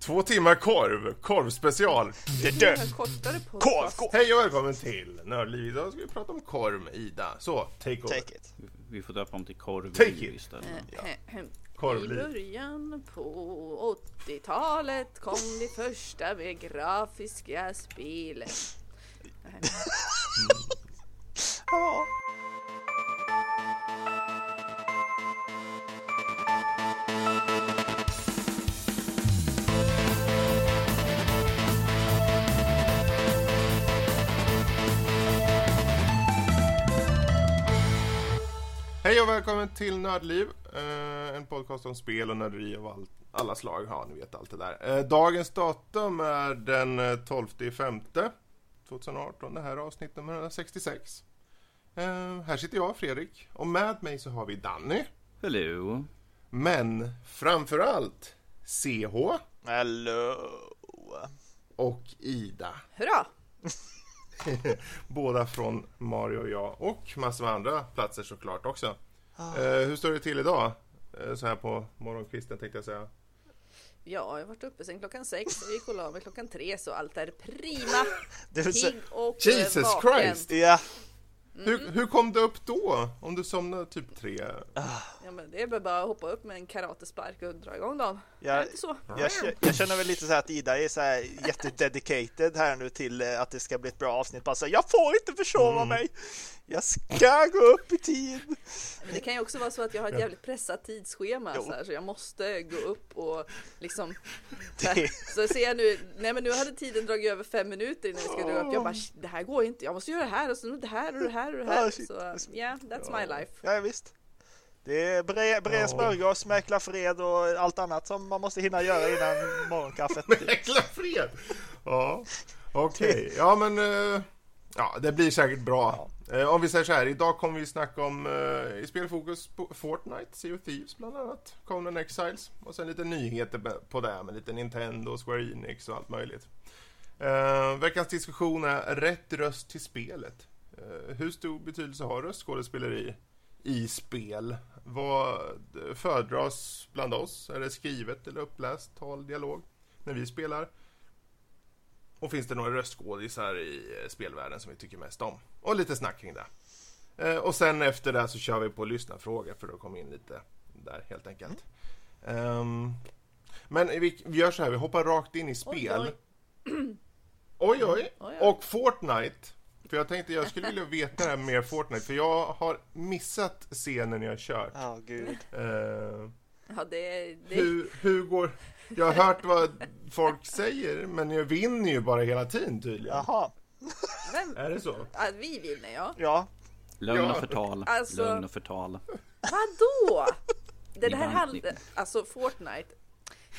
Två timmar korv, korvspecial. Det är kortare Korv, korv. Hej och välkommen till Nördliv. Idag ska vi prata om korv med Ida. Så, take over. Take it. Vi får döpa om till korv Take it. istället. I Korvliv. början på 80-talet kom det första med grafiska spel. Ja. Hej och välkommen till Nördliv. Eh, en podcast om spel och nörderi av all, alla slag. Ja, ni vet allt det där. Eh, dagens datum är den eh, 12 femte 2018. Det här är avsnitt nummer 166. Eh, här sitter jag, Fredrik. Och med mig så har vi Danny. Hello. Men framförallt CH Hello. och Ida. Hurra! Båda från Mario och jag. Och massor med andra platser såklart också. Eh, hur står det till idag? Eh, så här på morgonkvisten tänkte jag säga. Ja, jag har varit uppe sedan klockan sex och gick och la mig klockan tre så allt är prima. Det säga, Pigg och Jesus vaken. Christ! ja, Hur, hur kom det upp då? Om du somnade typ tre? Ja, men det är väl bara att hoppa upp med en karatespark och dra igång dagen. Är det jag, inte så? jag, jag känner väl lite så här att Ida är så här jättededicated här nu till eh, att det ska bli ett bra avsnitt. Bara så här, jag får inte försova mig. Jag ska gå upp i tid. Men det kan ju också vara så att jag har ett jävligt pressat tidsschema så, här, så jag måste gå upp och liksom Det- Så ser jag nu, nej men nu hade tiden dragit över fem minuter innan vi skulle gå upp. Jag bara, "Shit, det här går inte, jag måste göra det här och så det här och det här och det här. Ah. Så ja, yeah, that's my life. Ja, visst. Det är bred, bred Ja. smörgås, mäkla fred och allt annat som man måste hinna göra innan morgonkaffet. Jäkla fred! Ja, okej. Ja, men... eh, ja, det blir säkert bra. Eh, om vi säger så här, idag kommer vi snacka om uh, i spelfokus på Fortnite, Sea of Thieves bland annat, Conan Exiles och sen lite nyheter på det med lite Nintendo, Square Enix och allt möjligt. Eh, veckans diskussion är rätt röst till spelet. Eh, hur stor betydelse har röstskådespeleri i spel? Vad föredras bland oss? Är det skrivet eller uppläst tal, dialog när vi spelar? Och finns det några röstskådisar i eh, spelvärlden som vi tycker mest om? Och lite snack kring det. Eh, och sen efter det så kör vi på lyssnarfrågor för att komma in lite där helt enkelt. Ehm, men vi, vi gör så här, vi hoppar rakt in i spel. Oj, Oj oj. Oj, oj. Och Fortnite. För jag tänkte jag skulle vilja veta det här mer Fortnite. För jag har missat scenen jag kört. Ja, gud. Eh, Ja, det, det, hur, hur går... Jag har hört vad folk säger, men jag vinner ju bara hela tiden tydligen. Jaha. men, Är det så? ja, vi vinner ja. Ja, Lögn Ja. och förtal. Alltså- Lögn och förtal. Vadå? Det Ni här handlar, alltså Fortnite,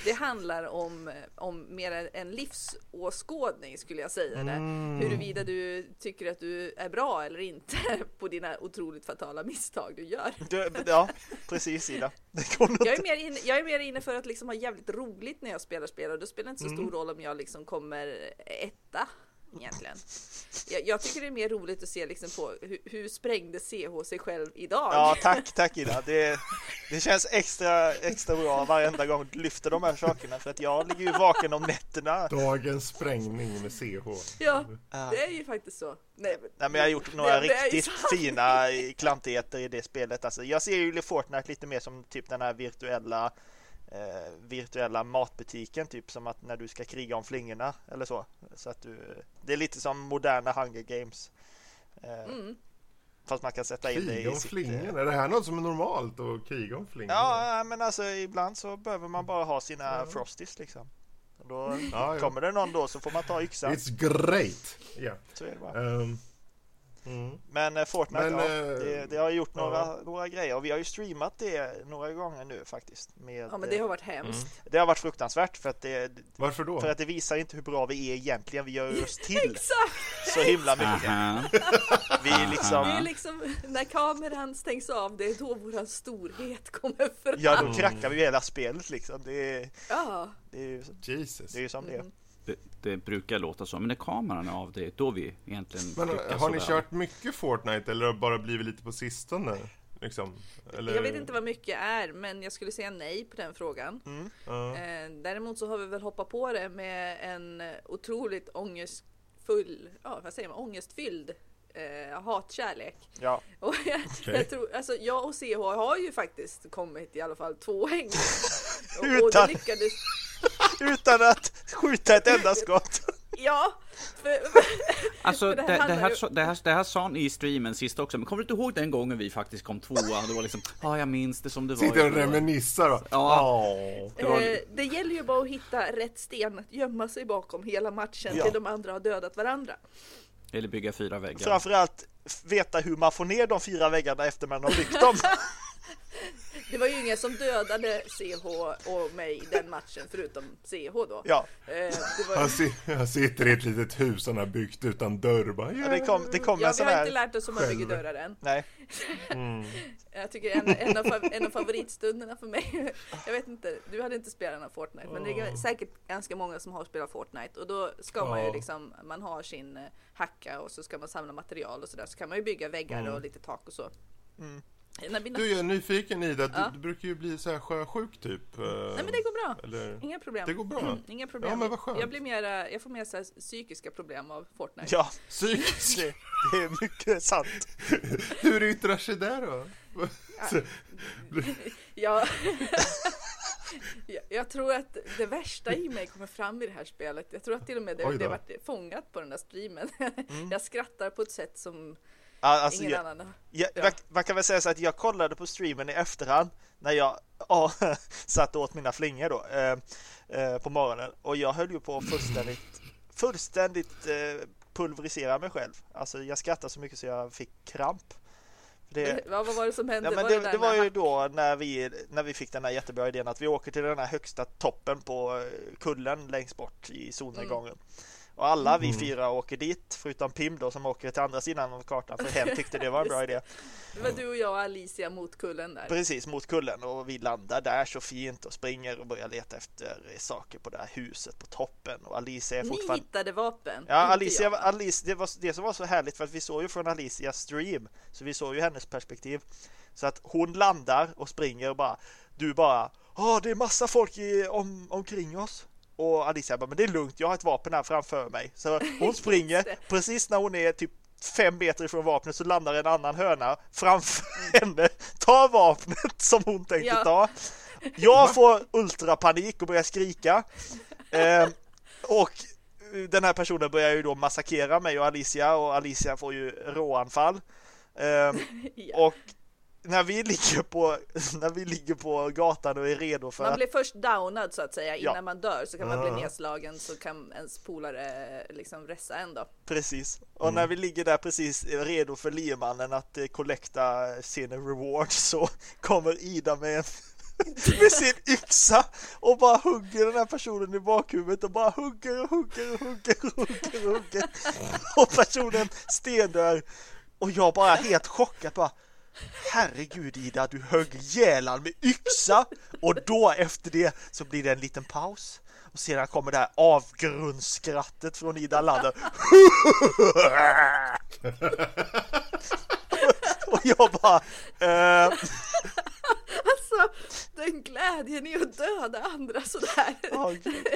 det handlar om, om mer en livsåskådning skulle jag säga. Det. Huruvida du tycker att du är bra eller inte på dina otroligt fatala misstag du gör. du, ja precis Ida. Det Jag är, mer inne, jag är mer inne för att liksom ha jävligt roligt när jag spelar spel och det spelar inte så stor roll om jag liksom kommer etta egentligen. Jag, jag tycker det är mer roligt att se liksom på hur, hur sprängde CH sig själv idag? Ja, tack, tack Ida. Det, det känns extra, extra bra varenda gång du lyfter de här sakerna för att jag ligger ju vaken om nätterna. Dagens sprängning med CH. Ja, det är ju faktiskt så. Nej, men, Nej, men jag har gjort några ju riktigt fina klantigheter i det spelet. Alltså, jag ser ju Fortnite lite mer som typ den här virtuella eh, virtuella matbutiken, typ som att när du ska kriga om flingorna eller så. Så att du, det är lite som moderna Hunger Games. Eh, Mm. Fast man kan sätta in det i om sitt... eh, Är det här något som är normalt att kriga om flingor? Ja, men alltså ibland så behöver man bara ha sina Ja. frosties liksom. Och då Ja, ja. kommer det någon då så får man ta yxan. It's great! Ja. Så är det bara. Ehm, mm. Men eh, Fortnite, Men, ja, eh, det, det har gjort några, ja. några grejer och vi har ju streamat det några gånger nu faktiskt. Med, Ja men det har eh, varit hemskt. det har varit fruktansvärt för att det, Varför då? för att det visar inte hur bra vi är egentligen. Vi gör oss till Exakt! så himla mycket. Vi är Det är liksom, liksom när kameran stängs av, det är då våran storhet kommer fram. ja då krackar vi hela spelet liksom. Det är, Ja. det är, ju- Jesus. det är ju som det är. Mm. Det, det brukar låta så, men när kameran är av, det är då vi egentligen Men har ni väl. kört mycket Fortnite eller har det bara blivit lite på sistone? Liksom? Eller... Jag vet inte vad mycket är, men jag skulle säga nej på den frågan. Ja. Eh, däremot så har vi väl hoppat på det med en otroligt ångestfull, ja vad säger man, ångestfylld eh, hatkärlek. Ja, Och jag, Okej. jag, tror, alltså jag och CH har ju faktiskt kommit i alla fall två häng. och, och det lyckades, utan att skjuta ett enda skott. ja. För, Alltså För det, det det, här här, ju- det, här, det här sa ni i streamen sist också, men kommer du inte ihåg den gången vi faktiskt kom tvåa? Det var liksom, ja jag minns det som det var. Sitter och igår." reminissar då. Ja. Åh. Det var- eh, det gäller ju bara att hitta rätt sten att gömma sig bakom hela matchen Ja. till de andra har dödat varandra. Eller bygga fyra väggar. Framförallt veta hur man får ner de fyra väggarna efter man har byggt dem. Det var ju ingen som dödade CH och mig i den matchen förutom CH då. Ja, Eh, det var, Han, si- han sitter i ett litet hus han har byggt utan dörr. Bara, ja, det kom, det kom ja, en vi har här... inte lärt oss hur man bygger dörrar än. Nej, Jag tycker en, en, av, en av favoritstunderna för mig, jag vet inte, du hade inte spelat någon Fortnite, men det är säkert ganska många som har spelat Fortnite och då ska man ju Ja. liksom, man har sin eh, hacka och så ska man samla material och sådär, så kan man ju bygga väggar och lite tak och så. När mina, Du, jag är nyfiken Ida. Du, Ja. du brukar ju bli så här sjösjuk typ. eh, nej men det går bra. Eller... Inga problem. Det går bra. Mm, inga problem. Ja, men vad skönt. Jag blir mera, jag får mer så här psykiska problem av Fortnite. ja, Psykiskt. det, är mycket sant. Hur yttrar sig det då? Ja. jag, tror att det värsta i mig kommer fram i det här spelet. Jag tror att till och med det, det varit fångat på den där streamen. Jag skrattar på ett sätt som Alltså, ingen jag, annan jag, Ja. man, man kan väl säga så att jag kollade på streamen i efterhand när jag ja, satt åt mina flingor då eh, eh, på morgonen och jag höll ju på fullständigt, fullständigt eh, pulverisera mig själv. Alltså jag skrattade så mycket så jag fick kramp. Det, Vad, vad var det som hände? Ja, var det, där det var ju då när vi, när vi fick den här jättebra idén att vi åker till den här högsta toppen på eh, kullen längst bort i solnedgången. Och alla vi fyra åker dit, förutom Pim då som åker till andra sidan av kartan för hen tyckte det var en bra idé. Det var du och jag och Alicia mot kullen där. Precis mot kullen och vi landar där så fint och springer och börjar leta efter saker på det här huset på toppen och Alicia är Ni fortfarande hittade vapen. Ja, Alicia, jag. Alice, det var det som var så härligt för att vi såg ju från Alicias stream så vi såg ju hennes perspektiv. Så att hon landar och springer och bara du bara Ja, det är massa folk i, om, omkring oss. Och Alicia bara, men det är lugnt, jag har ett vapen här framför mig. Så hon springer, precis när hon är typ fem meter ifrån vapnet så landar en annan höna framför henne, tar vapnet som hon tänkte Ja. ta. Jag får ultrapanik och börjar skrika. Eh, och den här personen börjar ju då massakrera mig och Alicia och Alicia får ju råanfall. Eh, Ja. och när vi ligger på, när vi ligger på gatan och är redo för Man att blir först downad så att säga innan Ja. man dör så kan man bli nedslagen så kan ens polare liksom ressa en då. Precis. Och när vi ligger där precis redo för liemannen att eh, kollekta sin reward så kommer Ida med, en, med sin yxa och bara hugger den här personen i bakhuvudet och bara hugger och hugger och hugger och hugger och hugger. Och personen stendör. Och jag bara helt chockad bara Herregud Ida, du högg ihjäl med yxa. Och då efter det så blir det en liten paus. Och sedan kommer det här avgrundsskrattet från Ida Lander. Och jag bara eh, Alltså den glädjen i att döda andra sådär. gud.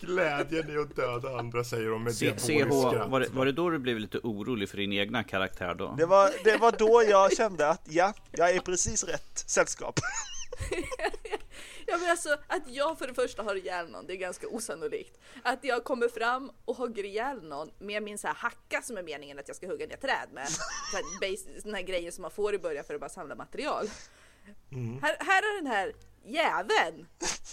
Glädjen i att döda andra säger de med diaboliskt skratt. var det, var det då du blev lite orolig för din egna karaktär då? det, var, det var då jag kände att ja, jag är precis rätt sällskap. Ja men alltså att jag för det första har ihjäl någon, det är ganska osannolikt. Att jag kommer fram och hugger ihjäl någon med min så här hacka som är meningen att jag ska hugga ner träd med. Så här base, den här grejen som man får i början för att bara samla material. Här, här har den här jäveln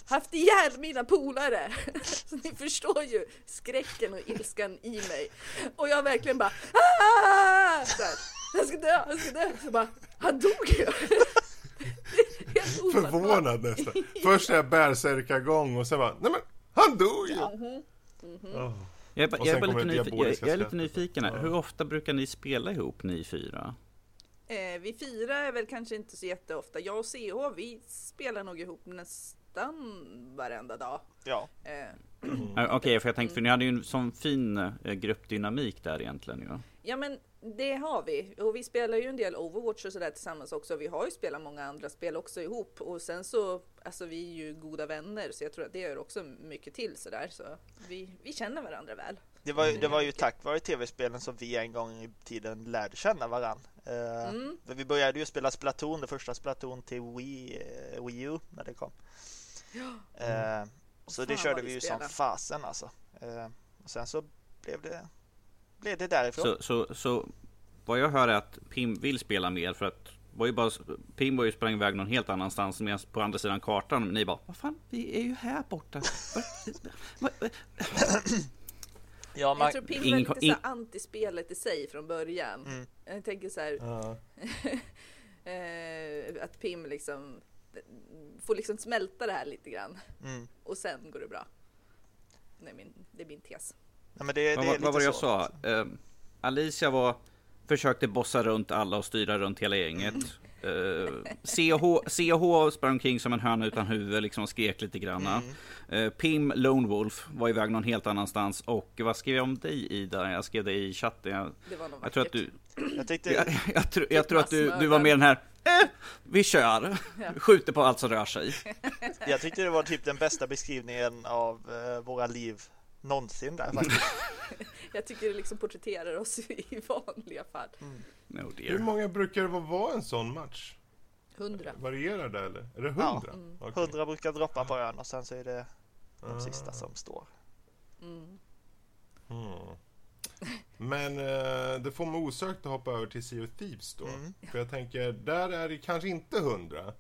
haft ihjäl mina polare. Så ni förstår ju skräcken och ilskan i mig. Och jag verkligen bara "Ah!" så här, Han ska dö, han ska dö. Så bara, han dog ju. Förvånad nästan. Först är jag bärsärkagång och sen bara, nej men han dog ju! Jag bara- Och jag är, lite, jag, jag är nyfiken här. Hur ofta brukar ni spela ihop ni fyra? Eh, vi firar är väl kanske inte så jätteofta. Jag och CH, vi spelar nog ihop nästan varenda dag. Ja, Eh, Eh, Okej, för jag tänkte, för ni hade ju en sån fin eh, gruppdynamik där egentligen ju. Ja men det har vi och vi spelar ju en del Overwatch och sådär tillsammans också. Vi har ju spelat många andra spel också ihop och sen så alltså vi är ju goda vänner så jag tror att det gör också mycket till sådär så vi, vi känner varandra väl. Det var, ju- det var ju tack vare tv-spelen som vi en gång i tiden lärde känna varann. Eh, Mm. Vi började ju spela Splatoon, det första Splatoon till Wii, eh, Wii U när det kom. Eh, så det körde vi vi ju spelade. som fasen alltså. Och sen så blev det, blev det därifrån. Så, så, så vad jag hör är att Pim vill spela mer för att var ju bara, Pim var ju sprang iväg någon helt annanstans medan på andra sidan kartan ni bara Vad fan, vi är ju här borta. Ja, man, Jag tror Pim var lite in- så anti-spelet i sig från början. Mm. Jag tänker så här Ja. eh, att Pim liksom får liksom smälta det här lite grann mm. och sen går det bra. Det är min, det är min tes. Men det, det Vad, är vad, vad var det jag så. sa? Eh, Alicia var Försökte bossa runt alla och styra runt hela gänget. Eh, CH, CH sprang omkring som en höna utan huvud liksom och skrek lite granna. Eh, Pim Lone Wolf var iväg någon helt annanstans. Och vad skrev jag om dig Ida? Jag skrev det i chatten. Jag, Det var jag tror att du, Jag tyckte, jag, jag, tror- jag tror att du, du var med den här eh, Vi kör! Ja. Skjuter på allt som rör sig. jag tyckte det var typ den bästa beskrivningen av eh, våra liv någonsin där faktiskt. Jag tycker det liksom porträtterar oss i vanliga fall. No Hur många brukar det vara en sån match? Hundra. Varierar det eller? Är det Ja. hundra? Mm. Hundra brukar droppa på ön och sen så är det de Ah. sista som står. Mm. Mm. Men eh, det får mig osökt att hoppa över till Sea of Thieves då. Mm. För jag tänker, där är det kanske inte hundra.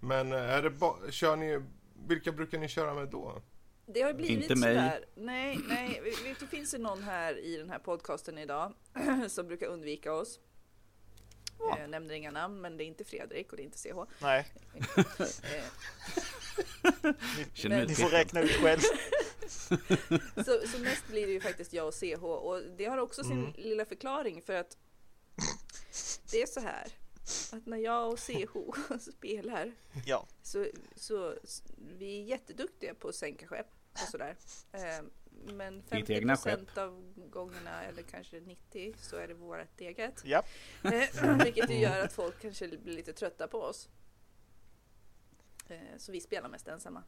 Men eh, är det kör ni, vilka brukar ni köra med då? Det har ju blivit Inte mig. sådär. Nej, nej. Vet du, finns det någon här i den här podcasten idag som brukar undvika oss? Ja. Jag nämner inga namn, men det är inte Fredrik och det är inte CH. Nej, Eh, Känner mig ni får räkna ut själv. Så, så mest blir det ju faktiskt jag och CH och det har också sin Mm. lilla förklaring för att det är så här att när jag och CH spelar Ja, så, så s- vi är jätteduktiga på att sänka skepp och sådär. Eh, Men Ditt egna 50 av gångerna eller kanske 90 så är det vårat eget. ja. Eh, Vilket ju gör att folk kanske blir lite trötta på oss. Eh, Så vi spelar mest ensamma.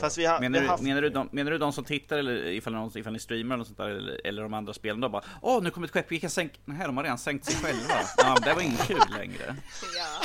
Fast vi har, Menar du, haft... menar, du de, menar du de som tittar eller ifall, någon, ifall ni streamar eller, sånt där, eller, eller de andra spelen? De bara Åh, nu kommer ett skepp, vi kan sänka... Nej, de har redan sänkt sig själva. Ja, det var inte kul längre. Ja,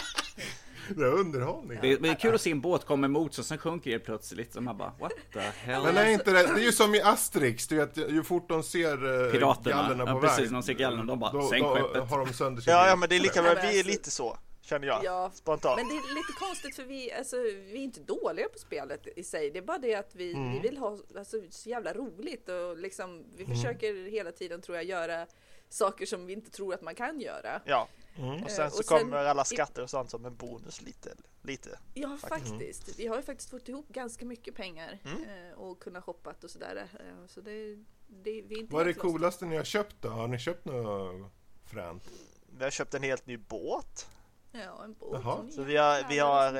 Det är underhållning. Det är, det är kul att se en båt komma emot sig, sen sjunker det plötsligt. Så man bara What the hell? Men är inte det, det är ju som i Asterix, du vet, ju fort de ser eh, Piraterna. gallerna på Ja, väg. precis, de ser gallerna, de bara, då, "Sänk då skeppet." har de sönder Ja, ja, men det är lika men vi är alltså- lite så, känner jag. ja. Spontant. Men det är lite konstigt för vi, alltså, vi är inte dåliga på spelet i sig. Det är bara det att vi, vi vill ha alltså, så jävla roligt och liksom, vi försöker hela tiden tror jag göra saker som vi inte tror att man kan göra. Ja, Mm. och sen Eh, så och sen- kommer alla skatter och sånt som en bonus lite. lite. Ja, faktiskt. Vi har ju faktiskt fått ihop ganska mycket pengar eh, och kunnat shoppat och sådär. Eh, Så det, det, vi är inte Vad är det coolaste ni har köpt då? Har ni köpt något fränt? Vi har köpt en helt ny båt. Ja, en båt. Jaha. Så vi har, vi har,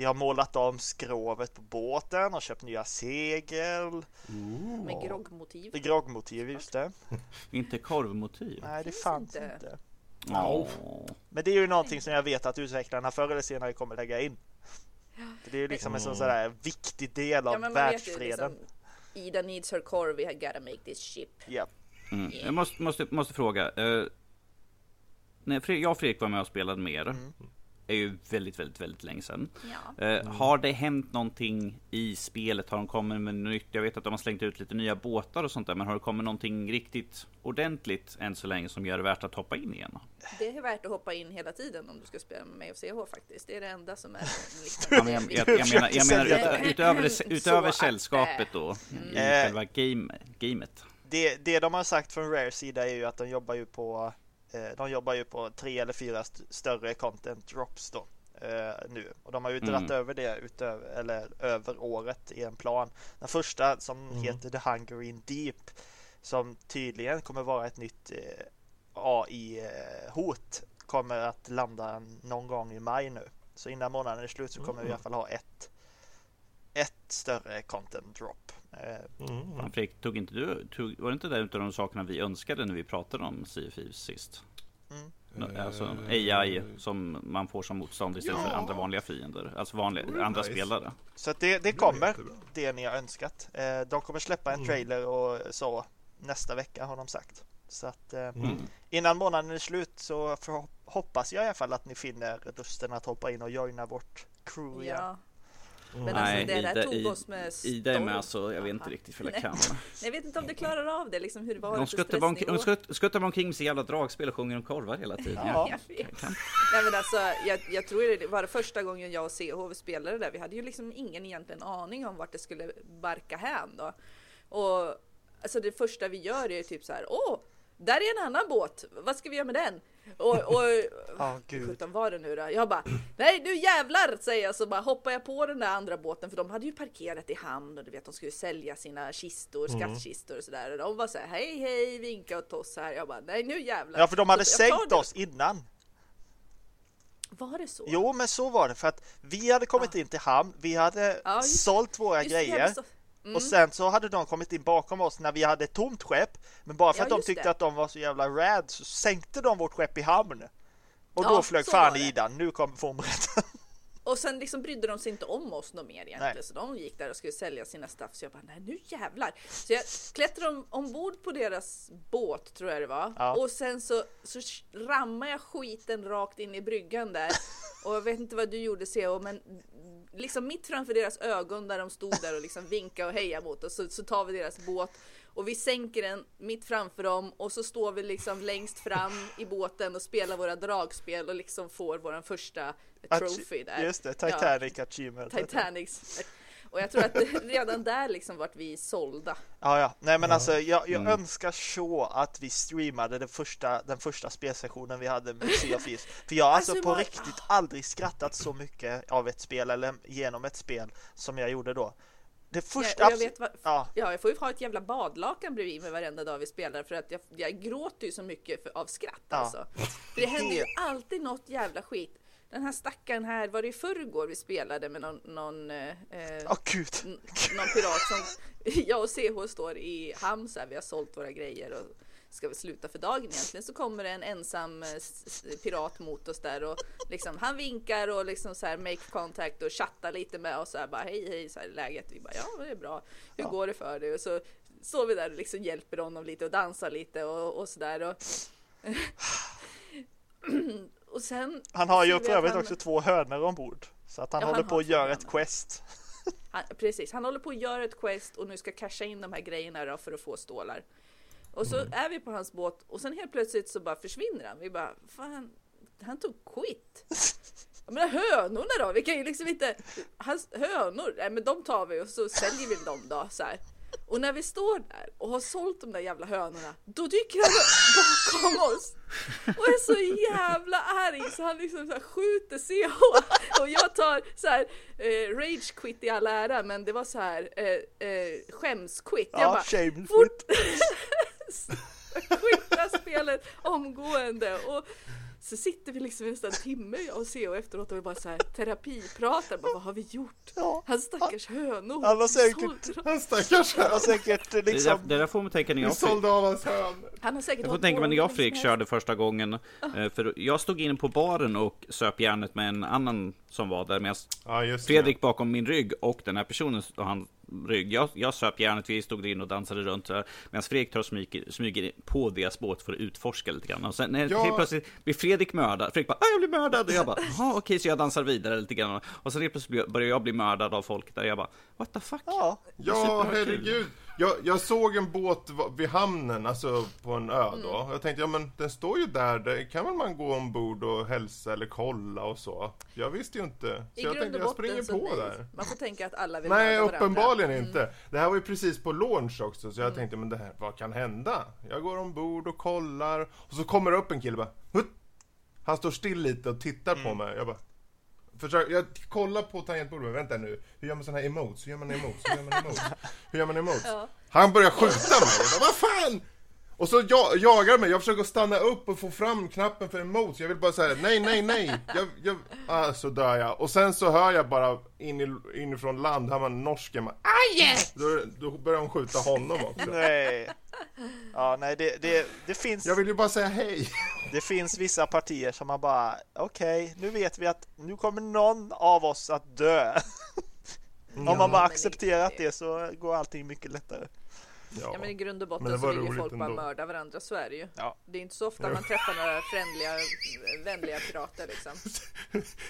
vi har målat om skrovet på båten och köpt nya segel. Med groggmotiv. Med groggmotiv, just det. Inte korvmotiv. Nej, det fanns inte. inte. Åh. Men det är ju någonting som jag vet att utvecklarna förr eller senare kommer lägga in. För det är ju liksom en sån sådär viktig del av Ja, ju världsfreden. liksom, Ida needs her core, we gotta make this ship. Ja. Mm. Jag måste, måste, måste fråga. Eh, när jag och Fredrik var med och spelade mer. Mm. Är ju väldigt, väldigt, väldigt länge sedan. Ja. Eh, Har det hänt någonting i spelet? Har de kommit med nytt? Jag vet att de har slängt ut lite nya båtar och sånt där, men har det kommit någonting riktigt ordentligt än så länge som gör det värt att hoppa in igen? Det är värt att hoppa in hela tiden om du ska spela med mig och CH faktiskt. Det är det enda som är liksom, Ja, men jag, jag, jag menar, jag menar ut, utöver, utöver sällskapet då, i Eh. själva game, gamet. Det, det de har sagt från Rare sida är ju att de jobbar ju på De jobbar ju på tre eller fyra st- större content drops då eh, nu och de har ju Mm. över det utöver, eller över året i en plan. Den första som heter The Hunger in Deep som tydligen kommer vara ett nytt eh, AI-hot kommer att landa någon gång i maj nu. Så innan månaden är slut så kommer vi i alla fall ha ett ett större content drop. Eh, Mm. Fan, Fredrik, tog inte du, tog, var det inte det utav de sakerna vi önskade när vi pratade om Thieves sist? Mm. Alltså AI som man får som motstånd istället för Ja. andra vanliga fiender. Alltså vanliga, Det vore andra nice. spelare. Så det, det Det kommer, jättebra. det ni har önskat. Eh, de kommer släppa en Mm. trailer och så nästa vecka har de sagt. Så att eh, Mm. innan månaden är slut så hoppas jag i alla fall att ni finner lusten att hoppa in och joina vårt crew igen. Ja. Mm. Men Nej, alltså det där Ida- tog oss med Ida är med storm. alltså, jag vet inte riktigt vad jag Nej. kan. Jag vet inte om det klarar av det, liksom hur det var De för skuttar omkring, de skuttar omkring med så jävla dragspel och sjunger om korvar hela tiden. Ja. Jag vet. Nej men alltså, jag, jag tror det var det första gången jag och CH spelade där. Vi hade ju liksom ingen egentligen aning om vart det skulle barka hän då. Och alltså det första vi gör är typ så här, åh, där är en annan båt. Vad ska vi göra med den? Och, och Ja, gud. sjutton var det nu då? Jag bara, nej nu jävlar säger jag så bara hoppar jag på den där andra båten för de hade ju parkerat i hamn och du vet de skulle sälja sina kistor, skattkistor och sådär. Och de var så här, hej hej, vinka åt oss här. Jag bara, nej nu jävlar. Ja, för de hade Så sänkt det. oss innan. Var det så? Jo, men så var det för att vi hade kommit in till hamn. Vi hade Ja, just- sålt våra Just det, grejer. så- Mm. Och sen så hade de kommit in bakom oss när vi hade ett tomt skepp. Men bara för Ja, att de tyckte det. att de var så jävla rad så sänkte de vårt skepp i hamn. Och Ja, då flög fan. Ida, nu kom fångrätten. Och sen liksom brydde de sig inte om oss något mer egentligen. Nej. Så de gick där och skulle sälja sina stuff. Så jag bara, nej nu jävlar. Så jag klättrade om, ombord på deras båt tror jag det var. Ja. Och sen så, så rammade jag skiten rakt in i bryggan där. Och jag vet inte vad du gjorde CO, men liksom mitt framför deras ögon där de stod där och liksom vinkade och hejade mot oss. Så, så tar vi deras båt och vi sänker den mitt framför dem och så står vi liksom längst fram i båten och spelar våra dragspel och liksom får vår första trophy där. Just det, Titanic Achievement. Titanics. Och jag tror att redan där liksom vart vi sålda. Ja, ja. Nej, men alltså jag, jag Mm. önskar så att vi streamade den första, den första spelsessionen vi hade med Sea of Thieves. För jag har alltså, Alltså, på vad- riktigt aldrig skrattat så mycket av ett spel eller genom ett spel som jag gjorde då. Det första... Ja, jag vet vad, Ja, ja, jag får ju ha ett jävla badlakan bredvid mig varenda dag vi spelar för att jag, jag gråter ju så mycket för, av skratt Ja. alltså. För det händer ju alltid något jävla skit. Den här stackaren här, var det i förrgår vi spelade med någon, någon, eh, Åh gud. någon pirat som jag och CH står i hamn så här, vi har sålt våra grejer och ska vi sluta för dagen egentligen så kommer det en ensam eh, pirat mot oss där och liksom han vinkar och liksom så här make contact och chattar lite med oss så här bara hej hej så här är läget vi bara ja det är bra hur går det för dig och så står vi där och liksom hjälper honom lite och dansar lite och, och sådär och och sen Han har ju för övrigt han- också två hönor ombord. Så att han Ja, håller han på att göra ett quest. Han, precis, han håller på att göra ett quest och nu ska casha in de här grejerna då för att få stålar. Och så är vi på hans båt och sen helt plötsligt så bara försvinner han. Vi bara, fan, han tog quit. Jag menar hönorna då? Vi kan ju liksom inte, hans hönor, nej men de tar vi och så säljer vi dem då så här. Och när vi står där och har sålt de där jävla hönorna, då dyker han bakom oss och är så jävla arg så han liksom så här skjuter CH och jag tar så här eh, rage quit i all ära men det var så här eh, eh, skämsquit. Jag Ja, bara shame fort skitta spelet omgående och så sitter vi liksom nästan en timme jag och CO efteråt och vi bara så här terapipratar. Bara, vad har vi gjort? Ja. Hans stackars hönor. Han har säkert-. Han stackars Han har hön. säkert Det, där, liksom... det där får man tänka när jag fick, sålde av hans hönor. Han har säkert jag får tänka mig när jag Fredrik körde första gången. eh, För jag stod inne på baren och söp järnet med en annan som var där medan Ja, Fredrik bakom min rygg och den här personen och han rygg. Jag, jag söp järnet, vi stod inne och dansade runt här, medan Fredrik tar och smyger, smyger på deras båt för att utforska lite grann. Och sen när Ja. helt plötsligt blir Fredrik mördad, Fredrik bara ah, jag blir mördad och jag bara jaha okej så jag dansar vidare lite grann. Och sen helt plötsligt börjar jag bli mördad av folk där jag bara what the fuck? Ja, Ja, herregud. Jag, jag såg en båt vid hamnen, alltså på en ö då. Mm. Jag tänkte, ja men den står ju där, det kan väl man gå ombord och hälsa eller kolla och så. Jag visste ju inte. Så I jag tänkte, jag springer på nej. där. Man får tänka att alla vill Nej, uppenbarligen Mm. inte. Det här var ju precis på launch också, så jag tänkte, men det här, vad kan hända? Jag går ombord och kollar, och så kommer det upp en kille bara, Hutt! Han står still lite och tittar på mig. Jag bara, försök, jag kollar på tangentbordet, vänta nu, hur gör man såna här emotes? Hur gör man emotes? Hur gör man emotes? Hur gör man emotes? Ja. Han börjar skjuta mig, jag bara, vad fan? Och så jag, jagar mig, jag försöker stanna upp och få fram knappen för emot. Jag vill bara säga nej, nej, nej. Jag, jag, ah, så dör jag. Och sen så hör jag bara in i, inifrån land, hör man norsken. Man, Aj! Då, då börjar de skjuta honom också. Nej. Ja, nej, det, det, det finns... Jag vill ju bara säga hej. Det finns vissa partier som man bara, okej, okay, nu vet vi att nu kommer någon av oss att dö. Om man bara accepterat det så går allting mycket lättare. Ja. ja men i grund och botten så vill ju folk bara mörda varandra, så är det ju. Ja. Det är inte så ofta man träffar några frändliga, vänliga pirater liksom.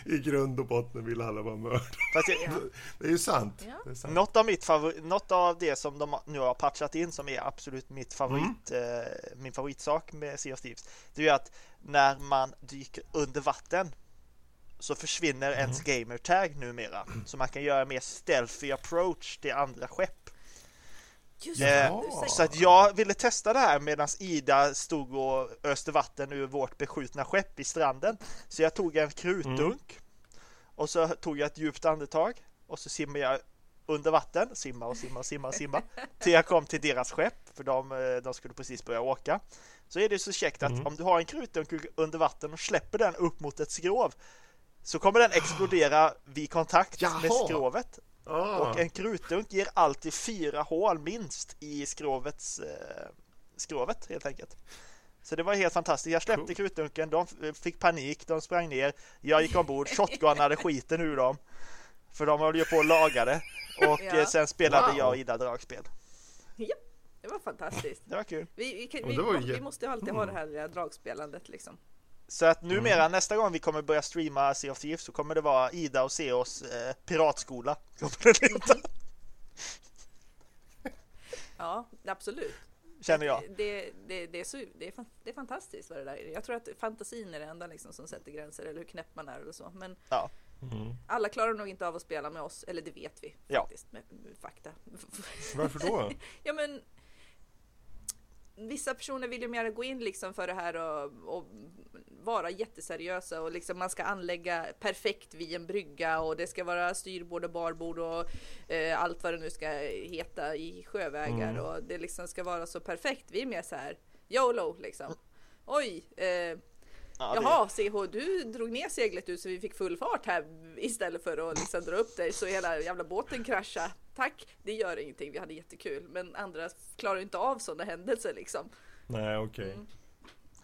I grund och botten vill alla vara mördare. Ja. Det är ju sant. Ja. Det är sant. Något, av mitt något av det som de nu har patchat in som är absolut mitt favorit, mm. eh, min favoritsak med Sea of Thieves. Det är ju att när man dyker under vatten så försvinner mm. ens gamertag numera. Så man kan göra mer stealthy approach till andra skepp. Just eh, så att jag ville testa det här medan Ida stod och öste vatten ur vårt beskjutna skepp i stranden. Så jag tog en krutdunk mm. och så tog jag ett djupt andetag och så simmade jag under vatten, simma och simma och simma och simma till jag kom till deras skepp för de, eh, de skulle precis börja åka. Så är det så käckt att mm. om du har en krutdunk under vatten och släpper den upp mot ett skrov så kommer den explodera vid kontakt Jaha. med skrovet Ah. Och en krutdunk ger alltid fyra hål minst i skrovets eh, skrovet helt enkelt. Så det var helt fantastiskt. Jag släppte cool. krutdunken, de fick panik, de sprang ner. Jag gick ombord, shotgunade skiten ur dem. För de höll ju på och lagade. Och ja. Eh, sen spelade wow. jag och Ida dragspel. Ja, det var fantastiskt. Det var kul. Vi, vi, vi, vi måste alltid ha det här dragspelandet liksom. Så att numera mm. nästa gång vi kommer börja streama Sea of Thieves så kommer det vara Ida och Seos eh, piratskola. ja, absolut. Känner jag. Det, det, det, är, så, det, är, det är fantastiskt vad det där är. Jag tror att fantasin är det enda liksom som sätter gränser eller hur knäpp man är eller så. Men ja. mm. alla klarar nog inte av att spela med oss, eller det vet vi faktiskt ja. med, med fakta. Varför då? ja men vissa personer vill ju mer gå in liksom för det här och, och vara jätteseriösa och liksom man ska anlägga perfekt vid en brygga och det ska vara styrbord och barbord och eh, allt vad det nu ska heta i sjövägar mm. och det liksom ska vara så perfekt. Vi är mer så här YOLO liksom. Oj, eh, Ja, Jaha, CH, du drog ner seglet ut så vi fick full fart här istället för att liksom dra upp dig så hela jävla båten kraschade. Tack, det gör ingenting, vi hade jättekul. Men andra klarar inte av sådana händelser liksom. Nej, okej. Okay. Mm.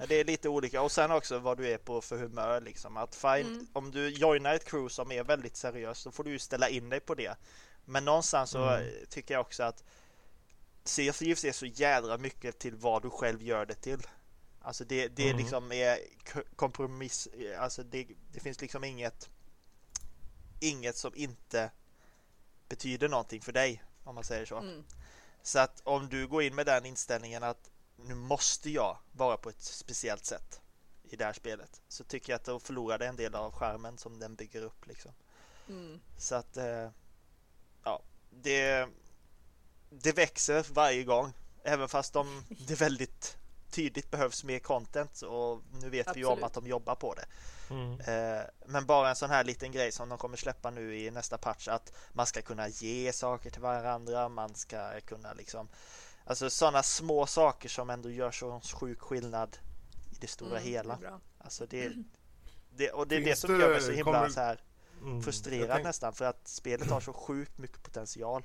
Det är lite olika och sen också vad du är på för humör liksom. Att fine, mm. om du joinar ett crew som är väldigt seriöst så får du ju ställa in dig på det. Men någonstans så mm. tycker jag också att Sea Thieves är så jädra mycket till vad du själv gör det till. Alltså det, det mm. liksom är kompromiss, alltså det, det finns liksom inget inget som inte betyder någonting för dig om man säger så. Mm. Så att om du går in med den inställningen att nu måste jag vara på ett speciellt sätt i det här spelet så tycker jag att då förlorar det en del av skärmen som den bygger upp liksom. Mm. Så att eh, ja, det, det växer varje gång även fast de, det är väldigt tydligt behövs mer content och nu vet Absolut. vi ju om att de jobbar på det. Mm. Eh, men bara en sån här liten grej som de kommer släppa nu i nästa patch att man ska kunna ge saker till varandra, man ska kunna liksom Alltså sådana små saker som ändå gör så sjuk skillnad i det stora mm, hela. Det alltså det, det, och det är det som gör mig så himla kommer... så här mm, frustrerad tänk... nästan för att spelet har så sjukt mycket potential.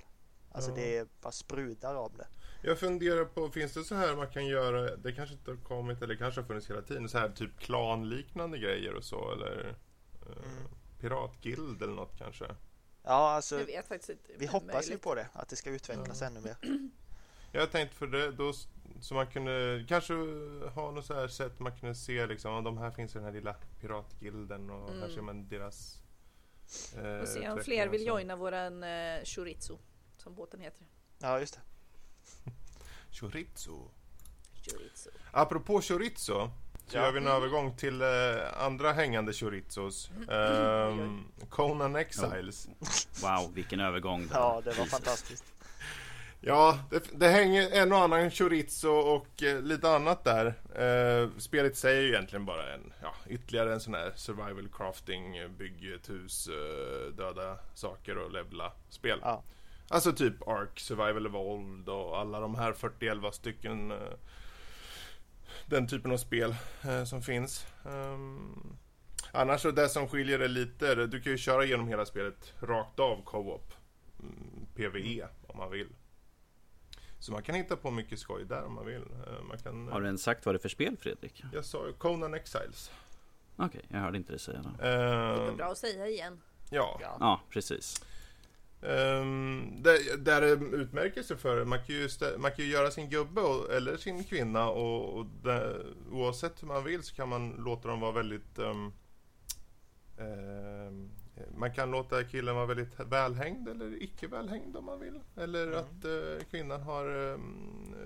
Alltså ja. det bara sprudlar av det. Jag funderar på, finns det så här man kan göra, det kanske inte har kommit eller kanske har funnits hela tiden, så här typ klanliknande grejer och så eller uh, mm. piratguild eller något kanske? Ja, alltså jag vet faktiskt inte, vi hoppas möjligt. ju på det, att det ska utvecklas ja. ännu mer. Jag tänkte för det, då, så man kunde kanske ha något så här sätt man kunde se liksom, de här finns i den här lilla piratgilden och mm. här ser man deras eh, och se om fler vill joina våran eh, chorizo, som båten heter. Ja, just det. Chorizo. Chorizo. Apropå chorizo så ja. gör vi en övergång till eh, andra hängande chorizos. Eh, Conan Exiles. Wow, vilken övergång. Ja, det var fantastiskt. Ja, det, det, hänger en och annan chorizo och eh, lite annat där. Eh, spelet säger ju egentligen bara en, ja, ytterligare en sån här survival crafting, eh, bygg ett hus, eh, döda saker och levla spel. Ja. Alltså typ Ark, Survival Evolved och alla de här 40 stycken eh, den typen av spel eh, som finns. Um, annars så det som skiljer det lite, du kan ju köra genom hela spelet rakt av co-op. Mm, PVE om man vill. Så man kan hitta på mycket skoj där om man vill. Eh, man kan, Har du ens sagt vad det är för spel Fredrik? Jag sa ju Conan Exiles. Okej, okay, jag hörde inte dig säga det. Det går bra att säga igen. Ja. Ja, precis. Um, där, där det utmärker sig för man kan ju, man kan ju göra sin gubbe och, eller sin kvinna och, och det, oavsett hur man vill så kan man låta dem vara väldigt um, um, man kan låta killen vara väldigt välhängd eller icke välhängd om man vill. Eller mm. att uh, kvinnan har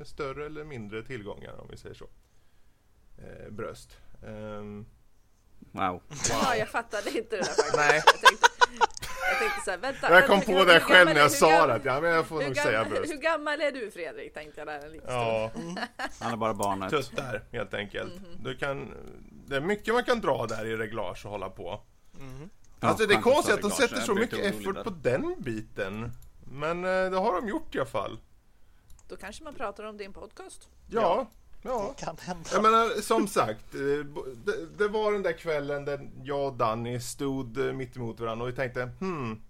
större eller mindre tillgångar om vi säger så. Uh, bröst. Wow. wow. Ja, jag fattade inte det där faktiskt. Nej. Jag tänkte, så här, vänta. Jag kom vänta, på det själv när jag sa det. Ja, men jag får nog gammal, säga bröst. Hur gammal är du Fredrik? Tänkte jag där en liten Ja. stund. Han är bara barnet. Tuttar helt enkelt. Mhm. Du kan, det är mycket man kan dra där i reglage och hålla på. Ja, Alltså det är konstigt att de sätter så mycket effort där. på den biten. Men eh, det har de gjort i alla fall. Då kanske man pratar om din podcast. Ja, ja. Kan hända. Jag menar som sagt, eh, det, det var den där kvällen där jag och Danny stod eh, mitt emot varandra och vi tänkte hmm,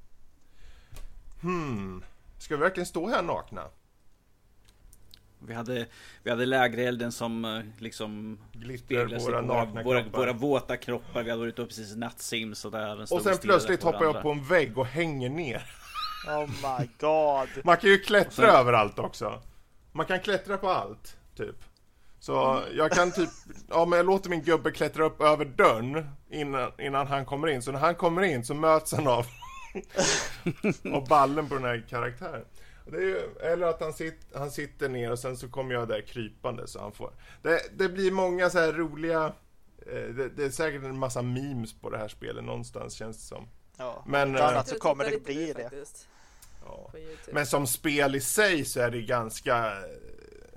hmm, ska vi verkligen stå här nakna? Vi hade, vi hade lägerelden som eh, liksom Glittrar våra våra, våra, kroppar. våra våta kroppar. Vi hade varit uppe precis nattsims och där. Och sen plötsligt hoppar jag på en vägg och hänger ner. Oh my god. Man kan ju klättra sen- överallt också. Man kan klättra på allt, typ. Så jag kan typ, ja men jag låter min gubbe klättra upp över dörren innan, innan han kommer in. Så när han kommer in så möts han av, av ballen på den här karaktären. Det ju, eller att han, sit, han sitter ner och sen så kommer jag där krypande så han får. Det, det blir många så här roliga, eh, det, det är säkert en massa memes på det här spelet någonstans känns det som. Ja. Men, Men, eh, annat så kommer det bli det. faktiskt, Ja. Men som spel i sig så är det ganska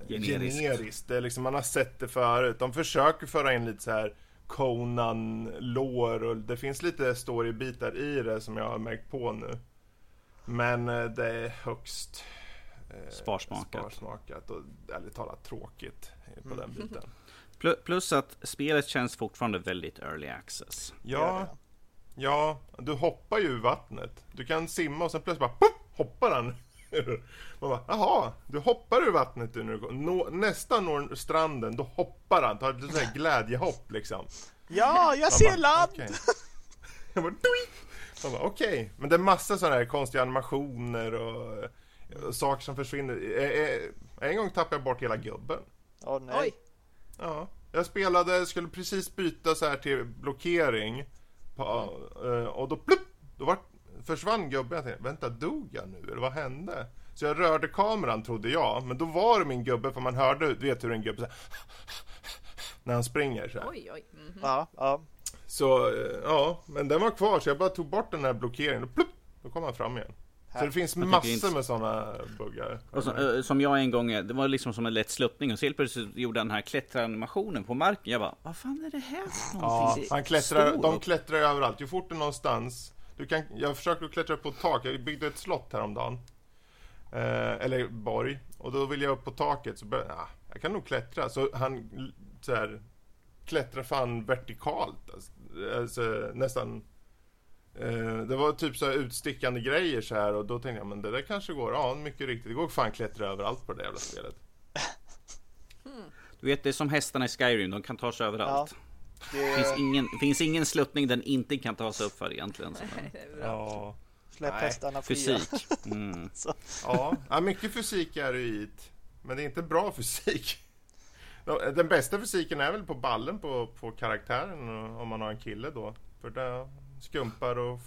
Generiskt. generiskt. Det är liksom, man har sett det förut. De försöker föra in lite så här conan lår och det finns lite storybitar i det som jag har märkt på nu. Men eh, det är högst eh, Sparsmakat. sparsmakat och ärligt talat tråkigt på den biten. Plu- Plus att spelet känns fortfarande väldigt early access. Ja, ja, du hoppar ju ur vattnet. Du kan simma och sen plötsligt bara pop, hoppar han. Man bara, jaha, du hoppar ur vattnet du när du. Nå, nästan når stranden, då hoppar han. Tar ett sånt glädjehopp liksom. Ja, jag Man ser bara, land! okej. Jag bara, "Dui!" Man bara, okej. Men det är massa sådana här konstiga animationer och, och saker som försvinner. En gång tappade jag bort hela gubben. Åh nej. Oj, Ja, jag spelade, skulle precis byta så här till blockering. På, eh, och då plupp, då var, försvann gubben. Jag tänkte, vänta, dog jag nu? Eller vad hände? Så jag rörde kameran trodde jag, men då var det min gubbe för man hörde, du vet hur en gubbe så här, när han springer så här. oj, oj. Mhm. Ja, ja. Så eh, ja, men den var kvar så jag bara tog bort den här blockeringen och plupp, då kom han fram igen. Så det finns massor med sådana buggar. Och så, eh, som jag en gång, det var liksom som en lätt sluttning och så helt plötsligt gjorde han den här klättranimationen på marken. Jag bara, vad fan är det här för Ja, någonting? han klättrar, de klättrar överallt. Ju fort det är någonstans. Du kan, jag försökte klättra upp på ett tak. Jag byggde ett slott häromdagen. Eh, eller borg. Och då ville jag upp på taket. Så började ja, jag kan nog klättra. Så han så här, klättrar fan vertikalt. Alltså, alltså, nästan. Eh, det var typ så här utstickande grejer så här. Och då tänkte jag, men det där kanske går. Ja, mycket riktigt. Det går fan klättra överallt på det jävla spelet. Du vet, det är som hästarna i Skyrim, de kan ta sig överallt. Det Det finns ingen, finns ingen sluttning den inte kan ta sig upp för egentligen. Ja. Släpp Nej, hästarna fria. Fysik. Mm. Ja, ja, mycket fysik är det i det. Men det är inte bra fysik. Den bästa fysiken är väl på ballen på, på karaktären om man har en kille då. För det skumpar och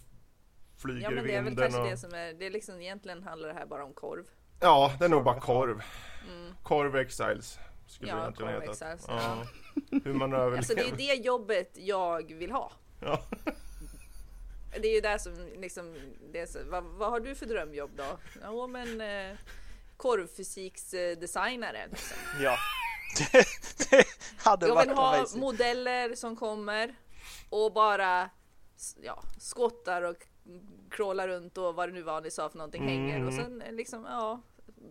flyger Ja men i det är väl kanske och... det som är, det är liksom egentligen handlar det här bara om korv. Ja, det är nog bara korv. Mm. Korv Exiles. Skulle Ja, det egentligen Korv heta. Exiles, Ja. Hur man överlever. Alltså det är det jobbet jag vill ha. Ja. Det är ju det som liksom, det så, vad, vad har du för drömjobb då? Ja men eh, korvfysiksdesignare. Liksom. Ja. Det, det hade Jag varit vill ha amazing. modeller som kommer och bara ja, skottar och crawlar runt och vad det nu var ni sa för någonting hänger och sen eh, liksom ja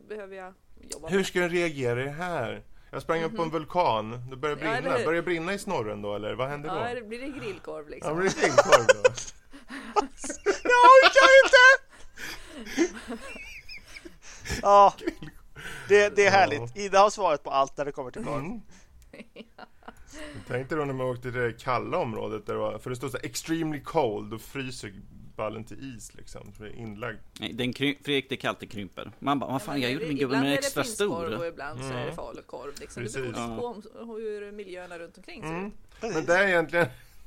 behöver jag jobba Hur ska den reagera i det här? Jag sprang upp på en vulkan, det började Mhm. Ja, brinna. hur? Började det brinna i snorren då eller vad hände då? Ja, det blir det grillkorv Ja, liksom. men det är grillkorv då. Jag orkar inte! Ja, det, det är härligt. Ida har svaret på allt när det kommer till korv. Mm. Jag tänkte då när man åkte till det kalla området där det var, för det stod så här, extremely cold, då fryser ballen till is liksom, för det är inlagd. Nej, den kry- Fredrik, det är kallt, det krymper. Man bara, vad fan, jag det- gjorde min gubbe ibland med är det extra finskorv stor. Och ibland så är det Mm. falukorv. Liksom. Det Precis. beror Ja. på om, hur miljöerna runt omkring ser Mm. ut. Men Precis. det är egentligen,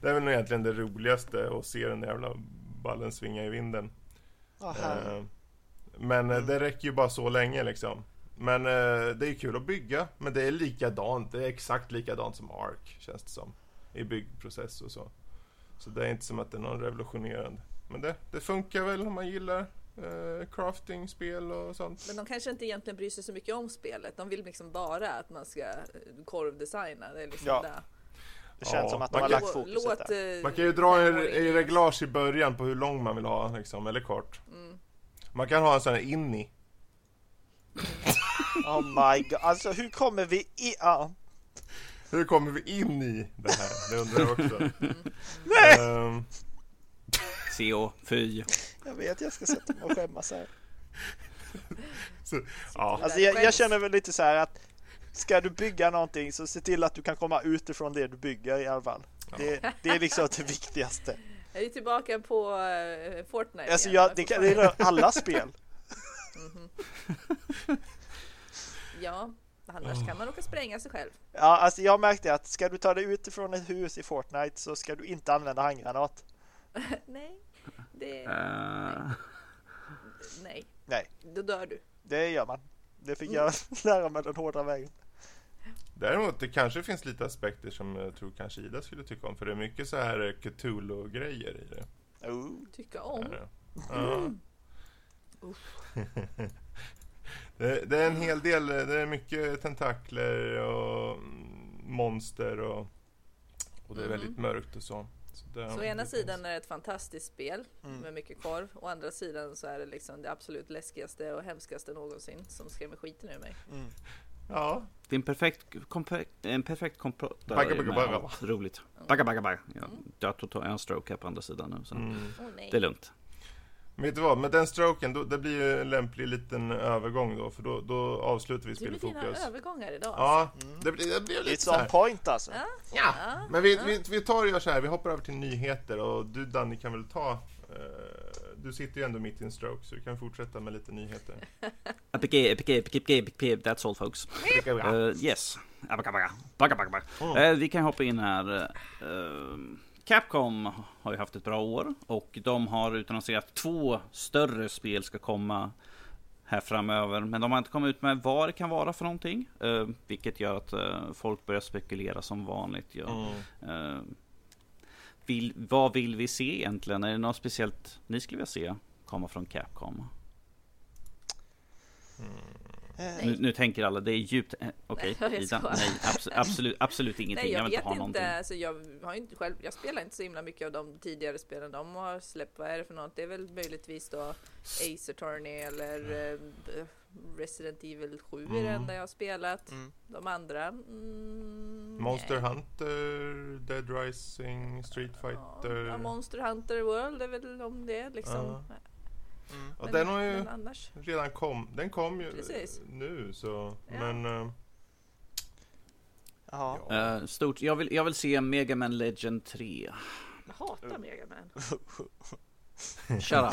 det är väl egentligen det roligaste att se den jävla ballen svinga i vinden. Eh, Men eh, det räcker ju bara så länge liksom. Men eh, det är kul att bygga, men det är likadant. Det är exakt likadant som Ark, känns det som. I byggprocess och så. Så det är inte som att det är någon revolutionerande. Men det, det funkar väl om man gillar eh, crafting-spel och sånt. Men de kanske inte egentligen bryr sig så mycket om spelet. De vill liksom bara att man ska eh, korvdesigna. Det är liksom Ja. det. Det känns Ja, som att de man har kan- lagt fokuset Låt, där. eh, Man kan ju dra en, en reglage i början på hur lång man vill ha, liksom, eller kort. Mm. Man kan ha en sån här inni. Oh my god, alltså hur kommer vi i... Ja. Hur kommer vi in i det här? Det undrar jag också. Nej! Ehm, CO, fy. Jag vet, jag ska sätta mig och skämmas här. så, ja. Alltså jag, jag känner väl lite så här att ska du bygga någonting så se till att du kan komma utifrån det du bygger i alla fall. Det, det är liksom det viktigaste. Är vi tillbaka på uh, Fortnite Alltså igen? jag, det, kan, det rör alla spel. Ja, annars kan man råka spränga sig själv. Ja, alltså jag märkte att ska du ta dig utifrån ett hus i Fortnite så ska du inte använda handgranat. Nej, det... Eh, Nej, Nej, då dör du. det gör man. Det fick jag lära mig den hårda vägen. Däremot det kanske finns lite aspekter som jag tror kanske Ida skulle tycka om. För det är mycket så här Cthulhu-grejer i det. Oh. Tycka om. Ja. Uff. Det, det är en hel del, det är mycket tentakler och mm, monster och, och det är Mhm. väldigt mörkt och så. Så, Så å ena sidan är det ett fantastiskt spel Mm. med mycket korv. Å andra sidan så är det liksom det absolut läskigaste och hemskaste någonsin som skrämmer skiten ur mig. Mm. Ja, det är en perfekt, en perfekt kompott. Bagga, bagga, bagga. Roligt. Bagga, bagga, bagga. Jag har en stroke här på andra sidan nu. Så mm. Det är lugnt. Vet du vad, med den stroken, då, det blir ju en lämplig liten övergång då. För då, då avslutar vi Det blir dina Spelfokus. övergångar idag. Ja, det blir, det blir lite så It's on här. point alltså. Ja. Ja, Ja, men vi, ja. vi, vi tar och gör så här, vi hoppar över till nyheter och du Danny kan väl ta eh, Du sitter ju ändå mitt i en stroke så du kan fortsätta med lite nyheter. Epic, epic, epic, epic, that's all folks. Uh, yes. Mm. Eh, vi kan hoppa in här. Eh, Capcom har ju haft ett bra år och de har utannonserat två större spel ska komma här framöver. Men de har inte kommit ut med vad det kan vara för någonting. eh, vilket gör att eh, folk börjar spekulera som vanligt. Ja. Mm. Eh, vill, vad vill vi se egentligen? Är det något speciellt ni skulle vilja se komma från Capcom? Eh, Nu, nu tänker alla, det är djupt... eh, Okej, Nej, jag Ida. Nej, abso- absolut, absolut ingenting. Nej, jag, jag vill inte ha inte. någonting. Alltså, jag, har inte själv, jag spelar inte så himla mycket av de tidigare spelen de har släppt. Vad är det för något? Det är väl möjligtvis då Ace Attorney eller eh, Resident Evil 7 är det Mm. enda jag har spelat. Mm. De andra? Mm, Monster nej. Hunter, Dead Rising, Street Fighter. Ja, Monster Hunter World är väl om det liksom. Ja. Mm. Ja, Men- den har ju redan kom, den kom ju Precis. nu så, Ja. men Jaha. ja. Eh, stort, jag vill, jag vill se Mega Man Legend 3. Jag hatar Mega Man. Shut up.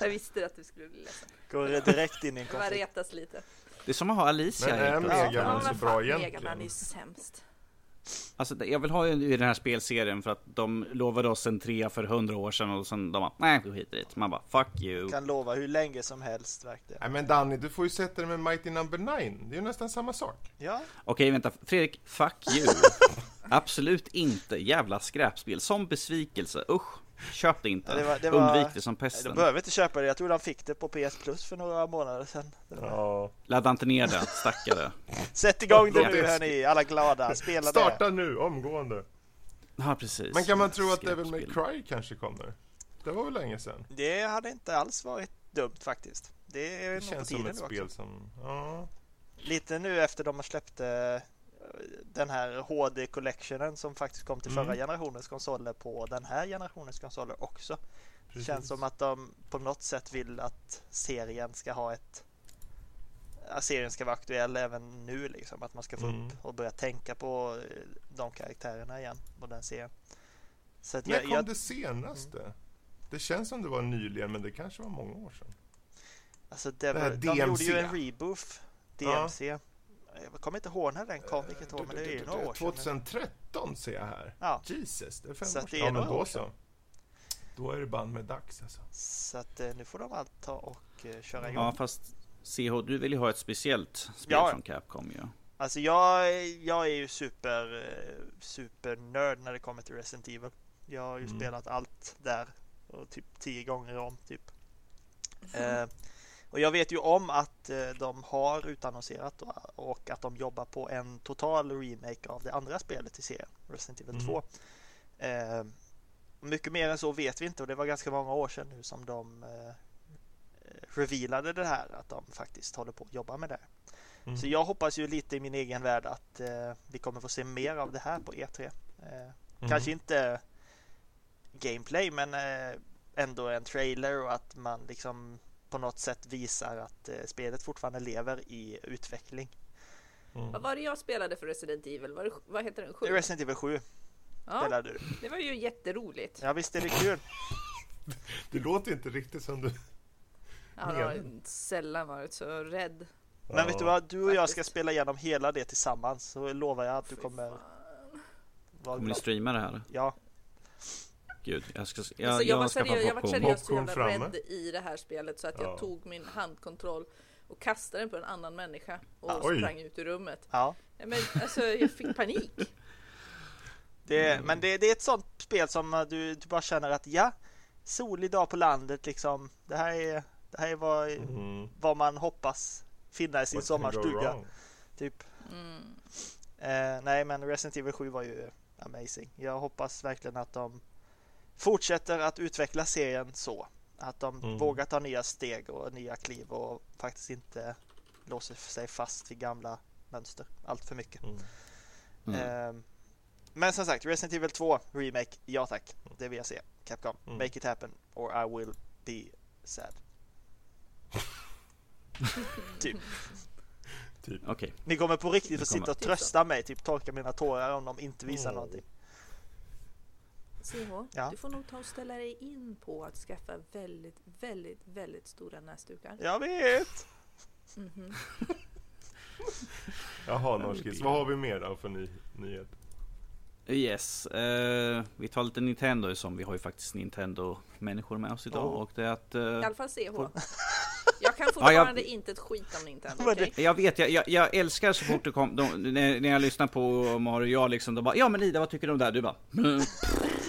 Jag visste att du skulle bli ledsen. Går det direkt in i en Jag konflikt. retas lite. Det är som att ha Alicia Men är helt plötsligt. Mega Man Ja, så bra egentligen? Mega Man är ju sämst. Alltså, det- jag vill ha ju i den här spelserien för att de lovade oss en trea för hundra år sedan och sen de bara, nej, vi skiter i det. Man bara, fuck you. Kan lova hur länge som helst verkligen. Nej men Danny, du får ju sätta dig med Mighty Number 9. Det är ju nästan samma sak. Ja, Okej, vänta. Fredrik, fuck you. Absolut inte. Jävla skräpspel. Som besvikelse. Usch. Köp det inte. Ja, det var- det var- Undvik det som pesten. behöver inte köpa det. Jag tror de fick det på PS Plus för några månader sedan. Ja. Ladda inte ner det, stackare. Sätt igång det nu hörni, alla glada. Spela det. Starta nu, omgående. Ja, precis. Men kan man tro att Devil May. Cry kanske kommer? Det var väl länge sedan? Det hade inte alls varit dumt faktiskt. Det är Det nog på känns som tiden ett nu spel också. som... Ja. lite nu efter de har släppt eh, den här HD Collectionen som faktiskt kom till Mm. förra generationens konsoler på den här generationens konsoler också. Precis. Känns som att de på något sätt vill att serien ska ha ett att serien ska vara aktuell även nu liksom. Att man ska få Mm. upp och börja tänka på eh, de karaktärerna igen och den serien. Så När kom jag, det senaste? Det känns som det var nyligen, men det kanske var många år sedan. alltså det det var, de gjorde ju en reboof. DMC. Jag kommer inte ihåg när den kom, vilket år, men det är ju några år sedan. 2013 ser jag här. Ja, Jesus, det är fem Så år sedan. är Ja, men då så. Då är det band med dags alltså. så att eh, nu får de allt ta och eh, köra igång. Ja, fast CH, du vill ju ha ett speciellt spel Ja. från Capcom ju. Alltså jag, jag är ju super, eh, super nörd när det kommer till Resident Evil. Jag har ju Mm. spelat allt där och typ tio gånger om typ. Eh, och jag vet ju om att eh, de har utannonserat och, att de jobbar på en total remake av det andra spelet i serien, Resident Evil Mm. 2. Eh, mycket mer än så vet vi inte och det var ganska många år sedan nu som de eh, revealade det här att de faktiskt håller på att jobba med det. Mm. Så jag hoppas ju lite i min egen värld att eh, vi kommer få se mer av det här på E3. Eh, Mm. Kanske inte gameplay men eh, ändå en trailer och att man liksom på något sätt visar att eh, spelet fortfarande lever i utveckling. Mm. Vad var det jag spelade för Resident Evil? Var det, vad heter den? Sju? Resident Evil 7 Ja, spelade du. det var ju jätteroligt. Ja visst är det kul. Det låter inte riktigt som du... Jag har sällan varit så rädd. Men vet du vad? Du och jag ska spela igenom hela det tillsammans så lovar jag att du kommer Kommer ni glad. streama det här? Ja, Gud, jag ska... Jag, Alltså, jag, var seriös, jag var seriöst så jävla rädd i det här spelet så att Ja. jag tog min handkontroll och kastade den på en annan människa och Oj. sprang ut ur rummet. ja. Ja, Men alltså jag fick panik. Det, Mm. Men det, det är ett sånt spel som eh, du, du bara känner att ja, solig dag på landet liksom. Det här är, det här är vad, Mm. vad man hoppas finna i sin What sommarstuga. Typ. Mm. Eh, nej, men Resident Evil 7 var ju amazing. Jag hoppas verkligen att de fortsätter att utveckla serien så. Att de Mm. vågar ta nya steg och nya kliv och faktiskt inte låser sig fast vid gamla mönster allt för mycket. Mm. Mm. Eh, men som sagt, Resident Evil 2 Remake, ja tack. Det vill jag se. Capcom, Mm. make it happen or I will be sad. typ. Typ. Okej. Ni kommer på riktigt att sitta och trösta mig, typ torka mina tårar om de inte visar Mm. någonting. CH, Ja. du får nog ta och ställa dig in på att skaffa väldigt, väldigt, väldigt stora näsdukar. Jag vet! Mhm. Jaha, Norskis. Vad har vi mer då för ny, nyhet? Yes, eh, vi tar lite Nintendo som vi har ju faktiskt Nintendo-människor med oss idag Oh. och det är att... I Eh, alla fall CH. Jag kan fortfarande inte ett skit om Nintendo, okej? jag vet, jag, jag, jag älskar så fort det kom, de, när, när jag lyssnar på Mario och jag liksom, de bara Ja men Ida, vad tycker du om det här? Du bara "Mm,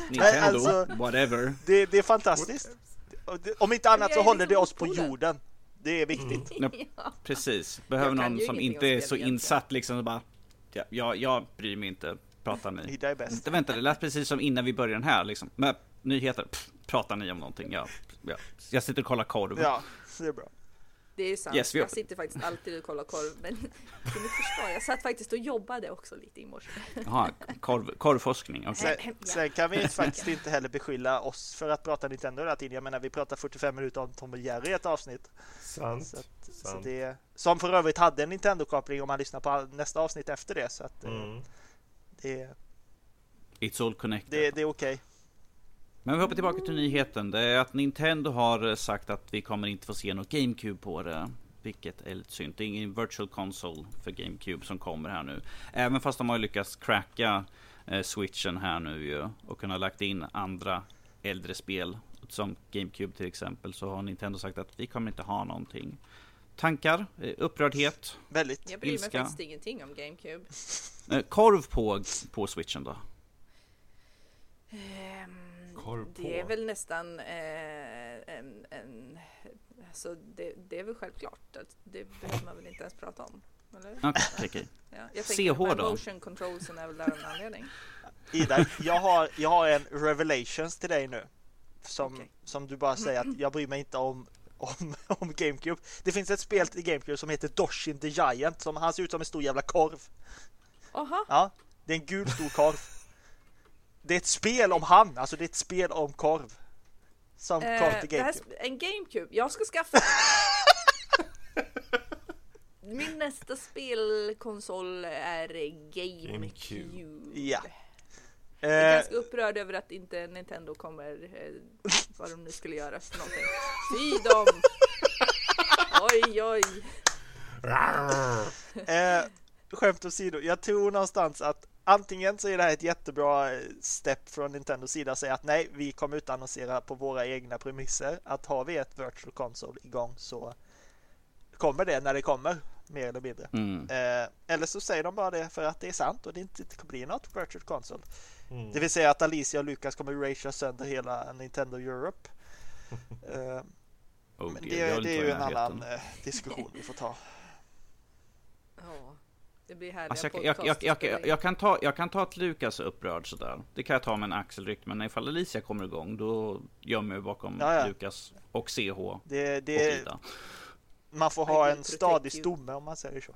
Nintendo, alltså- whatever Det, det är fantastiskt. Om inte annat så håller det oss på jorden. Det är viktigt. Ja, Ja. Precis, behöver någon som inte är så egentligen. insatt liksom bara ja, jag, jag bryr mig inte, pratar ni? Ida är bäst. Vänta, det lät precis som innan vi började den här liksom. Men, nyheter, pff, pratar ni om någonting? Ja, ja. Jag sitter och kollar korv. Ja, det är bra. Det är sant. Yes, vi- Jag sitter faktiskt alltid och kollar korv. Men till mitt försvar, jag satt faktiskt och jobbade också lite i morse. Jaha, korv, korvforskning, okej. Sen, sen kan vi faktiskt inte heller beskylla oss för att prata Nintendo hela tiden. Jag menar, vi pratar 45 minuter om Tom och Jerry i ett avsnitt. Sant. Så, att, så sant. det, som för övrigt hade en Nintendo-koppling om man lyssnar på nästa avsnitt efter det. Så att eh, Mm. det, It's all connected. det, det är okej. Men vi hoppar tillbaka till nyheten. Det är att Nintendo har eh, sagt att vi kommer inte få se något GameCube på det. Vilket är lite synd. Det är ingen virtual console för GameCube som kommer här nu. Även fast de har lyckats cracka eh, switchen här nu ju. Och kunnat lagt in andra äldre spel. Som GameCube till exempel. Så har Nintendo sagt att vi kommer inte ha någonting. Tankar? Eh, upprördhet? Väldigt. Jag bryr mig Ilska. faktiskt ingenting om GameCube. Korv på, på switchen då? Ehm, Korv på. det är väl nästan eh, en, en alltså det, det är väl självklart att det behöver man väl inte ens prata om. Eller? Okej, okej. Ja, jag CH att då? motion controlsen är väl där av en anledning. Ida, jag har, jag har en revelations till dig nu. Som, Okej. som du bara säger att jag bryr mig inte om om, om GameCube. Det finns ett spel i GameCube som heter Doshin the Giant som han ser ut som en stor jävla korv. Aha. Ja, det är en gul stor korv. Det är ett spel om han, alltså det är ett spel om korv. Som Eh, korv till GameCube. en GameCube. Jag ska skaffa. Min nästa spelkonsol är GameCube. GameCube. Ja. Jag är Eh, ganska upprörd över att inte Nintendo kommer, eh, vad de nu skulle göra för någonting. Fy dem! Oj, oj. Eh, skämt åsido, jag tror någonstans att antingen så är det här ett jättebra eh, step från Nintendos sida att säga att nej, vi kommer utannonsera på våra egna premisser. Att har vi ett virtual console igång så kommer det när det kommer, mer eller mindre. Mm. Eh, eller så säger de bara det för att det är sant och det inte inte blir något virtual console. Mm. Det vill säga att Alicia och Lucas kommer erasera sönder hela Nintendo Europe. Eh, Oh men det, vill det är ju en annan eh, diskussion vi får ta. Ja, det blir härliga Alltså, jag, jag, jag, jag, jag, jag, kan ta, jag kan ta att Lukas är upprörd sådär. Det kan jag ta med en axelryck. Men ifall Alicia kommer igång, då gömmer jag bakom Ja, ja. Lukas och CH och Det, det, Ida. man får ha en stadig stomme om man säger så.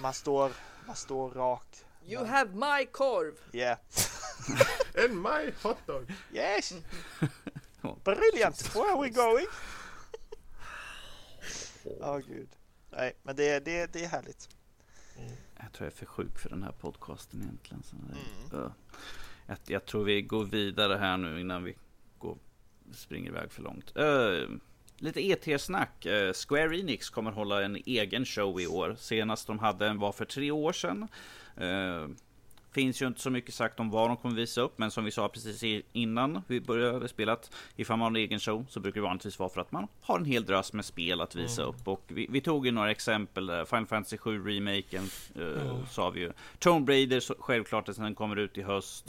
Man står, man står rak. You have my korv! Yeah. And my hotdog. Yes! Ja. Brilliant! Where are we going? Åh gud. Nej, men det, det, det är härligt. Jag tror jag är för sjuk för den här podcasten egentligen. Så Mm. Öh. jag, jag tror vi går vidare här nu innan vi går, springer iväg för långt. Öh, lite ET-snack. Eh, Square Enix kommer hålla en egen show i år. Senast de hade en var för tre år sedan. Eh, Finns ju inte så mycket sagt om vad de kommer visa upp, men som vi sa precis innan vi började spela att ifall man har en egen show så brukar det vanligtvis vara för att man har en hel drös med spel att visa upp. Och vi, vi tog ju några exempel där. Final Fantasy 7 remaken eh, sa vi ju. Tomb Raider så, självklart att den kommer ut i höst.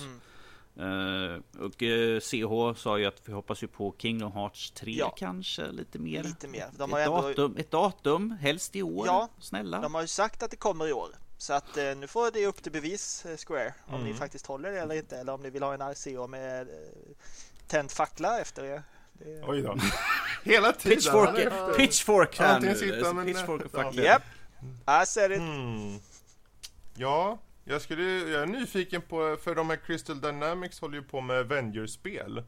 Eh, och eh, CH sa ju att vi hoppas ju på Kingdom Hearts 3 Ja. kanske lite mer. Lite mer. De ett, har ändå- datum, ett datum, helst i år. Ja, Snälla. De har ju sagt att det kommer i år. Så att eh, nu får det upp till bevis, eh, Square, om Mm. ni faktiskt håller det eller inte. Eller om ni vill ha en RCO med eh, tänd fackla efter er. Det... Oj då. Hela tiden. Pitchfork, efter. pitchfork här Antingen han med Pitchfork och fackla. Japp, I said it. Mm. Ja, jag, skulle, jag är nyfiken på, för de här Crystal Dynamics håller ju på med Avengers-spel.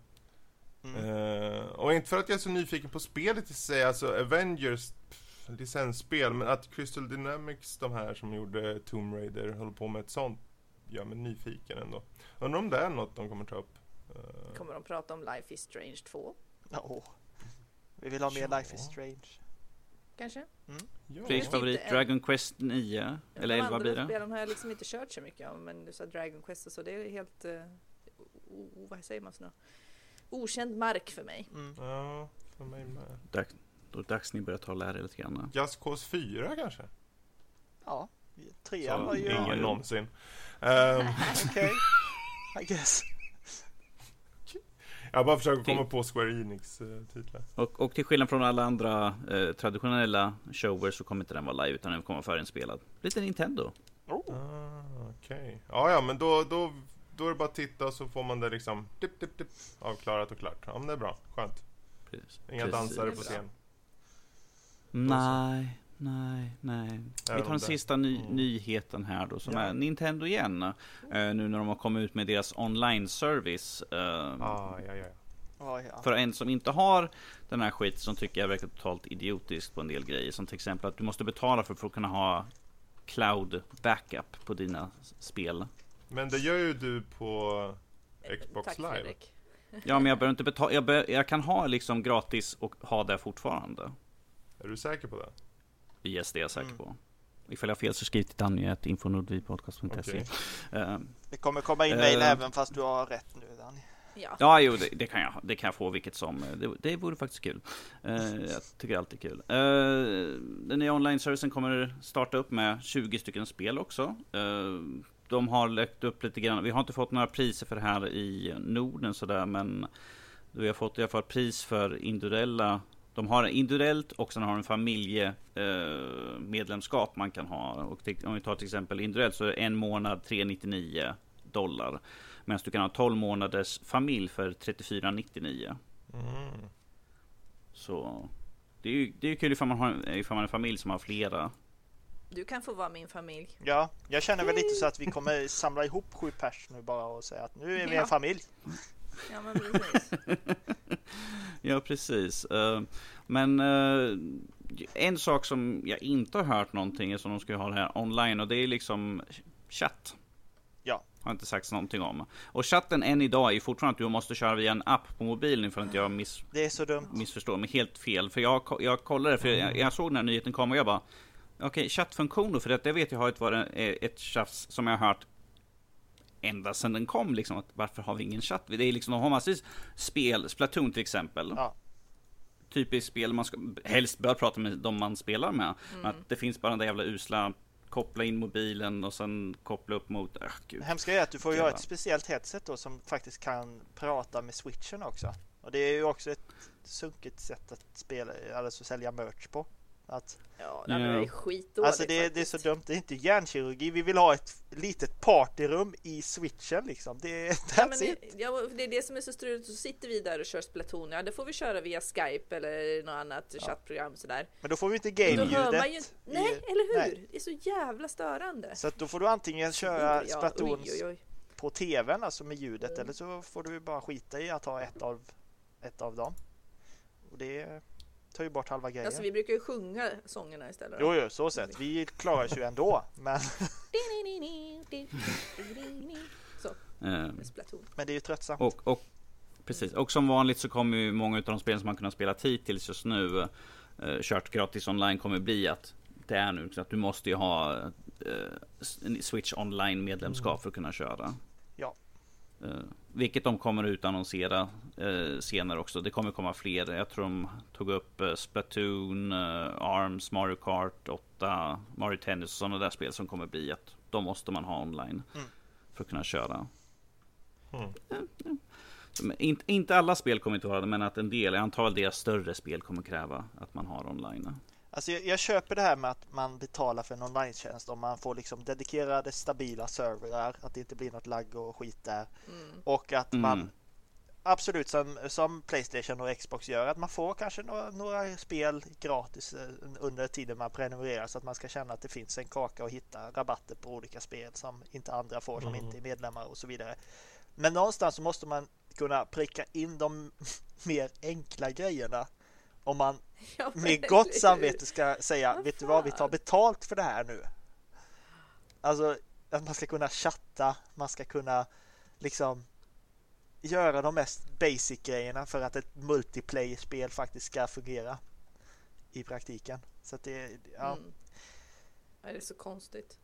Mm. Eh, och inte för att jag är så nyfiken på spelet i sig, alltså Avengers pff, licensspel, men att Crystal Dynamics, de här som gjorde Tomb Raider, håller på med ett sånt, gör mig nyfiken ändå. Undrar om det är något de kommer ta upp. Eh, Kommer de prata om Life is Strange 2? Åh. Vi vill ha mer Ja. Life is Strange. Kanske? ja. Fredriks favorit. Dragon Quest 9. Eller De 11 blir det. spelen har jag liksom inte kört så mycket av, men du sa Dragon Quest och så, det är helt, uh, o, vad säger man så nu? Okänd mark för mig. Mm. Ja, för mig med. Då är det dags ni börjar ta och lära er lite grann. Just Cause 4 kanske? Ja, trean var ju... ingen- Ingen någonsin. Ehm, Okej, I guess. jag bara försöker komma på Square Enix-titlar. Och, och till skillnad från alla andra eh, traditionella shower så kommer inte den vara live utan den kommer vara förinspelad. Lite Nintendo. Oh. Ah, okej. Ja, ja, men då, då, då är det bara att titta så får man det liksom dipp, dipp, dipp, avklarat och klart. Ja, men det är bra. Skönt. Precis. Inga Precis. dansare på scen. Nej, nej, nej. Vi tar den sista ny Mm. nyheten här då som Ja. är Nintendo igen. Eh, nu när de har kommit ut med deras online-service. Eh, Ah, ja, ja, ja. För en som inte har den här skiten som tycker jag verkar totalt idiotiskt på en del grejer. Som till exempel att du måste betala för, för att kunna ha cloud backup på dina spel. Men det gör ju du på Xbox Tack Live. Fredrik. Ja men jag behöver inte betala, jag, jag kan ha liksom gratis och ha det fortfarande. Är du säker på det? Yes, det är jag säker Mm. på. Ifall jag har fel så skriv till danny.infonordvipodcast.se Okej. Eh, Det kommer komma in mail Eh. även fast du har rätt nu Danny. Ja. Ja, jo, det, det, kan jag, det kan jag få vilket som. Det, det vore faktiskt kul. Eh, jag tycker alltid kul. Uh, den nya online-servicen kommer starta upp med 20 stycken spel också. Eh, de har läckt upp lite grann. Vi har inte fått några priser för det här i Norden sådär, men vi har fått i alla fall pris för individuella de har individuellt och sen har de en familjemedlemskap eh, medlemskap man kan ha. Och till, om vi tar till exempel individuellt så är det en månad 399 dollar. Medan du kan ha 12 månaders familj för 34,99. Mm. Så Det är ju, det är kul ifall man, har, ifall man är en familj som har flera. Du kan få vara min familj. Ja, jag känner väl lite så att vi kommer samla ihop sju pers nu bara och säga att nu är vi Ja. en familj. Ja, men precis. Ja, precis. Eh, Men eh, en sak som jag inte har hört någonting är som de ska ha det här online och det är liksom chatt. Ja. Har inte sagts någonting om. Och chatten än idag är fortfarande att du måste köra via en app på mobilen för att jag miss, Det är så dumt. missförstår mig helt fel. För jag, jag kollade, för jag, jag såg när nyheten kom och jag bara Okej, chattfunktioner, för det, det vet jag har ett, varit ett tjafs som jag har hört ända sedan den kom liksom. Att varför har vi ingen chatt? Det är liksom, de har massvis spel, Splatoon till exempel. Ja. Typiskt spel man ska, helst bör prata med de man spelar med. Men att det finns bara den där jävla usla koppla in mobilen och sen koppla upp mot, äh, gud. Det hemska är att du får Jävlar. ett speciellt headset då som faktiskt kan prata med switchen också. Och det är ju också ett sunkigt sätt att spela, alltså sälja merch på. Att, Ja, det är Ja. skitdåligt alltså det, är- det är så dumt, det är inte hjärnkirurgi. Vi vill ha ett litet partyrum i switchen liksom. Det är Ja, men det, ja, det är det som är så struligt. Så sitter vi där och kör Splatoon. Ja, det får vi köra via Skype eller något annat chattprogram sådär. Men då får vi inte man ju game-ljudet. Nej, i- eller hur? nej. Det är så jävla störande. Så att då får du antingen köra Ja, Splatoon oj, oj, oj. på tvn, alltså med ljudet, Mm. eller så får du bara skita i att ha ett av, ett av dem. Och det tar ju bort halva grejen. Alltså vi brukar ju sjunga sångerna istället. Jo, jo, så sett. Vi klarar oss ju ändå. Men, Så, Eh, Splatoon. men det är ju tröttsamt. Och, och precis, och som vanligt så kommer ju många av de spel som man kunnat spela hittills just nu eh, kört gratis online kommer bli att det är nu så att du måste ju ha eh, Switch online medlemskap för att kunna köra. Ja. Eh, vilket de kommer utannonsera eh, senare också. Det kommer komma fler. Jag tror de tog upp eh, Splatoon, eh, Arms, Mario Kart 8, Mario Tennis och sådana där spel som kommer bli att de måste man ha online Mm. för att kunna köra. Mm. Men inte, inte alla spel kommer inte vara det, men att en del, jag antar att deras större spel kommer kräva att man har online. Alltså jag, jag köper det här med att man betalar för en online-tjänst om man får liksom dedikerade stabila servrar, att det inte blir något lagg och skit där. Mm. Och att Mm. man absolut som, som Playstation och Xbox gör, att man får kanske några, några spel gratis eh, under tiden man prenumererar så att man ska känna att det finns en kaka och hitta rabatter på olika spel som inte andra får som Mm. inte är medlemmar och så vidare. Men någonstans så måste man kunna pricka in de mer enkla grejerna om man Ja, med gott samvete ska säga, Vad vet du vad, vi tar betalt för det här nu. Alltså att man ska kunna chatta, man ska kunna liksom göra de mest basic grejerna för att ett multiplayer-spel faktiskt ska fungera i praktiken. Så att det, ja, Mm. Ja, Det är så konstigt.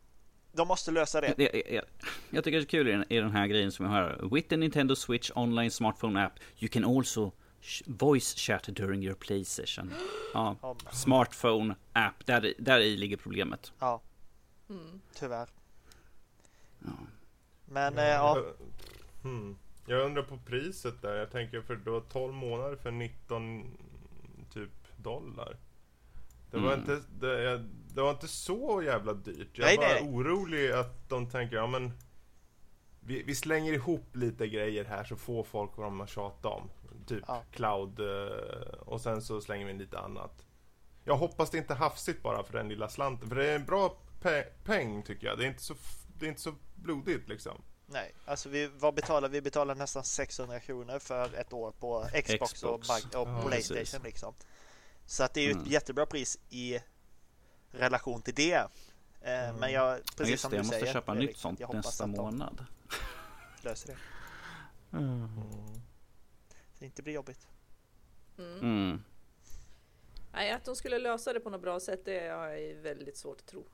de måste lösa det. Jag, jag, jag, tycker det är kul i den, i den här grejen som jag har. With the Nintendo Switch online smartphone app you can also voice chat during your play session. Ja, Ja, smartphone app, där, där i ligger problemet. ja Mm. tyvärr. Ja. Men eh, ja, Jag, hmm. jag undrar på priset där. Jag tänker för det var 12 månader för 19 typ dollar. Det var, Mm. inte, det, det var inte så jävla dyrt. Jag Nej, nej, nej. orolig att de tänker, ja men vi, vi slänger ihop lite grejer här så får folk vad de har tjatat om. Typ Ja. cloud eh, och sen så slänger vi in lite annat. Jag hoppas det inte är hafsigt bara för den lilla slanten. För det är en bra pe- peng tycker jag. Det är inte så, det är inte så blodigt liksom. nej, alltså vi, vad betalar vi? betalar nästan 600 kronor för ett år på Xbox, Xbox. och, och Ja, Playstation precis. liksom. Så att det är ju Mm. ett jättebra pris i relation till det. Eh, Mm. Men jag, Ja, precis just som det, du jag måste säger, köpa Erik, nytt sånt nästa månad. löser det. Mm. Det inte blir jobbigt. Mm. Mm. Nej, att de skulle lösa det på något bra sätt, det är väldigt svårt att tro.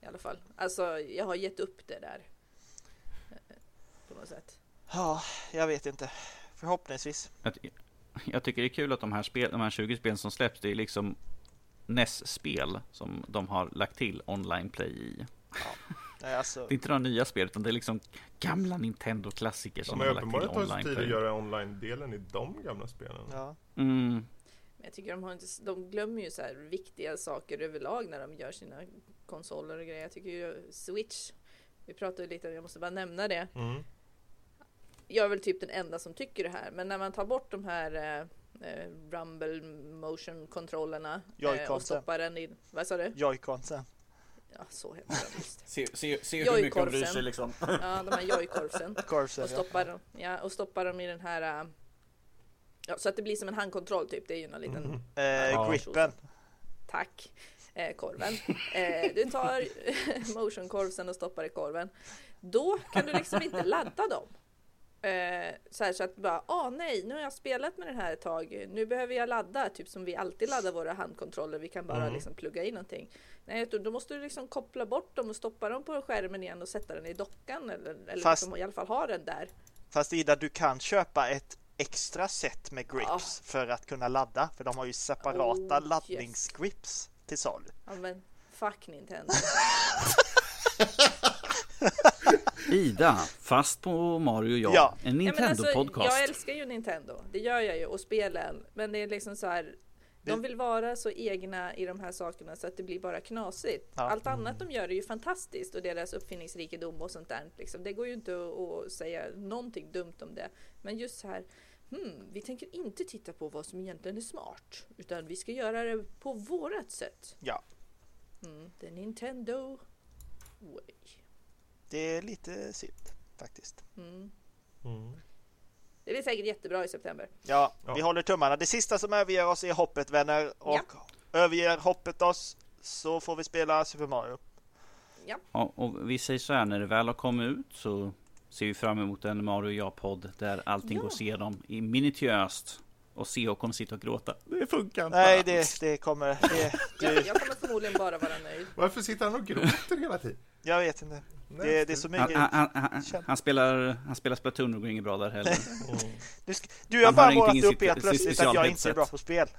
I alla fall. Alltså, jag har gett upp det där. På något sätt. Ja, jag vet inte. Förhoppningsvis. Jag, ty- jag tycker det är kul att de här, spel, de här 20 spelen som släpps, det är liksom NES-spel som de har lagt till online play i. Nej, alltså, Det är inte några nya spel, utan det är liksom gamla Nintendo-klassiker som De de har har lagt till uppenbarligen tagit sig online tid att göra online-delen i de gamla spelen. ja. Mm. Men jag tycker de, har inte, de glömmer ju så här viktiga saker överlag när de gör sina konsoler och grejer. Jag tycker ju Switch, vi pratade lite, jag måste bara nämna det. Mm. Jag är väl typ den enda som tycker det här, men när man tar bort de här, eh, eh, rumble motion kontrollerna eh, och stoppar den in. Vad sa du? Joy-Consen. Ja, så just. Se, se, se hur mycket de bryr Jojkorvsen. sig liksom. Ja, de här joykorvsen. Corvsen, Och ja. stoppar, dem- ja, och stoppar dem i den här äh, Ja, så att det blir som en handkontroll typ. Det är ju någon liten Mm. Eh, Ja. grippen. tack. Eh, korven. Eh, du tar motionkorvsen och stoppar i korven. Då kan du liksom inte ladda dem. Eh, så, här, så att bara, ah nej, nu har jag spelat med den här ett tag. Nu behöver jag ladda, typ som vi alltid laddar våra handkontroller. Vi kan bara Mm. liksom plugga in någonting. Nej, då, måste du liksom koppla bort dem och stoppa dem på skärmen igen och sätta den i dockan eller, eller Fast- liksom, i alla fall ha den där. Fast Ida, du kan köpa ett extra set med grips Ja. för att kunna ladda. För de har ju separata Oh, yes. laddningsgrips till salu. Ja men fuck Nintendo. Ida, fast på Mario och jag. Ja. En Ja, men alltså, Nintendo-podcast. jag älskar ju Nintendo, det gör jag ju och spelen. Men det är liksom så här. De vill vara så egna i de här sakerna så att det blir bara knasigt. Ja. Allt annat de gör är ju fantastiskt och deras uppfinningsrikedom och sånt där. Liksom. Det går ju inte att, att säga någonting dumt om det. Men just så här, hmm, vi tänker inte titta på vad som egentligen är smart. Utan vi ska göra det på vårat sätt. Ja, Mm, the Nintendo way. Det är lite synd faktiskt. Mm. Mm. Det blir säkert jättebra i september. Ja, Ja. vi håller tummarna. Det sista som överger oss är hoppet vänner. Och överger hoppet oss så får vi spela Super Mario. Ja, Ja, och vi säger så här, när det väl har kommit ut så ser vi fram emot en Mario och jag-podd där allting Ja. går att se dem i minutiöst. Och CH kommer sitta och gråta. Det funkar inte. Nej, det, det kommer... Det, jag, du, jag kommer förmodligen bara vara nöjd. Varför sitter han och gråter hela tiden? jag vet inte. Det, det är så Han, mycket... han, han, han, han, spelar, han spelar Splatoon och går inget bra där heller. Mm. Du, du har Han bara har målat upp helt plötsligt att jag inte är bra på spel.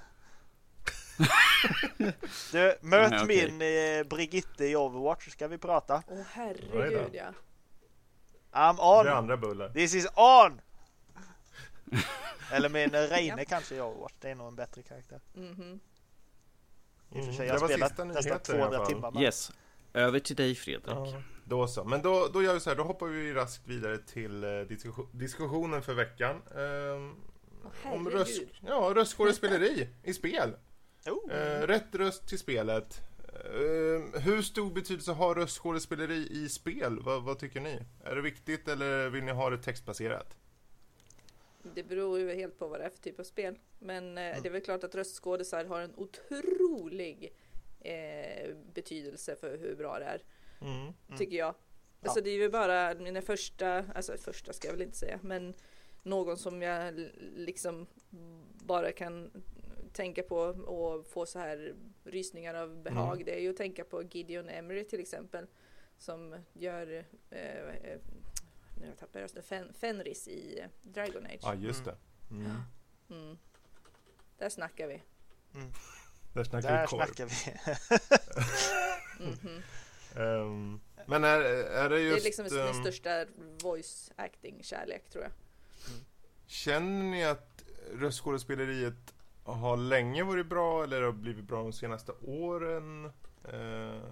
Du, möt Nej, okej. min eh, Brigitte i Overwatch så ska vi prata. Åh Oj herregud ja. I'm Det är on! andra bullar. This is on! Eller min Reine kanske i Overwatch. Det är nog en bättre karaktär. Mhm. I och för Mm, sig, det jag har spelat nästan nyheten i alla 200 fall. timmar. med. Yes. Över till dig Fredrik. Ja, då så. Men då, då gör vi så här, då hoppar vi raskt vidare till eh, diskussion, diskussionen för veckan. Ehm, Åh, om röst, ja, röstskådespeleri i spel. Oh. Eh, rätt röst till spelet. Eh, hur stor betydelse har röstskådespeleri i spel? Vad, vad tycker ni? Är det viktigt eller vill ni ha det textbaserat? Det beror ju helt på vad det är för typ av spel. Men eh, Mm. det är väl klart att röstskådisar har en otrolig eh, betydelse för hur bra det är. Mm. Tycker jag. Alltså det är ju bara mina första, alltså första ska jag väl inte säga, men någon som jag liksom bara kan tänka på och få så här rysningar av behag. Mm. Det är ju att tänka på Gideon Emery till exempel. Som gör, eh, eh, nu har jag tappat rösten, Fen, Fenris i Dragon Age. Ja, just det. Mm. Mm. Där snackar vi. Där snackar Där vi korv. snackar vi. Mhm. Ehm, men är, är det just... det är liksom min ehm, största voice acting kärlek tror jag. Känner ni att röstskådespeleriet har länge varit bra eller har blivit bra de senaste åren? Eh,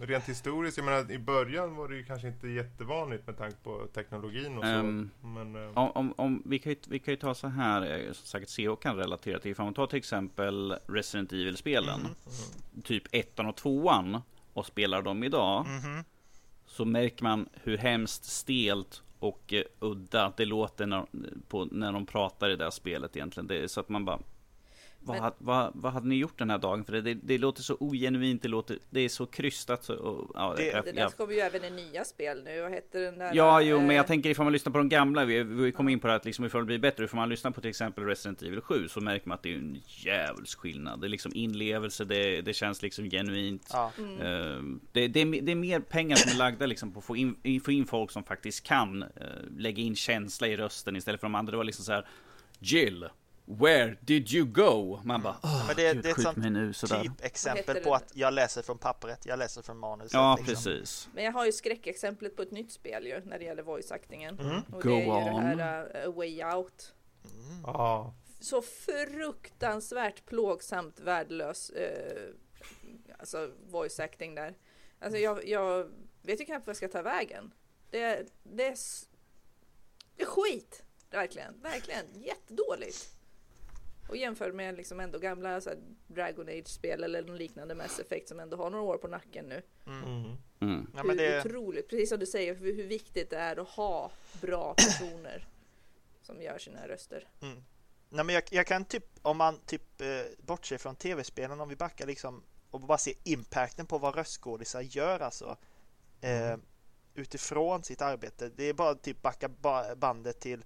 rent historiskt, jag menar i början var det ju kanske inte jättevanligt med tanke på teknologin och så. Ehm, men, eh, Om, om, om, vi, kan ju, vi kan ju ta så här, eh, som säkert CO kan relatera till. Ifall man tar till exempel Resident Evil-spelen, mm, typ ettan och tvåan, och spelar dem idag, Mhm. så märker man hur hemskt stelt och eh, udda det låter när, på, när de pratar i det här spelet egentligen. Det är så att man bara Men- vad, vad hade ni gjort den här dagen? För det, det, det låter så ogenuint, det, låter, det är så krystat. Så, och, ja, Det- jag- Det där jag- kommer ju även i nya spel nu. Vad heter den där? Ja, jo, men eh, jag tänker ifall man lyssnar på de gamla, vi, vi kom in på det att liksom ifall det blir bättre, ifall man lyssnar på till exempel Resident Evil 7 så märker man att det är en djävulsk skillnad. Det är liksom inlevelse, det, det känns liksom genuint. Ja. Mm. Eh, det, det, är, det är mer pengar som är lagda liksom på att få in, få in folk som faktiskt kan eh, lägga in känsla i rösten istället för de andra. Det var liksom så här Jill, where did you go? Man bara, åh, Men det, Gud, det är ett sånt nu sådär. typ exempel heter på att jag läser från pappret, jag läser från manuset. Ja, liksom. precis. Men jag har ju skräckexemplet på ett nytt spel ju när det gäller voice actingen. Mm. Och Go det är ju on. det här uh, A Way Out. Mm. ja. Så fruktansvärt plågsamt värdelös eh, alltså voice acting där. Alltså jag, jag vet ju knappt vad jag ska ta vägen. Det, det, är, det är skit. Verkligen, verkligen jättedåligt. Och jämför med liksom ändå gamla så här, Dragon Age-spel eller någon liknande Mass Effect som ändå har några år på nacken nu. Mm. Mm. Ja, hur men det, otroligt, precis som du säger, hur, hur viktigt det är att ha bra personer som gör sina röster. mm. Nej, men jag, jag kan typ, om man typ eh, bortser från tv-spelen, om vi backar liksom och bara ser impacten på vad röstskådisar gör alltså. Eh, utifrån sitt arbete. Det är bara typ backa ba- bandet till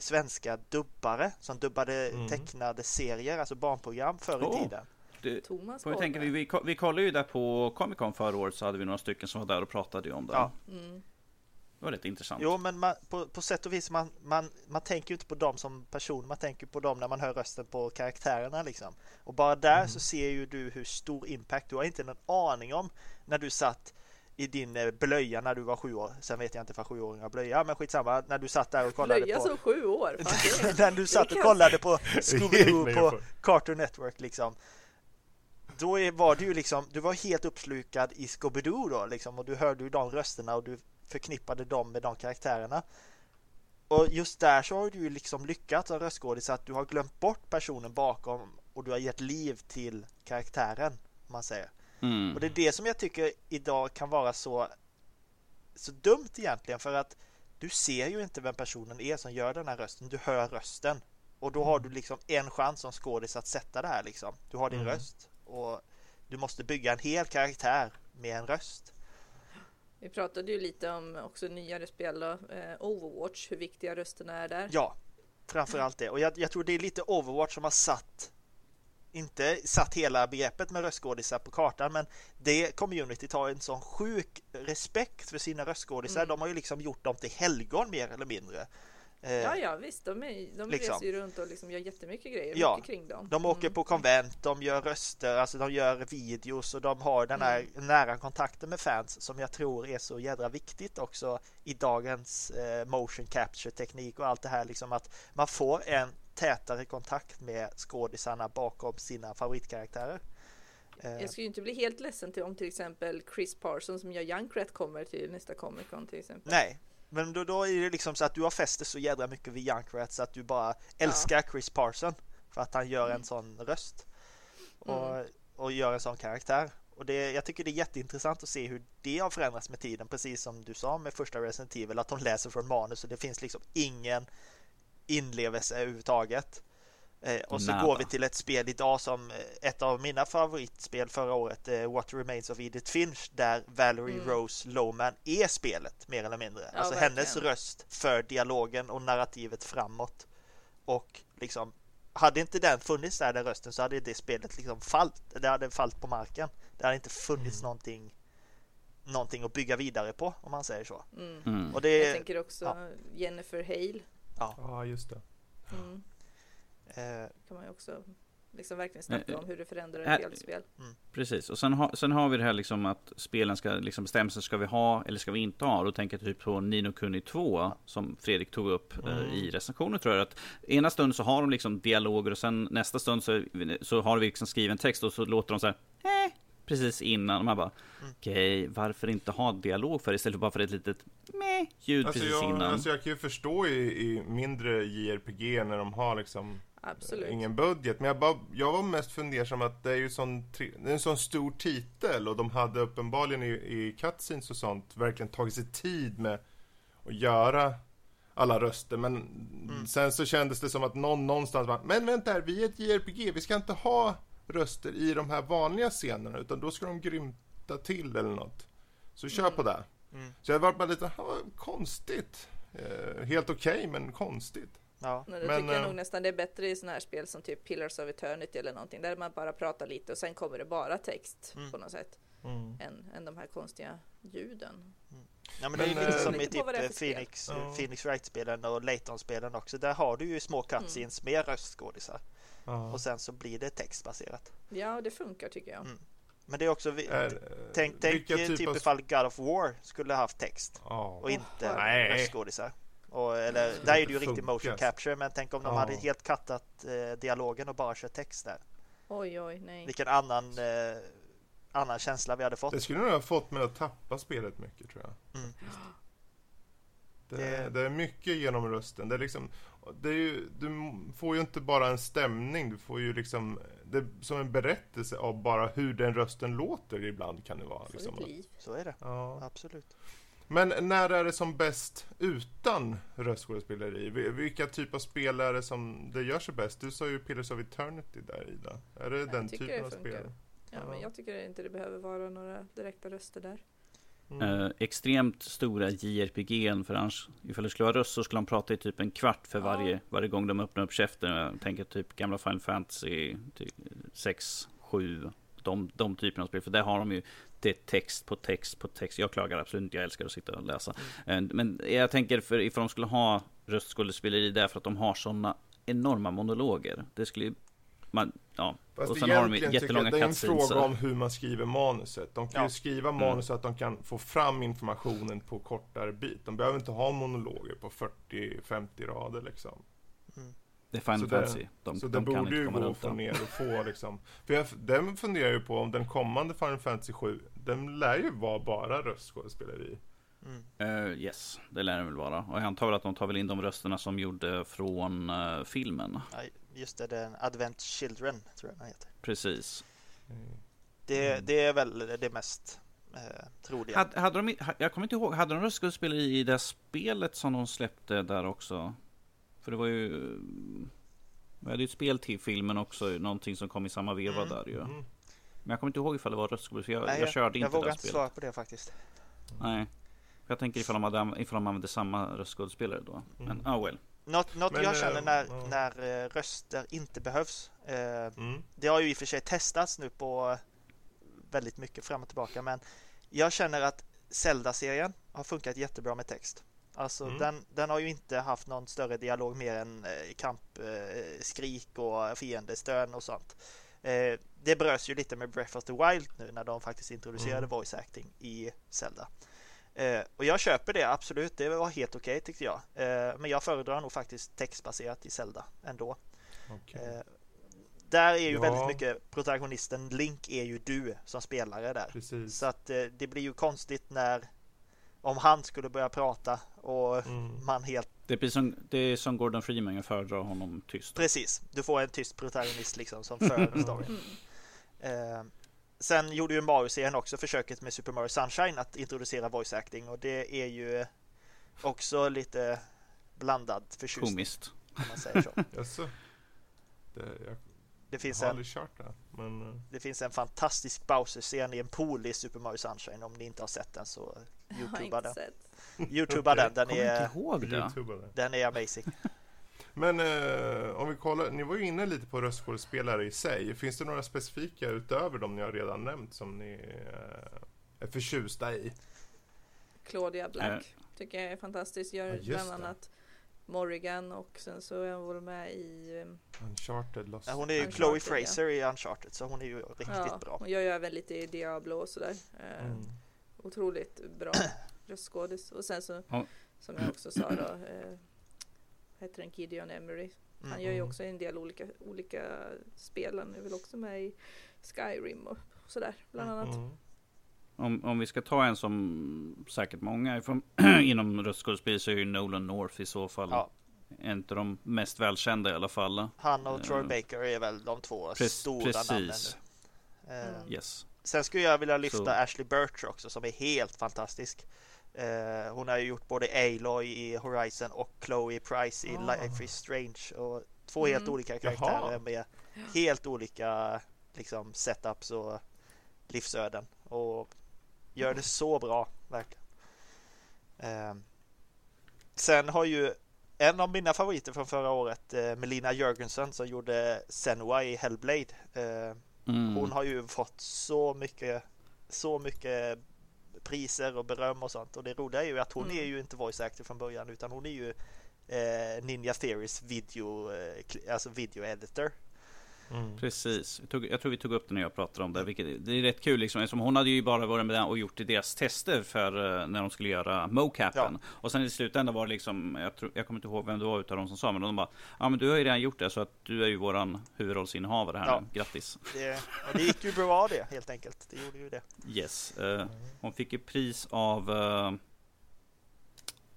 svenska dubbare som dubbade Mm. tecknade serier, alltså barnprogram förr i Oh. tiden. Det, Thomas vi, tänka, vi, vi, vi kollade ju där på Comic Con förra året så hade vi några stycken som var där och pratade ju om det. Ja. Mm. Det var rätt intressant. Jo, men man, på, på sätt och vis, man, man, man tänker ju inte på dem som person, man tänker på dem när man hör rösten på karaktärerna liksom. Och bara där så ser ju du hur stor impact, du har inte en aning om när du satt i din eh, blöja när du var sju år. Sen vet jag inte för sjuåringar blöja, men skitsamma. När du satt där och kollade Blöja på... som sju år. När du satt och kollade på Scooby-Doo på. Cartoon Network liksom. Då var du ju liksom, du var helt uppslukad i Scooby-Doo då liksom och du hörde ju de rösterna och du förknippade dem med de karaktärerna. Och just där så har du ju liksom lyckats som röstskådis att du har glömt bort personen bakom och du har gett liv till karaktären, om man säger. Mm. Och det är det som jag tycker idag kan vara så, så dumt egentligen för att du ser ju inte vem personen är som gör den här rösten, du hör rösten. Och då har du liksom en chans som skådis att sätta det här liksom. Du har din Mm. röst och du måste bygga en hel karaktär med en röst. Vi pratade ju lite om också nyare spel då, eh, Overwatch, hur viktiga rösterna är där. Ja, framförallt det. Och jag, jag tror det är lite Overwatch som har satt inte satt hela begreppet med röstskådisar på kartan men det communityt har en sån sjuk respekt för sina röstskådisar. Mm. De har ju liksom gjort dem till helgon mer eller mindre. Eh, Ja, ja visst, de, är, de Liksom. reser ju runt och liksom gör jättemycket grejer Ja, mycket kring dem. De åker Mm. på konvent, de gör röster, alltså de gör videos och de har den här nära kontakten med fans som jag tror är så jädra viktigt också i dagens eh, motion capture teknik och allt det här liksom att man får en tätare kontakt med skådisarna bakom sina favoritkaraktärer. Eh, Jag skulle ju inte bli helt ledsen till om till exempel Chris Parson som gör Junkrat kommer till nästa Comic Con till exempel. nej, men då, då är det liksom så att du har fäst så jädra mycket vid Junkrat att du bara älskar Chris Parson för att han gör en sån röst och, och gör en sån karaktär. Och det, jag tycker det är jätteintressant att se hur det har förändrats med tiden, precis som du sa med första Resident Evil, att de läser från manus och det finns liksom ingen inlevelse överhuvudtaget. Eh, och så Nada. går vi till ett spel idag som eh, ett av mina favoritspel förra året, eh, What Remains of Edith Finch, där Valerie Mm. Rose Lowman är spelet mer eller mindre. Ja, alltså verkligen. hennes röst för dialogen och narrativet framåt. Och liksom hade inte den funnits där, den rösten, så hade det spelet liksom fallit. Det hade fallit på marken. Det hade inte funnits någonting, någonting att bygga vidare på, om man säger så. Mm. Mm. Och det, Jag tänker också ja. Jennifer Hale. Ja, just det. Mm. eh, kan man ju också liksom verkligen snacka Eh, om hur det förändrar eh, ett tv-spel. Precis, och sen, ha, sen har vi det här liksom att spelen ska liksom bestämma sig, ska vi ha eller ska vi inte ha? Då tänker jag typ på Nino Kuni 2 som Fredrik tog upp eh, i recensionen tror jag. Att ena stund så har de liksom dialoger och sen nästa stund så, så har vi liksom skriven text och så låter de så här eh, precis innan. Och man bara okej, varför inte ha dialog för istället för bara för ett litet meh ljud Alltså precis jag, innan. alltså jag kan ju förstå i, i mindre JRPG när de har liksom Absolut. ingen budget. Men jag, bara, jag var mest fundersam att det är ju sån, tri- det är en sån stor titel och de hade uppenbarligen i, i cutscenes och sånt verkligen tagit sig tid med att göra alla röster. Men sen så kändes det som att någon någonstans bara, men vänta här, vi är ett JRPG, vi ska inte ha röster i de här vanliga scenerna utan då ska de grymta till eller något. Så kör på det. Mm. Så jag var bara lite, "Ha, vad konstigt. Eh, helt okej, men konstigt. ja. Det Men, tycker jag eh, nog nästan det är bättre i sådana här spel som typ Pillars of Eternity eller någonting där man bara pratar lite och sen kommer det bara text Mm. på något sätt än, än de här konstiga ljuden. Ja men, det är ju Men, lite eh, som i typ eh. Phoenix, Ja. Phoenix Wright-spelen och Layton-spelen också. Där har du ju små cutscenes med röstskådisar Ja. och sen så blir det textbaserat. Ja, det funkar tycker jag. Mm. Men det är också, vi, Är, tänk, tänk eh, typ av- ifall God of War skulle ha haft text Ja. och inte nej. röstskådisar. Och, eller, där är det ju riktig motion capture men tänk om de hade helt kattat eh, dialogen och bara kört text där. Oj, oj, nej. Vilken annan, eh, annan känsla vi hade fått. Det skulle nog ha fått mig att tappa spelet mycket tror jag. Det, Det- det är mycket genom rösten. Det är liksom, ju, du får ju inte bara en stämning, du får ju liksom, det som en berättelse av bara hur den rösten låter ibland kan det vara. Får Liksom. liv. Så är det. Ja. Absolut. Men när är det som bäst utan röstskådespeleri? Vi- Vilka typ av spel är det som det gör sig bäst? Du sa ju Pillars of Eternity där Ida. Är det jag den typen det av spel? Ja, Ja. men jag tycker inte det behöver vara några direkta röster där. Mm. Eh, extremt stora JRPG för annars ifall det skulle vara röst så skulle de prata i typ en kvart för varje, varje gång de öppnar upp käften. Jag tänker typ gamla Final Fantasy 6, 7, de, de typerna av spel. För där har de ju det text på text på text. Jag klagar absolut inte, jag älskar att sitta och läsa. Eh, Men jag tänker för ifall de skulle ha röstskådespeleri därför att de har sådana enorma monologer. Det skulle ju, man, ja. Fast och sen har de jättelånga jag det är en fråga om hur man skriver manuset. De kan Ja. ju skriva manus så att de kan få fram informationen på kortare bit. De behöver inte ha monologer på 40-50 rader liksom. Det är Final Så det- Fantasy. De, så det de kan borde ju gå det. ner och få liksom. För jag, den funderar ju på om den kommande Final Fantasy 7, den lär ju vara bara röstskådespeleri. Mm. Eh, yes, det lär det väl vara. Och jag antar väl att de tar väl in de rösterna som gjorde från eh, filmen. Ja, just det, det är en Advent Children tror jag den heter. Precis. Det, Mm. det är väl det mest eh, troliga. Hade, hade de, jag kommer inte ihåg, hade de röstskådespeleri i det spelet som de släppte där också? För det var ju... Vi hade ju ett spel till filmen också, någonting som kom i samma veva Mm. där ju. Mm. Men jag kommer inte ihåg ifall det var röstskådespeleri, för jag, Nej, jag körde jag inte vågar det inte spelet. svara på det faktiskt. Nej. Jag tänker ifall de, hade, ifall de använde samma röstskådespelare då. Men, Mm. ah well. Något, något Men, jag eh, känner när, ja. när eh, röster inte behövs. Eh, Mm. det har ju i och för sig testats nu på väldigt mycket fram och tillbaka men jag känner att Zelda-serien har funkat jättebra med text. Alltså Mm. den, den har ju inte haft någon större dialog mer än eh, kampskrik eh, skrik och fiendestön och sånt. Eh, det bröts ju lite med Breath of the Wild nu när de faktiskt introducerade Mm. voice acting i Zelda. Eh, och jag köper det absolut, det var helt okej tyckte jag. Eh, men jag föredrar nog faktiskt textbaserat i Zelda ändå. Okej. Eh, där är ju Ja. väldigt mycket protagonisten Link är ju du som spelare där. Precis. Så att eh, det blir ju konstigt när om han skulle börja prata och Mm. man helt Det är precis som, det är som Gordon Freeman, jag föredrar honom tyst. precis. Du får en tyst protagonist liksom som för storyn. Mm. Sen gjorde ju Mario-serien också försöket med Super Mario Sunshine att introducera voice acting och det är ju också lite blandad förtjusning Komiskt. om man säger så. Jaså? Det, jag Det finns en det. Men eh, Det finns en fantastisk Bowser-scen i en pool i Super Mario Sunshine. Om ni inte har sett den så Jag youtuba inte den. Youtuba den, den Kommer är, inte ihåg det. Youtuba det. den är amazing. Men eh, om vi kollar, ni var ju inne lite på röstskådespelare i sig. Finns det några specifika utöver de ni har redan nämnt som ni eh, är förtjusta i? Claudia Black Eh. tycker jag är fantastisk. Gör Ja, bland det. annat Morrigan och sen så är hon väl med i um, Uncharted Lost. Ja, Hon är ju Uncharted, Chloe ja. Fraser i Uncharted så hon är ju riktigt ja, bra. hon gör ju även lite i Diablo och sådär. Eh, Mm. Otroligt bra röstskådis. Och sen så Ja. som jag också sa då eh, heter den Gideon Emery. Han Mm. gör ju Mm. också en del olika, olika spel. Han är väl också med i Skyrim och sådär bland annat. Mm. Om, om vi ska ta en som säkert många ifrån, inom röstskådespel så är ju Nolan North i så fall. Ja. En av de mest välkända i alla fall. Han och Troy Eh, Baker är väl de två Pre- stora namnen precis. nu. Eh, Mm. Yes. Sen skulle jag vilja lyfta Så- Ashley Birch också som är helt fantastisk. Eh, hon har ju gjort både Aloy i Horizon och Chloe Price i Ah. Life is Strange. Och två helt Mm. olika Jaha. karaktärer med helt olika liksom, setups och livsöden. Och gör det så bra, verkligen. Eh, sen har ju en av mina favoriter från förra året, eh, Melina Jörgensen som gjorde Senua i Hellblade. Eh, Mm. hon har ju fått så mycket, så mycket priser och beröm och sånt. Och det roliga är ju att hon Mm. är ju inte voice actor från början utan hon är ju eh, Ninja Theories video, eh, alltså video editor. Mm. Precis. Jag, tror vi tog upp det när jag pratade om det. Vilket, det är rätt kul liksom. Eftersom hon hade ju bara varit med och gjort deras tester för eh, när de skulle göra mocapen. Och sen i slutändan var det liksom, jag, tror, jag kommer inte ihåg vem det var utav de som sa, men de bara Ja men du har ju redan gjort det så att du är ju våran huvudrollsinnehavare här Ja. nu. Grattis! Det, det gick ju bra det helt enkelt. Det gjorde ju det. Yes. Eh, hon fick ju pris av eh,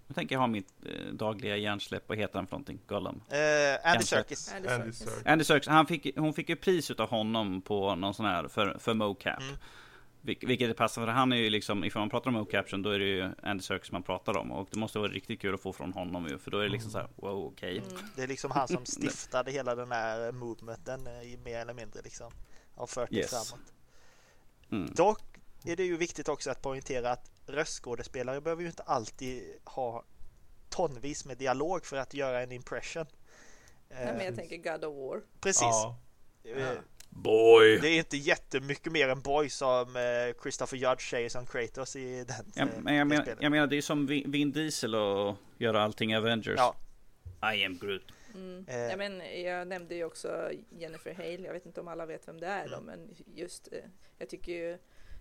Nu tänker jag ha mitt eh, dagliga hjärnsläpp. Vad heter han för någonting? Gollum? Eh, Andy. Serkis. Andy Andy Serkis. Andy Serkis, han fick, hon fick ju pris utav honom på någon sån här för, för mocap. Mm. Vil- Vilket är passande för han är ju liksom, ifall man pratar om mocaption då är det ju Andy Serkis man pratar om. Och det måste vara riktigt kul att få från honom ju. För då är det liksom så här, wow okej. Mm. Det är liksom han som stiftade hela den här movementen eh, i mer eller mindre liksom. Fört det Yes. framåt. Mm. Dock är det ju viktigt också att poängtera att röstskådespelare behöver ju inte alltid ha tonvis med dialog för att göra en impression. Nej, men jag tänker God of War. precis. Ja. Eh, Boy! Det är inte jättemycket mer än Boy som eh, Christopher Judge säger som Kratos i den Ja, eh, men jag, spelet. jag menar det är som Vin Diesel och göra allting Avengers. Ja. I am Groot. Mm. Ja, men jag nämnde ju också Jennifer Hale. Jag vet inte om alla vet vem det är då, Mm. men just jag tycker ju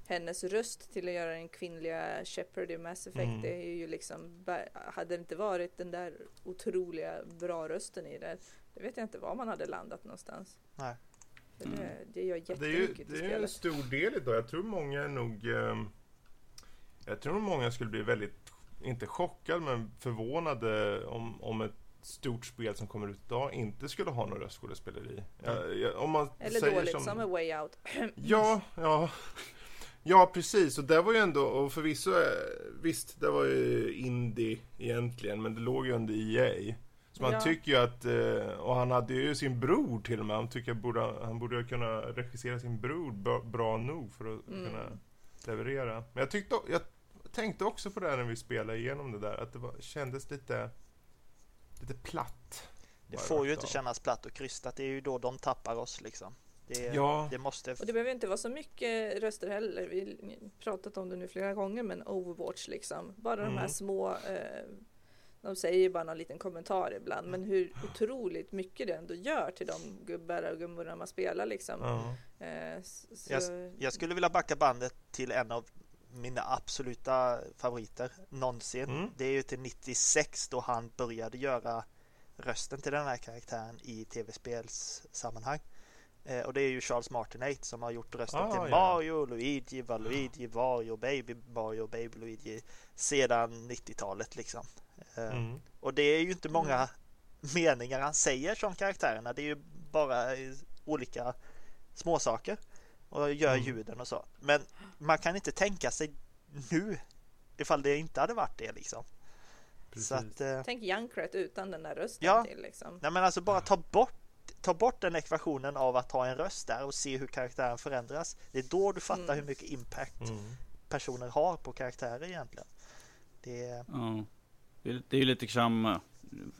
hennes röst till att göra den kvinnliga Shepard i Mass Effect, Mm. det är ju liksom, hade det inte varit den där otroliga bra rösten i det, det vet jag inte var man hade landat någonstans. Nej. Det, det gör Det är ju, jättemycket det är ju en stor del idag. Jag tror många är nog... ehm, jag tror många skulle bli väldigt, inte chockade, men förvånade om, om ett stort spel som kommer ut idag inte skulle ha någon röstskådespeleri. Om man Eller säger dåligt, som... som A Way Out. Ja, ja. Ja, precis. Och det var ju ändå, och förvisso, eh, visst, det var ju indie egentligen, men det låg ju under EA. Så man Ja. tycker ju att, eh, och han hade ju sin bror till och med, han tycker borde, han borde ju kunna regissera sin bror bra, nog för att Mm. kunna leverera. Men jag tyckte, jag tänkte också på det här när vi spelade igenom det där, att det var, kändes lite, lite platt. Det får ju inte av. kännas platt och krystat. Det är ju då de tappar oss liksom. Det, Ja. det måste... Och det behöver inte vara så mycket röster heller. Vi har pratat om det nu flera gånger, men Overwatch liksom. Bara de här Mm. små, eh, de säger ju bara någon liten kommentar ibland, men hur otroligt mycket det ändå gör till de gubbar och gummorna man spelar liksom. Ja. Eh, så, Jag skulle vilja backa bandet till en av mina absoluta favoriter någonsin. Mm. Det är ju till 96 då han började göra rösten till den här karaktären i tv-spelssammanhang. Eh, och det är ju Charles Martinet som har gjort rösten Ah, till ja. Mario, Luigi, Valuigi, Wario, Baby Mario, Baby Luigi sedan 90-talet liksom. Eh, Mm. och det är ju inte många meningar han säger som karaktärerna. Det är ju bara eh, olika småsaker och gör Mm. ljuden och så. Men man kan inte tänka sig nu ifall det inte hade varit det liksom. Precis. Så att, eh, Tänk Junkrat utan den där rösten Ja. till liksom. nej men alltså bara ta bort Ta bort den ekvationen av att ha en röst där och se hur karaktären förändras. Det är då du fattar Mm. hur mycket impact Mm. personer har på karaktärer egentligen. Det är, Ja. Det är, ju lite som, eh,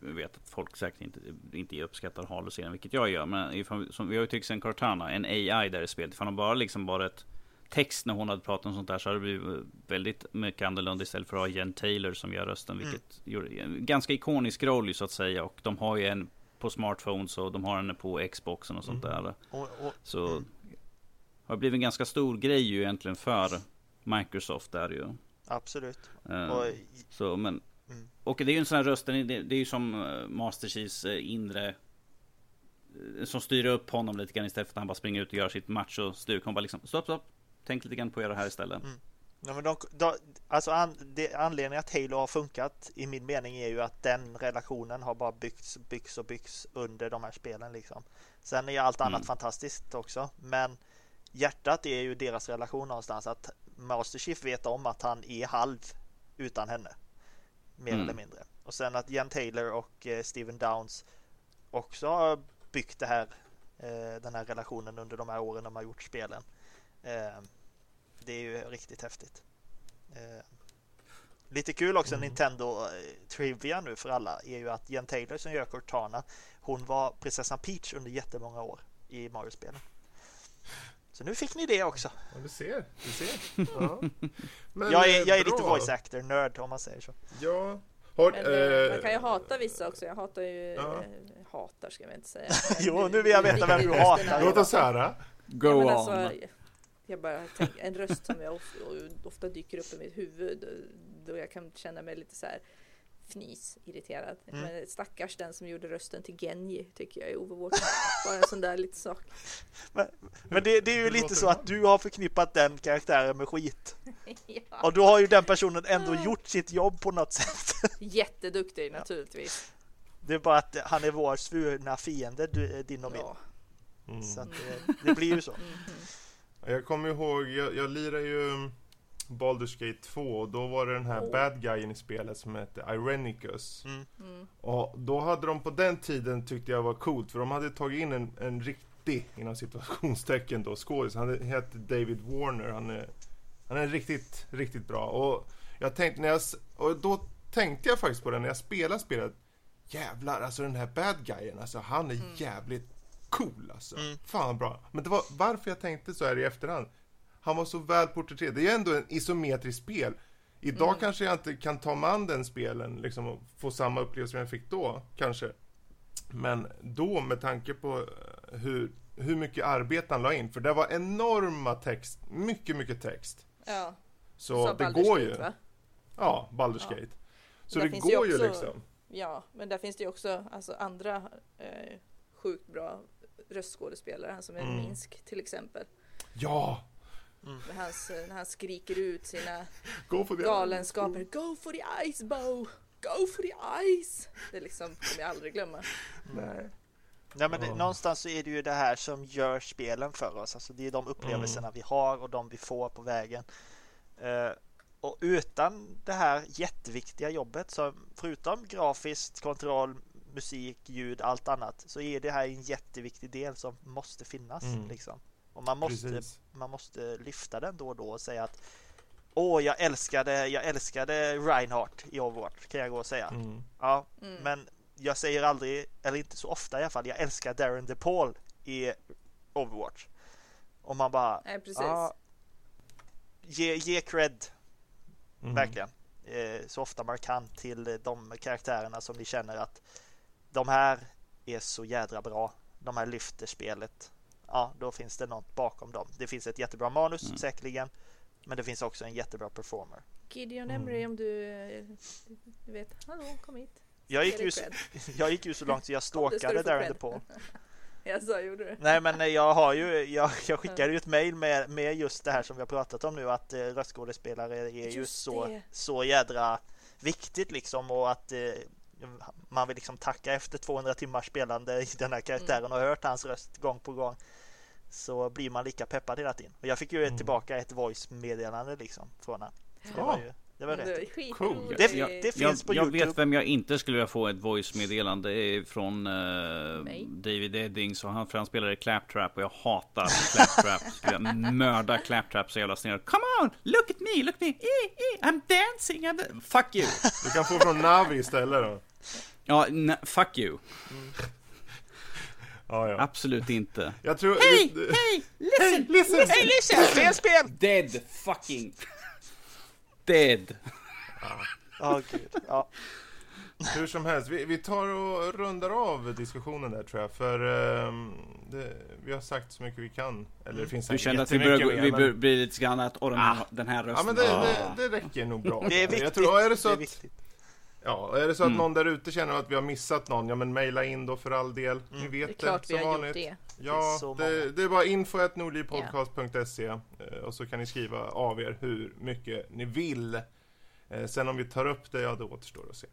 jag vet att folk säkert inte, inte uppskattar Halo-serien, vilket jag gör. Men ifall, som, vi har ju till exempel Cortana, en AI där i spelet. Ifall de bara liksom bara ett text när hon hade pratat om sånt där så hade det blivit väldigt mycket annorlunda istället för att ha Jen Taylor som gör rösten. Vilket gjorde en ganska ikonisk roll så att säga. Och de har ju en på smartphones och de har en på Xboxen och sånt där. och, och, Så Mm. har blivit en ganska stor grej ju egentligen för Microsoft där ju. absolut. Eh, Och, så, men, Mm. Och det är ju en sån här röst, det, är ju som eh, Master Chiefs eh, inre Som styr upp honom lite grann istället för att han bara springer ut och gör sitt macho-stuk. Hon bara liksom, stopp, stopp. Tänk lite grann på att göra det här istället. Mm. Ja, men de, de, alltså an, det, anledningen att Halo har funkat i min mening är ju att den relationen har bara byggts, byggts och byggts under de här spelen liksom. Sen är allt annat Mm. fantastiskt också, men hjärtat är ju deras relation någonstans att Master Chief vet om att han är halv utan henne. Mer Mm. eller mindre. Och sen att Jen Taylor och eh, Steven Downs också har byggt det här, eh, den här relationen under de här åren de har gjort spelen. Eh, det är ju riktigt häftigt. Eh, lite kul också Mm. Nintendo eh, Trivia nu för alla är ju att Jen Taylor som gör Cortana hon var prinsessan Peach under jättemånga år i Mario-spelen. Så nu fick ni det också. Ja, du ser. Du ser. Ja. Men, Jag är, eh, jag är lite voice actor nörd om man säger så. Ja. Har, Men eh, man kan ju hata vissa också. Jag hatar ju, Ja. eh, hatar ska jag inte säga. Jo, nu vill jag veta vem du hatar. Låt oss höra. Go Ja, men on! alltså, jag bara tänker, en röst som jag ofta, ofta dyker upp i mitt huvud då jag kan känna mig lite så här fnys, irriterad. Mm. Men stackars den som gjorde rösten till Genji tycker jag i Overwatch. Bara en sån där liten sak. Men det, det är ju lite så att du har förknippat den karaktären med skit. ja. Och då har ju den personen ändå gjort sitt jobb på något sätt. Jätteduktig naturligtvis. Det är bara att han är vår svurna fiende, du, din och min. Ja. Mm. Så att det, det blir ju så. Jag kommer ihåg, jag, jag lirade ju Baldur's Gate 2 och då var det den här Oh. bad guyen i spelet som hette Irenicus. Mm. Mm. Och då hade de på den tiden tyckte jag var coolt för de hade tagit in en, en riktig, inom situationstecken då, skådis. Han heter David Warner. Han är, han är riktigt, riktigt bra. Och jag tänkte när jag, och då tänkte jag faktiskt på det när jag spelade spelet. Jävlar, alltså den här bad guyen, alltså han är jävligt cool alltså. Mm. Fan bra. Men det var varför jag tänkte så här i efterhand. Han var så väl porträtterad. Det är ju ändå en isometrisk spel. Idag kanske jag inte kan ta mig an den spelen liksom, och få samma upplevelse som jag fick då, kanske. Men då med tanke på eh, hur, hur mycket arbete han la in, för det var enorma text, mycket, mycket text. Ja. Så Sa det Baldur's går Gate, ju. va? Ja, Baldur's Ja. Gate. Så Där det går ju ju också- liksom. Ja, men där finns det ju också alltså, andra eh, sjukt bra röstskådespelare. Han som är Mm. Minsk till exempel. Ja! Med hans, eh, när han skriker ut sina Go for the galenskaper. Go for the ice bow! Go for the ice! Det är liksom, kommer jag aldrig glömma. Nej. Nej, men det, Ja. någonstans så är det ju det här som gör spelen för oss. Alltså det är de upplevelserna vi har och de vi får på vägen. Eh, och utan det här jätteviktiga jobbet, så förutom grafiskt, kontroll, musik, ljud, allt annat, så är det här en jätteviktig del som måste finnas. Mm. Liksom. Och man måste, Precis. man måste lyfta den då och då och säga att Åh, jag älskade, jag älskade Reinhardt i Overwatch, kan jag gå och säga. Mm. Ja, Mm. men jag säger aldrig, eller inte så ofta i alla fall, jag älskar Darren DePaul i Overwatch. Och man bara, Nej, precis. ja, ge, ge cred, Mm. verkligen. Eh, så ofta man kan till de karaktärerna som ni känner att de här är så jädra bra. De här lyfter spelet. Ja, då finns det något bakom dem. Det finns ett jättebra manus Mm. säkerligen. Men det finns också en jättebra performer. Gideon Mm. Emery om du, eh, du vet, hallå kom hit. Jag gick, ju så, jag gick ju så långt så jag stalkade Darren cred. DePaul. Jag sa, gjorde du? Nej men jag har ju, jag, jag skickade ju ett mail med, med just det här som vi har pratat om nu att eh, röstskådespelare är just Just så, det. så jädra viktigt liksom och att eh, man vill liksom tacka efter 200 timmars spelande i den här karaktären Mm. och hört hans röst gång på gång så blir man lika peppad hela tiden. Och jag fick ju Mm. tillbaka ett voice-meddelande liksom från honom. Det var ju, det var Det rätt. var skitroligt. Det- Jag, det finns jag, på jag YouTube. vet vem jag inte skulle vilja få ett voice-meddelande från eh, Mig. David Eddings och han, för han spelar i Claptrap och jag hatar Claptrap. Skulle jag mörda Claptrap så jävla snäll. Come on, look at me, look at me, eh, eh, I'm dancing, I'm... Fuck you! Du kan få från Navi istället då. Ja, ne- fuck you. Ja, ja. Absolut inte. Jag tror... Hej, hej, listen, listen! Hej Lisa, spel spel! dead fucking dead. Ja, gud. Ja. Hur som helst, vi, vi tar och rundar av diskussionen där tror jag. För ehm, det, vi har sagt så mycket vi kan. Eller det finns Du kände att vi börjar, mer, vi bör, blir lite grann att, åh den här, Ah. den här Ja rösten. men det, ah. det, det räcker nog bra. Det är viktigt. Jag tror, är det så det är att, viktigt. Ja, är det så att Mm. någon där ute känner att vi har missat någon, ja men mejla in då för all del. Ni Mm. vet Det är klart vi som har vanligt. gjort det. Det är Ja, så det, många. det är bara info.nordlivpodcast.se eh, och så kan ni skriva av er hur mycket ni vill. Eh, Sen om vi tar upp det, ja det återstår att se.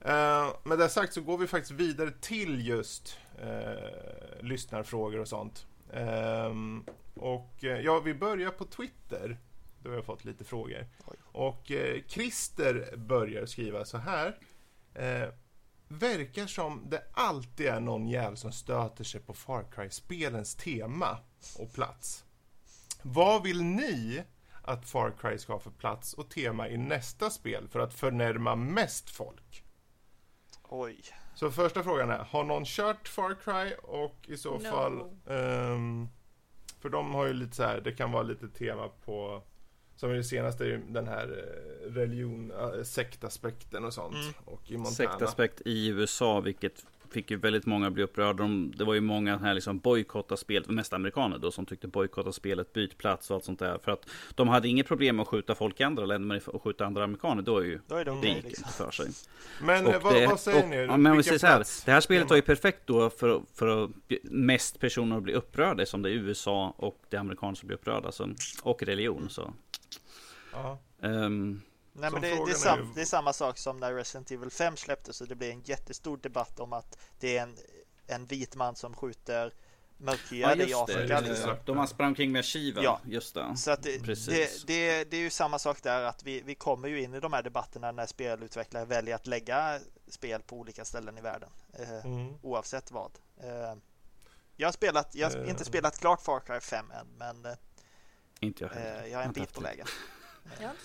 Eh, Med det sagt så går vi faktiskt vidare till just eh, lyssnarfrågor och sånt. Ehm, och eh, ja, vi börjar på Twitter. Då har jag fått lite frågor. Oj. Och eh, Christer börjar skriva så här. Eh, verkar som det alltid är någon jävel som stöter sig på Far Cry-spelens tema och plats. Vad vill ni att Far Cry ska ha för plats och tema i nästa spel för att förnärma mest folk? Oj. Så första frågan är, har någon kört Far Cry och i så No. fall... ehm, för de har ju lite så här, det kan vara lite tema på... Som i det senaste är ju den här eh, religion, äh, sektaspekten och sånt. Mm. Och i Montana. Sektaspekt i USA, vilket fick ju väldigt många bli upprörda. De, det var ju många här liksom bojkotta spelet, mest amerikaner då, som tyckte bojkotta spelet, byt plats och allt sånt där. För att de hade inget problem med att skjuta folk i andra länder, men att skjuta andra amerikaner, då är ju Då är det det gick liksom. inte för sig. Men Och vad, det- vad säger och- ni? Ja, men vi säger så här, det här spelet var ju perfekt då för, för att mest personer blir upprörda som det är USA och det är amerikaner som blir upprörda. Så, och religion. Så. Ja. Ehm, Nej, men det, det, är sam, är ju- det är samma sak som när Resident Evil 5 släpptes och det blev en jättestor debatt om att det är en, en vit man som skjuter mörkhyade i Afrika. det. liksom. Eh, De har sprang omkring med Shiva. Ja. Just det. Så att det, Precis. det, det, det är ju samma sak där att vi, vi kommer ju in i de här debatterna när spelutvecklare väljer att lägga spel på olika ställen i världen. Eh, Mm. Oavsett vad. Eh, jag har spelat, jag har Eh. inte spelat klart Far Cry 5 än men eh, Inte jag heller. jag är en bit på vägen.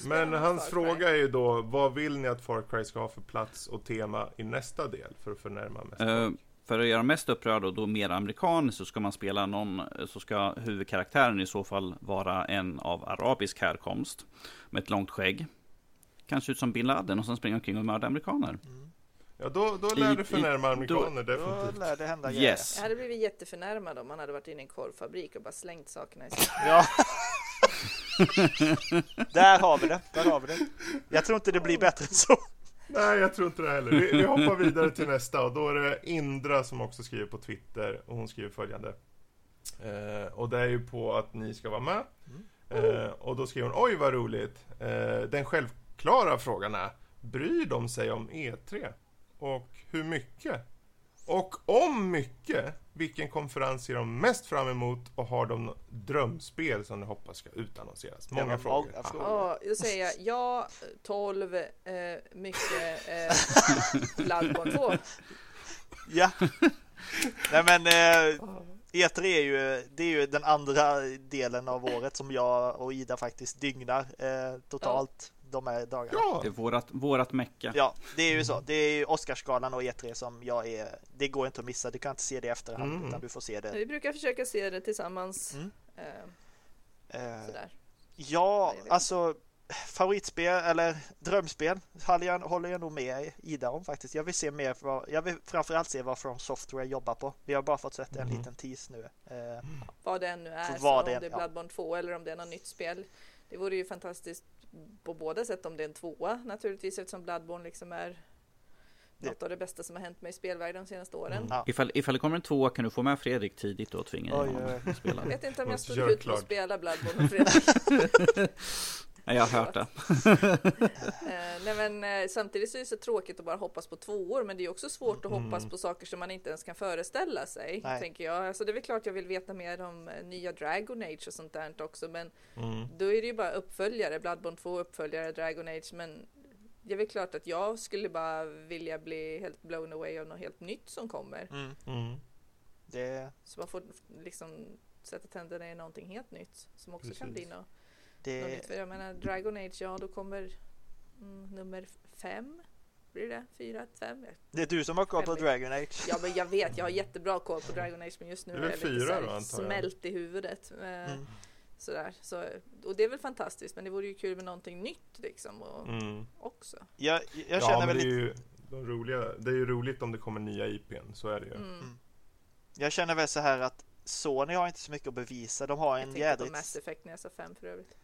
Men hans fråga är ju då, vad vill ni att Far Cry ska ha för plats och tema i nästa del för att förnärma mest folk? för att göra mest upprörd och då mer amerikan så ska man spela någon, så ska huvudkaraktären i så fall vara en av arabisk härkomst. Med ett långt skägg. Kanske ut som bin Laden och sen springa omkring och mörda amerikaner. Ja, då, då lär i- det förnärma i- amerikaner Då definitivt. lär det hända Yes. Jag hade blivit jätteförnärmad om man hade varit inne i en korvfabrik och bara slängt sakerna i sig. Ja. Där har vi det. Där har vi det. Jag tror inte det blir bättre än så. Nej, jag tror inte det heller. Vi, vi hoppar vidare till nästa och då är det Indra som också skriver på Twitter och hon skriver följande. Eh, och det är ju på att ni ska vara med. Eh, och då skriver hon, oj vad roligt. Eh, den självklara frågan är, bryr de sig om E3? Och hur mycket? Och om mycket, vilken konferens ser de mest fram emot och har de drömspel som de hoppas ska utannonseras? Många frågor. många Ah. frågor. Ja, då säger jag ja, 12, eh, mycket eh, Bloodborne 2. Ja. Nej men eh, E3 är ju, det är ju den andra delen av året som jag och Ida faktiskt dygnar eh, totalt de här dagarna. Ja, Det är vårat, vårat mecka. Ja, det är ju så. Det är ju Oscarsgalan och E3 som jag är. Det går inte att missa. Du kan inte se det i efterhand Mm. utan du får se det. Vi brukar försöka se det tillsammans. Mm. Eh, Eh, sådär. ja, alltså favoritspel eller drömspel håller jag, håller jag nog med Ida om faktiskt. Jag vill se mer. Jag vill framförallt se vad From Software jobbar på. Vi har bara fått sett en Mm. liten tease nu. Eh, Vad det än nu är, så vad om det är ja. Bloodborne 2 eller om det är något nytt spel. Det vore ju fantastiskt på båda sätt om det är en tvåa naturligtvis eftersom Bloodborne liksom är Det- något av det bästa som har hänt mig i spelvärlden de senaste åren. Mm. Ja. Ifall, ifall det kommer en tvåa kan du få med Fredrik tidigt och tvinga honom att spela. Jag vet inte om jag stod ut med att spela Bloodborne och Fredrik. Ja, jag har hört det. Eh, nej men eh, samtidigt så är det så tråkigt att bara hoppas på tvåor men det är också svårt att Mm. hoppas på saker som man inte ens kan föreställa sig. Nej. Tänker jag. Alltså det är väl klart jag vill veta mer om eh, nya Dragon Age och sånt där också men mm. då är det ju bara uppföljare, Bloodborne 2 uppföljare, Dragon Age men det är väl klart att jag skulle bara vilja bli helt blown away av något helt nytt som kommer. mm, Mm. det, Så man får liksom sätta tänderna i någonting helt nytt som också kan Precis. bli något, något det, nytt. För jag menar Dragon Age, ja då kommer mm, nummer fem. Blir det? Fyra? Fem? Jag- det är du som har koll på. Dragon Age. Ja men jag vet, jag har jättebra koll på Dragon Age men just nu Det är jag lite fyra så här då, jag? smält i huvudet. Eh, Mm. Sådär. Så, och det är väl fantastiskt men det vore ju kul med någonting nytt liksom och, Mm. också. Jag, jag ja, känner men väl det är, lite ju, de roliga, det är ju roligt om det kommer nya IPn, så är det ju. Mm. Jag känner väl så här att Sony har inte så mycket att bevisa. De har Jag en tänkte på jädrigt... Mass Effect när jag sa fem för övrigt.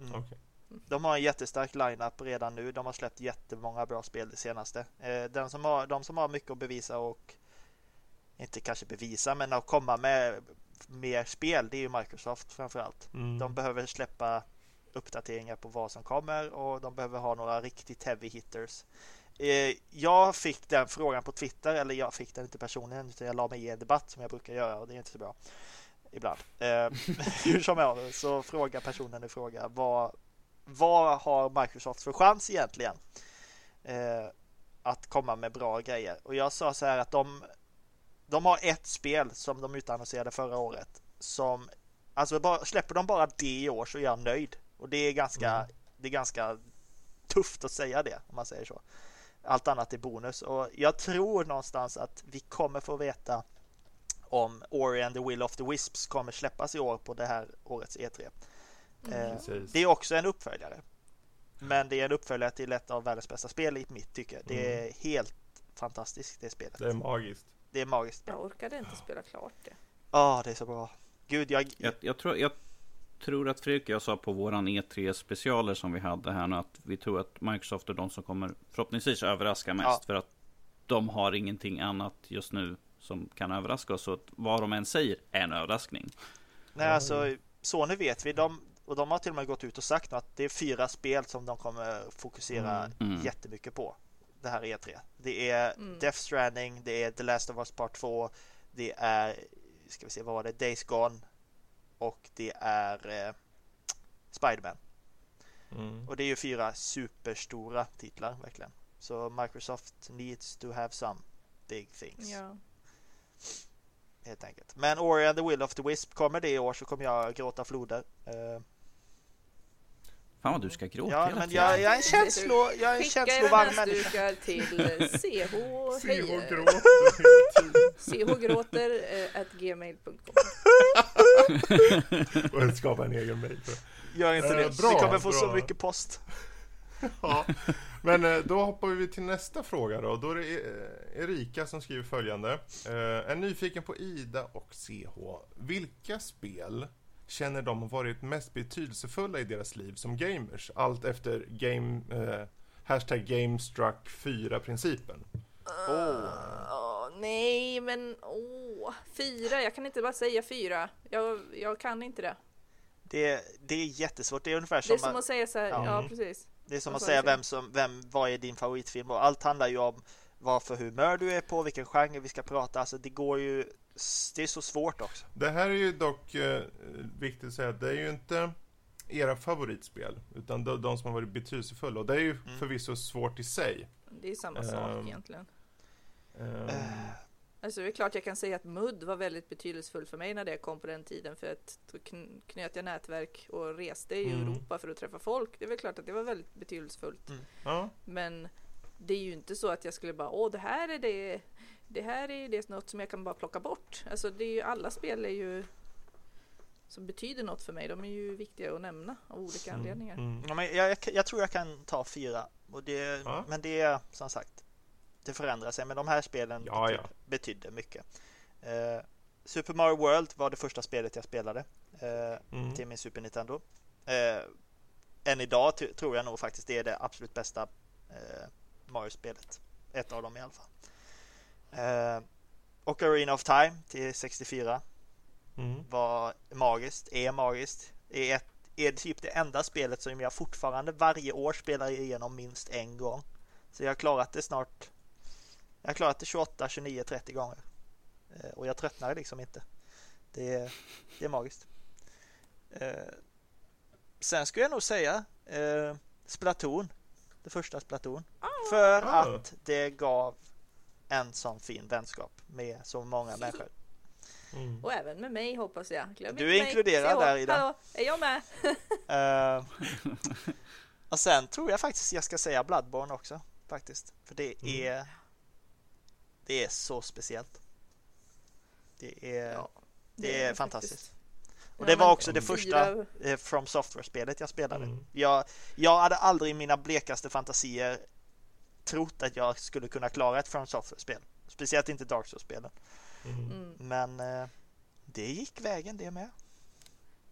Mm. Okej. De har en jättestark line-up redan nu. De har släppt jättemånga bra spel det senaste. Eh, Den som har, de som har mycket att bevisa och inte kanske bevisa men att komma med mer spel det är ju Microsoft framförallt. Mm. De behöver släppa uppdateringar på vad som kommer och de behöver ha några riktigt heavy hitters. Eh, Jag fick den frågan på Twitter, eller jag fick den inte personligen utan jag la mig i en debatt som jag brukar göra och det är inte så bra ibland. Eh, Hur som helst så frågar personen i fråga vad, vad har Microsoft för chans egentligen eh, att komma med bra grejer? Och jag sa så här att de, de har ett spel som de utannonserade förra året som Alltså bara, släpper de bara det i år så är jag nöjd. Och det är ganska, Mm. det är ganska tufft att säga det om man säger så. Allt annat är bonus och jag tror någonstans att vi kommer få veta om Ori and the Will of the Wisps kommer släppas i år på det här årets E3. Eh, Precis. det är också en uppföljare. Men det är en uppföljare till ett av världens bästa spel i mitt tycke. Det är helt fantastiskt det spelet. Det är magiskt. Det är magiskt. Jag orkade inte spela klart det. Ja, det är så bra. Gud, jag... Jag, jag, tror, jag tror att Fredrik och jag sa på våran E3 specialer som vi hade här nu att vi tror att Microsoft är de som kommer förhoppningsvis överraska mest. Ja. För att de har ingenting annat just nu som kan överraska oss. Så att vad de än säger är en överraskning. Nej, alltså Sony vet vi. De, och de har till och med gått ut och sagt att det är fyra spel som de kommer fokusera Mm. Mm. jättemycket på. Det här E3. Det är Mm. Death Stranding, det är The Last of Us Part 2, det är, ska vi se, vad var det? Days Gone och det är eh, Spiderman. Mm. Och det är ju fyra superstora titlar verkligen. Så Microsoft needs to have some big things. Ja. Helt enkelt. Men Ori and the Will of the Wisp kommer det i år så kommer jag gråta floder. Eh, Fan vad du ska gråta ja, hela men tiden. jag, jag är en känslo, jag är en Skicka känslovarm människa. näsdukar till CH, Se hej, och eh, gråter eh, at gmail.com. och skapa en egen mail. Gör inte Eh, det. bra, Vi kommer få så bra. mycket post. Ja. Men eh, då hoppar vi till nästa fråga då. Då är det eh, Erika som skriver följande. Eh, Är nyfiken på Ida och CH. Vilka spel känner de har varit mest betydelsefulla i deras liv som gamers? Allt efter game, eh, hashtag GameStruck 4-principen. Oh. Åh, nej, men åh, fyra. Jag kan inte bara säga fyra. Jag, jag kan inte det. Det, det är jättesvårt. Det är ungefär Det som, är som att, att säga så här, Ja. ja, Mm. precis. Det är som att säga vem som, vem, vad är din favoritfilm? Och allt handlar ju om vad för humör du är på, vilken genre vi ska prata. Alltså det går ju, det är så svårt också. Det här är ju dock eh, viktigt att säga det är ju inte era favoritspel, utan de, de som har varit betydelsefulla. Och det är ju Mm. förvisso svårt i sig. Det är samma sak Ehm. egentligen. Ehm, Eh, Alltså det är klart jag kan säga att MUD var väldigt betydelsefull för mig när det kom på den tiden för att då kn- knöt jag nätverk och reste i Mm. Europa för att träffa folk. Det är väl klart att det var väldigt betydelsefullt. ja. Men det är ju inte så att jag skulle bara, åh det här är det, det här är det något som jag kan bara plocka bort. Alltså det är ju, alla spel är ju som betyder något för mig. De är ju viktiga att nämna av olika Mm, anledningar. mm. Ja, men jag, jag, jag tror jag kan ta fyra. Och det, Ja. Men det är som sagt, det förändrar sig. Men de här spelen Ja, betyd, ja. betydde mycket. Eh, Super Mario World var det första spelet jag spelade eh, Mm. till min Super Nintendo. Eh, än idag tror jag nog faktiskt det är det absolut bästa eh, Mario-spelet. Ett av dem i alla fall. Eh, och Arena of Time till 64 Mm. var magiskt, är magiskt. Är, ett, är typ det enda spelet som jag fortfarande varje år spelar igenom minst en gång. Så jag har klarat det snart. Jag har klarat det 28, 29, 30 gånger. Eh, och jag tröttnar liksom inte. Det är, det är magiskt. Eh, sen skulle jag nog säga eh, Splatoon. Det första Splatoon. För Ah. att det gav en sån fin vänskap med så många människor. Mm. Och även med mig hoppas jag. Glöm Du är mig. inkluderad där, Ida. Hallå, är jag med? Eh, och sen tror jag faktiskt jag ska säga Bloodborne också faktiskt. För det Mm. Är Det är så speciellt. Det är, Ja, det är faktiskt. fantastiskt. Och Ja, det var men också det första eh, From Software-spelet jag spelade. Mm. Jag, jag hade aldrig i mina blekaste fantasier trott att jag skulle kunna klara ett From Software-spel. Speciellt inte Dark Souls-spelen. Mm. Mm. Men eh, det gick vägen det med.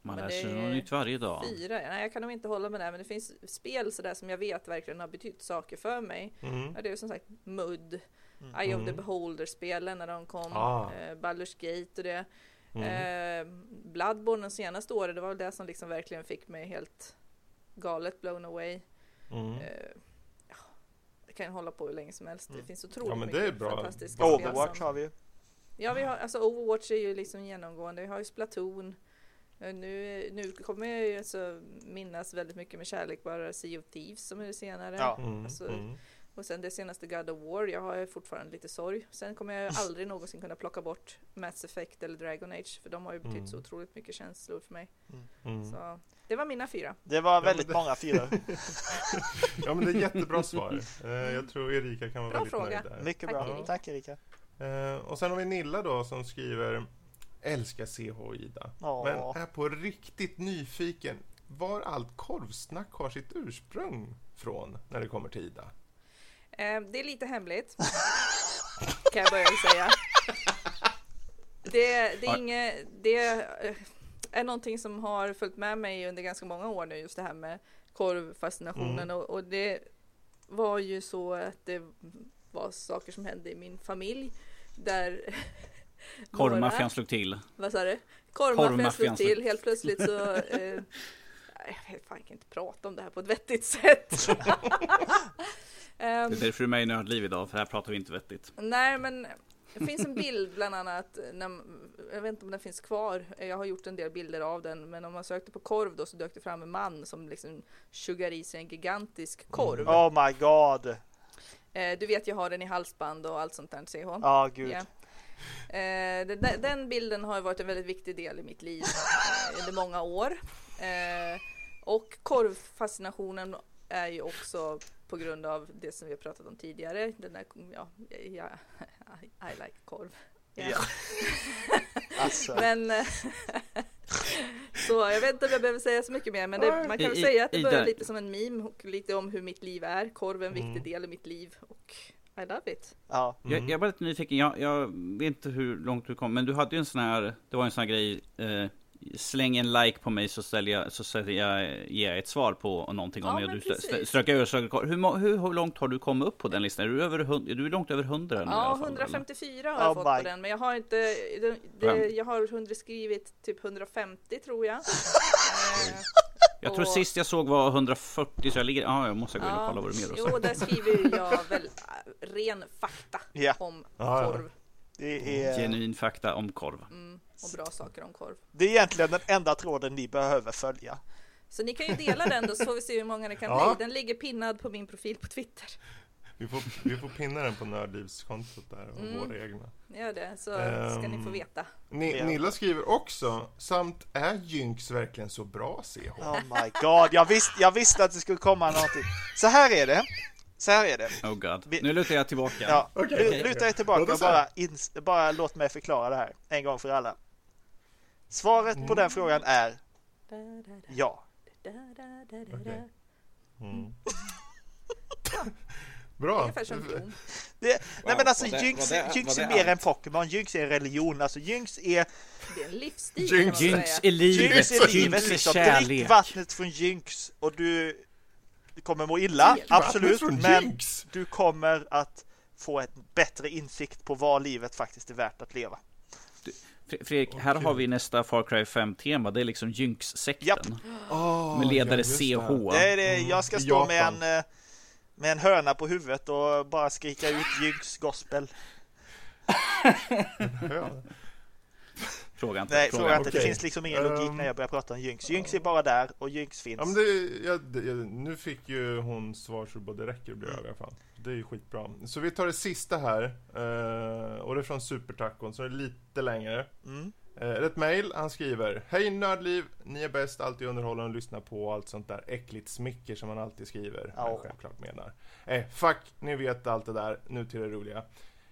Man Men lär sig det något är nytt varje dag. Fyra, nej jag kan nog inte hålla med där men det finns spel sådär som jag vet verkligen har betytt saker för mig. Mm. Ja, det är ju som sagt MUD, Mm. Eye of the Mm. Beholder-spelen när de kom, Ah. eh, Baldur's Gate och det. Mm. Eh, Bloodborne de senaste åren, det var väl det som liksom verkligen fick mig helt galet blown away. Mm. Eh, ja, jag kan hålla på hur länge som helst. Det Mm. finns otroligt Ja, men det mycket är bra. fantastiska spel Overwatch som- har vi ju. Ja, vi har, alltså Overwatch är ju liksom genomgående. Vi har ju Splatoon. Eh, Nu, nu kommer jag ju alltså minnas väldigt mycket med kärlek bara Sea of Thieves som är det senare. Ja. Mm. Alltså, Mm. Och sen det senaste God of War, jag har fortfarande lite sorg. Sen kommer jag aldrig någonsin kunna plocka bort Mass Effect eller Dragon Age, för de har ju betytt Mm. så otroligt mycket känslor för mig. Mm. Så det var mina fyra. Det var väldigt det- många fyror. Ja men det är jättebra svar. Eh, jag tror Erika kan vara Bra väldigt fråga. nöjd där. Mycket Tack, bra. Erika. Tack Erika. Eh, och sen har vi Nilla då som skriver Älskar CH och Ida. Ja. Men är på riktigt nyfiken var allt korvsnack har sitt ursprung från när det kommer till Ida. Eh, det är lite hemligt. kan jag börja säga. det, det är inget, det är någonting som har följt med mig under ganska många år nu, just det här med korvfascinationen Mm. och, och det var ju så att det var saker som hände i min familj där Korvmaffian slog till. Vad sa du? Korvmaffian slog till. Helt plötsligt så... Eh, jag vet fan, jag kan inte prata om det här på ett vettigt sätt. Ehm, Det är därför du är med i Nördliv idag, för här pratar vi inte vettigt. nej, men det finns en bild bland annat. När, jag vet inte om den finns kvar. Jag har gjort en del bilder av den. Men om man sökte på korv då så dök det fram en man som liksom sugar i sig en gigantisk korv. Oh my god. Eh, du vet, jag har den i halsband och allt sånt där, CH. Ja, gud. Ja. Eh, den, den- den bilden har varit en väldigt viktig del i mitt liv eh, under många år. Eh, och korvfascinationen är ju också på grund av det som vi har pratat om tidigare. Den där, ja, ja, I like korv. Ja. Ja. Alltså. Men så jag vet inte om jag behöver säga så mycket mer, men det, man kan väl säga att det börjar lite som en meme och lite om hur mitt liv är. Korv är en viktig Mm. del i mitt liv och I love it. Ja. Mm. Jag, jag var lite nyfiken, jag, jag vet inte hur långt du kom, men du hade ju en sån här, det var en sån här grej, eh, släng en like på mig så ställer jag, så ställer jag, ger jag ett svar på någonting om Ja, jag, du strök över, strök kvar. hur, hur, hur långt har du kommit upp på den listan? Är du, över, är du långt över 100 nu Ja, fall, 154 har jag Oh fått my- på den, men jag har inte, det, det, jag har underskrivit typ 150 tror jag. Eh, Jag tror och- sist jag såg var 140, så jag ligger, ja jag måste gå in och kolla vad du mer Jo, där skriver jag väl äh, ren fakta Ja. om Ja, ja. korv Det är, Genuin fakta om korv. mm, och bra saker om korv. det är egentligen den enda tråden ni behöver följa. Så ni kan ju dela den då så får vi se hur många det kan Ja. bli. Den ligger pinnad på min profil på Twitter. Vi får, vi får pinna den på Nördlivskontot där och Mm. våra egna. Gör det så ska ni få Ehm. veta. Ni, Ja. Nilla skriver också, samt är Jynx verkligen så bra CH? Oh my god, jag visste, jag visste att det skulle komma någonting. Så här är det. Så här är det. Oh god. Vi- Nu lutar jag tillbaka. Ja, luta okej. er tillbaka och bara, ins- bara låt mig förklara det här en gång för alla. Svaret på den frågan är ja. Okej. da. Mm. Bra! Det, nej Wow, men alltså var det- Jynx, Jynx var är mer än Pokémon, Jynx är en religion. Alltså Jynx är, Det är en livsstil Jinx- man Jinx är livet, Jynx är livet Jinx är liksom. kärlek. Drick vattnet från Jynx och du, du kommer må illa, Drick absolut. Men Jinx! du kommer att få en bättre insikt på vad livet faktiskt är värt att leva. Fre- Fredrik, här har vi nästa Far Cry 5-tema. Det är liksom Jynx-sekten. Oh, Med ledare det. CH. Det är det, Mm, jag ska stå med en, eh, med en höna på huvudet och bara skrika ut Jynx gospel. Ja. Fråga inte. Nej, fråga inte. Det Okej. finns liksom ingen logik Ehm. när jag börjar prata om Jynx. Jynx är bara där och Jynx finns. Ja, men det, ja, det, ja, nu fick ju hon svar så både räcker och blir över i alla fall. Det är ju skitbra. Så vi tar det sista här. Eh, och det är från Supertacon, så det är lite längre. Mm. Eh, ett mail, han skriver Hej Nördliv, ni är bäst, alltid underhållande att lyssna på allt sånt där äckligt smicker som man alltid skriver. Ja. Ja. självklart menar. Eh, fuck, ni vet allt det där, nu till det roliga.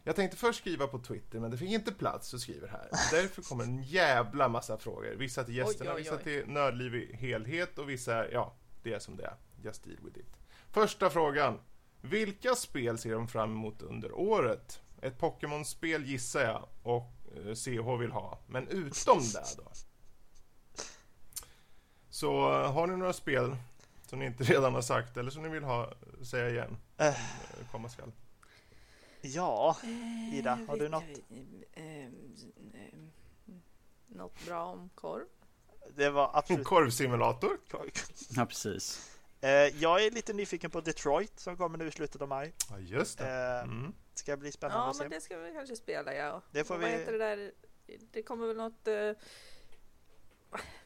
Jag tänkte först skriva på Twitter, men det fick inte plats så skriver här. Därför kommer en jävla massa frågor. Vissa till gästerna, Oj, oj, vissa oj. till Nördliv i helhet och vissa, ja, det är som det är. Just deal with it. Första frågan. Vilka spel ser de fram emot under året? Ett Pokémon-spel gissar jag och eh, CH vill ha. Men utom det då? Så eh, har ni några spel som ni inte redan har sagt eller som ni vill ha, säga igen? Eh. Eh, Komma skall. Ja, Ida, har du något? Eh, eh, eh, Något bra om korv? Det var absolut... Korvsimulator? Ja, precis. Eh, jag är lite nyfiken på Detroit som kommer nu i slutet av maj. Ja, just det. Eh, Mm. ska bli spännande Ja, att se. men det ska vi kanske spela ja. Det får vad vi- heter det där? Det kommer väl något eh,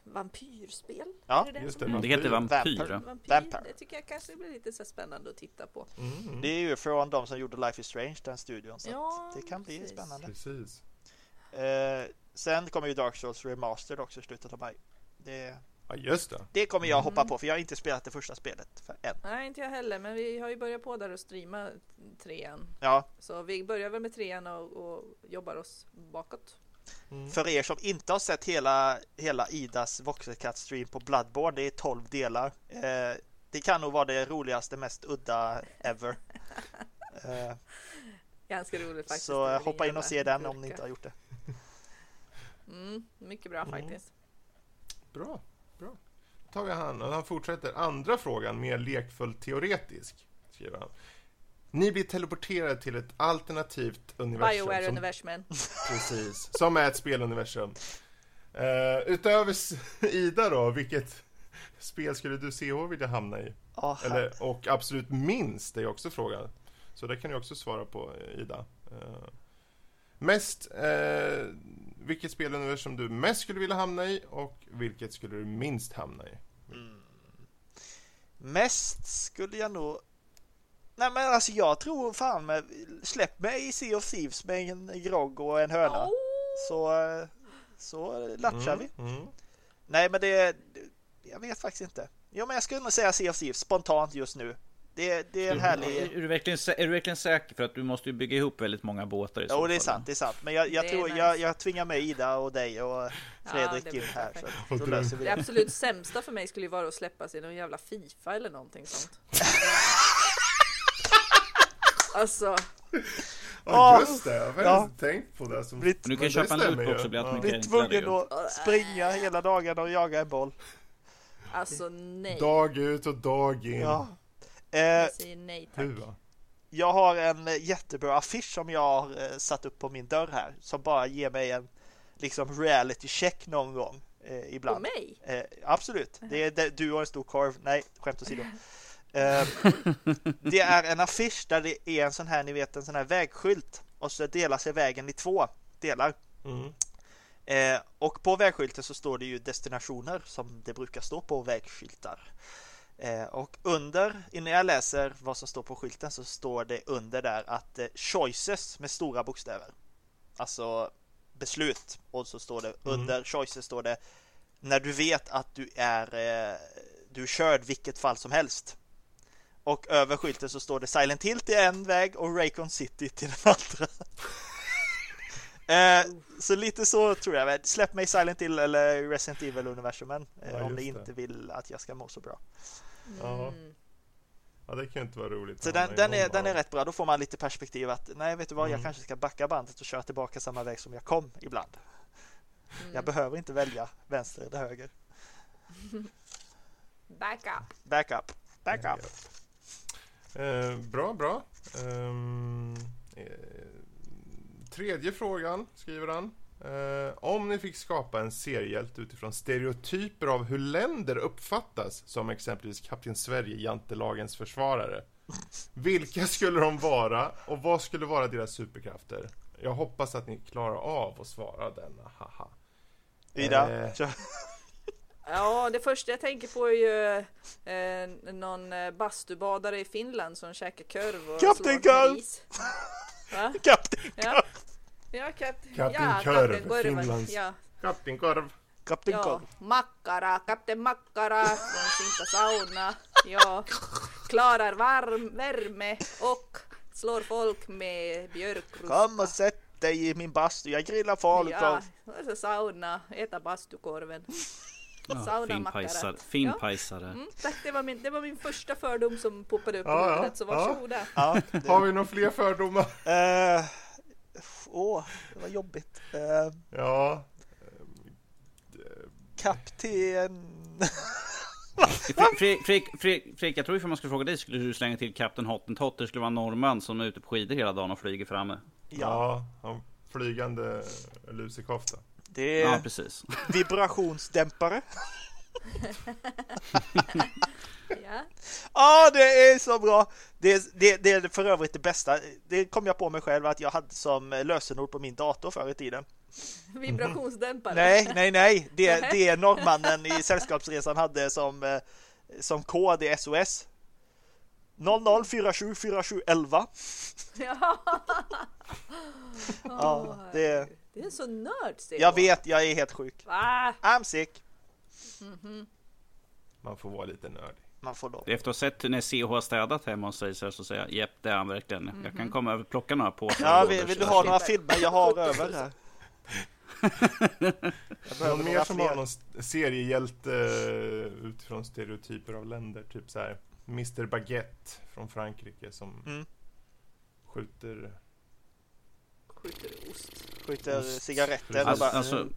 vampyrspel? Ja, det, just det. är? Det heter Vampyr. Vampyr. Vampyr, Vampire. det tycker jag kanske blir lite så spännande att titta på. Mm. Det är ju från de som gjorde Life is Strange, den studion. Så Ja, det kan bli precis. spännande. Precis. Eh, sen kommer ju Dark Souls Remastered också i slutet av maj. Det, Ja, just det. det kommer jag hoppa Mm. på för jag har inte spelat det första spelet för än. Nej, inte jag heller, men vi har ju börjat på där och streama trean. Ja, Så vi börjar väl med trean och, och jobbar oss bakåt. Mm. för er som inte har sett hela, hela Idas Voxelcat-stream på Bloodborne, det är 12 delar. Eh, det kan nog vara det roligaste, mest udda ever. Eh, Ganska roligt faktiskt. Så hoppa in och se den om ni inte har gjort det. Mm, mycket bra Mm. faktiskt. Bra. Tar vi han och han fortsätter. Andra frågan, mer lekfullt teoretisk, skriver han. Ni blir teleporterade till ett alternativt universum. Bioware som, universumen. Precis, som är ett speluniversum. Uh, utöver Ida då, vilket spel skulle du CH vilja hamna i? Ja, Eller, och absolut minst är ju också frågan. Så det kan du också svara på, Ida. Eh, mest, eh, vilket speluniversum du mest skulle vilja hamna i och vilket skulle du minst hamna i? Mest skulle jag nog... Nej men alltså jag tror fan med... Släpp mig i Sea of Thieves med en grogg och en höna. Oh, Så, eh, så latchar vi. Mm, mm. Nej men det... Jag vet faktiskt inte. Jo men jag skulle nog säga Sea of Thieves spontant just nu. Det, det är en härlig... Är du, verkligen, är du verkligen säker? För att du måste ju bygga ihop väldigt många båtar i Jo det är sant, det är sant. Men jag, jag Det tror nice. jag, jag tvingar med Ida och dig och Ja, Fredrik det in här. Så, så löser vi Det det. absolut sämsta för mig skulle ju vara att släppas i någon jävla Fifa eller någonting sånt. Alltså, Ja, just det. Jag har ja. tänkt på det. Som, Blir- Du kan köpa en det lootbox och bli allt Ja. mycket Blir enklare. tvungen att springa hela dagen och jaga en boll. alltså nej. Dag ut och dag in. Ja. Eh, Jag säger nej tack. Hua. jag har en eh, jättebra affisch som jag har eh, satt upp på min dörr här som bara ger mig en liksom reality check någon gång eh, På ibland. mig? Eh, absolut, det är det, du har en stor korv. Nej, skämt åsido. Eh, det är en affisch där det är en sån här, ni vet, en sån här vägskylt och så delar sig vägen i två delar. Mm. Eh, och på vägskylten så står det ju destinationer som det brukar stå på vägskyltar. Eh, och under, innan jag läser vad som står på skylten så står det under där att eh, choices med stora bokstäver. Alltså beslut. Och så står det under choices står det när du vet att du är eh, du är körd vilket fall som helst. Och över skylten så står det Silent Hill till en väg och Raycon City till den andra. Eh, så lite så tror jag. Släpp mig Silent Hill eller Resident Evil universumen eh, Ja, om ni det. inte vill att jag ska må så bra. Ja. Mm. ja, det kan ju inte vara roligt. Så den, den, är, den är rätt bra. Då får man lite perspektiv att nej, vet du vad, jag Mm. kanske ska backa bandet och köra tillbaka samma väg som jag kom ibland. Mm. Jag behöver inte välja vänster eller höger. Back up. Backup, backup. Eh, bra, bra. Ehm, eh, tredje frågan skriver han. Eh, om ni fick skapa en seriehjälte utifrån stereotyper av hur länder uppfattas som exempelvis Kapten Sverige, jantelagens försvarare. Vilka skulle de vara och vad skulle vara deras superkrafter? Jag hoppas att ni klarar av att svara denna, haha. Ida, Eh. Ja, det första jag tänker på är ju eh, någon eh, bastubadare i Finland som käkar korv och Kapten slår. Va? Kapten Ja, ja, kap Kapten ja, Korv, Kapten Korv. Finlands- Ja, Kapten Korv. Kapten ja, Korv. Makkara, Kapten Makkara från Sinta sauna. Ja, klarar varm, värme och slår folk med björkruska. Kom och sätt dig i min bastu, jag grillar falukorv. Ja, och så sauna, äta bastukorven. Ja, Sauna finpajsare. Finpajsare. Mm, tack, det var, min, det var min första fördom som poppade upp i Ja, ja, huvudet, så ja. varsågoda. Ja, det, Har vi några fler fördomar? Åh, det var jobbigt. Eh, Ja, kapten... Fredrik, Fredrik, Fredrik, Fredrik, jag tror ifall man skulle fråga dig skulle du slänga till Kapten Hottentott. Det skulle vara norrman som är ute på skidor hela dagen och flyger framme. Ja, Ja, han flygande lusekofta. det Ja, är precis. vibrationsdämpare. Ja. Ja, det är så bra! Det, det, det är för övrigt det bästa. Det kom jag på mig själv att jag hade som lösenord på min dator förr i tiden. Vibrationsdämpare. Nej, nej, nej! Det, det är norrmannen i Sällskapsresan hade som, eh, som kod i SOS. 00474711. Ja. Ja, det, det är så nörd jag vet, jag är helt sjuk. Va? I'm sick. Man får vara lite nördig. Man får lov. Efter att ha sett när CH har städat hemma hos sig så så säger jag Jepp, det är han verkligen. Jag kan komma över och plocka några påsar. Ja, och vill, vill du ha några filmer? Jag har över här. Någon mer några som har någon seriehjälte eh, utifrån stereotyper av länder? Typ så här Mr Baguette från Frankrike som Mm. skjuter skjuter ost. Skjuter Ost. cigaretter och Alltså, bara... alltså,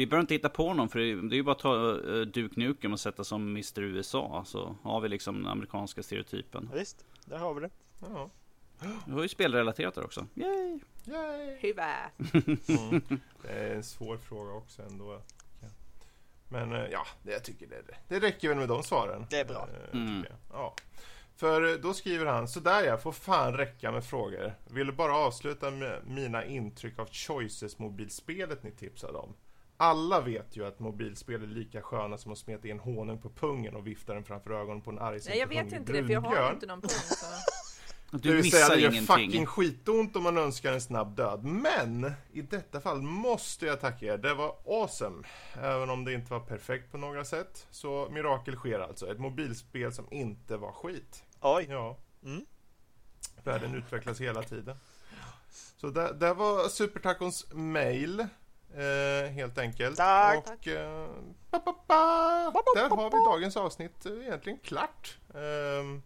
vi behöver inte hitta på någon för det är ju bara att ta uh, Duke Nukem och sätta som Mr USA. Så har vi liksom den amerikanska stereotypen. Visst, där har vi det. Ja. Vi har ju spelrelaterat där också. Yay! Yay. Hyvä. Mm. Det är en svår fråga också ändå. Men eh, ja, det, jag tycker det, det räcker väl med de svaren. Det är bra. Eh, tycker Mm. jag. Ja. För eh, då skriver han, sådär ja, får fan räcka med frågor. Ville bara avsluta med mina intryck av Choices-mobilspelet ni tipsade om. Alla vet ju att mobilspel är lika sköna som att smeta in honung på pungen och vifta den framför ögonen på en arg Nej, jag vet inte det för jag har inte någon punkt. Så. Du Det vill säga, det gör ingenting. fucking skitont om man önskar en snabb död. Men i detta fall måste jag tacka er. Det var awesome. Även om det inte var perfekt på några sätt. Så mirakel sker alltså. Ett mobilspel som inte var skit. Oj, Ja. Mm. Världen utvecklas hela tiden. Så det, det var Supertacons mail. Eh, helt enkelt. Tack. Och eh, ba, ba, ba. där har vi dagens avsnitt eh, egentligen klart. Ehm,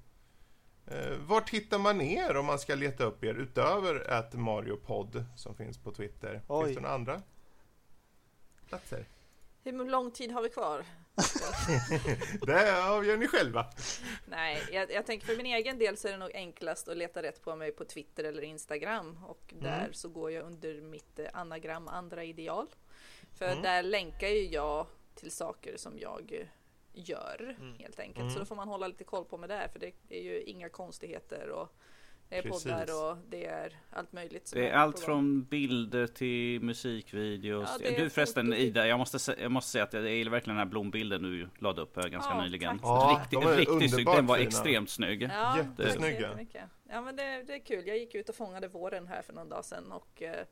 eh, vart hittar man er om man ska leta upp er utöver att Mario Podd som finns på Twitter? Oj. Finns det några andra platser? Hur lång tid har vi kvar? Det avgör ni själva. Nej, jag, jag tänker för min egen del så är det nog enklast att leta rätt på mig på Twitter eller Instagram och där så går jag under mitt eh, anagram andra ideal. För där länkar ju jag till saker som jag eh, gör helt enkelt. Så då får man hålla lite koll på mig där för det är ju inga konstigheter och det är Precis. poddar och det är allt möjligt. som Det är på allt från bilder till musikvideos. Ja, det är du förresten foto- Ida, jag måste, jag måste säga att jag gillar verkligen den här blombilden du lade upp här ganska Ja, nyligen. Ja, riktigt de är riktigt snygg. underbart Den var fina. extremt snygg. Ja, Jättesnygga. Ja, men det, det är kul. Jag gick ut och fångade våren här för någon dag sedan och eh,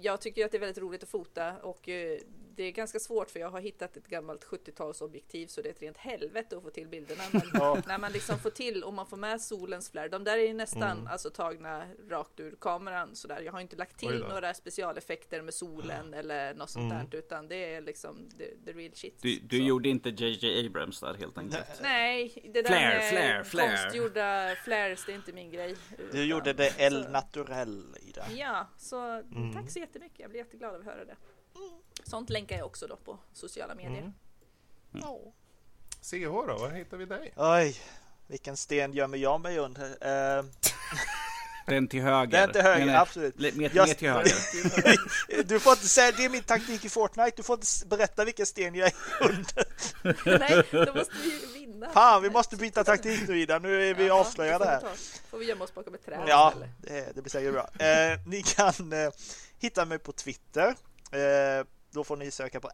jag tycker att det är väldigt roligt att fota och eh, det är ganska svårt för jag har hittat ett gammalt 70-talsobjektiv så det är ett rent helvete att få till bilderna. Men Ja. när man liksom får till och man får med solens flärd. De där är ju nästan Mm. alltså tagna rakt ur kameran sådär. Jag har inte lagt till några specialeffekter med solen eller något sånt Mm. där utan det är liksom the, the real shit. Du, du gjorde inte JJ Abrams där helt enkelt. Nej, det där Flare, med flare, flare. konstgjorda flares, det är inte min grej. du Utan- gjorde det El Naturell i det. Ja, så Mm. tack så jättemycket. Jag blir jätteglad av att höra det. Sånt länkar jag också då på sociala medier. Mm. Ja. CH då, var hittar vi dig? Oj, vilken sten gömmer jag mig under? Uh, Den till höger. är inte höger, Nej, absolut. Mer, Jag- till höger. Du får inte säga, det är min taktik i Fortnite, du får inte berätta vilken sten jag är under. Nej, då måste vi ju vinna. Fan, vi måste byta taktik nu Ida, nu är vi Jaha, avslöjade här. får vi gömma oss bakom ett träd Ja, det, det blir säkert bra. Eh, ni kan eh, hitta mig på Twitter. Eh, då får ni söka på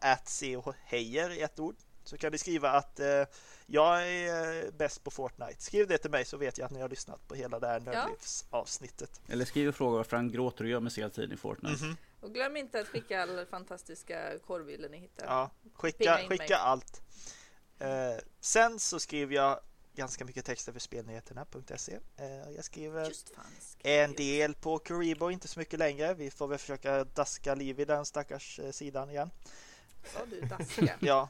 @chhejer i ett ord. Så kan ni skriva att eh, jag är eh, bäst på Fortnite. Skriv det till mig så vet jag att ni har lyssnat på hela det här Nördlivs-avsnittet. Eller skriv och fråga varför han gråter och gömmer sig hela tiden i Fortnite. Mhm. Och glöm inte att skicka all fantastiska korvbilder ni hittar. Ja, skicka, skicka allt. Eh, sen så skriver jag ganska mycket texter för spelnyheterna.se. Eh, jag skriver en del på Kuribo, inte så mycket längre. Vi får väl försöka daska liv i den stackars eh, sidan igen. Sa du daska? Ja,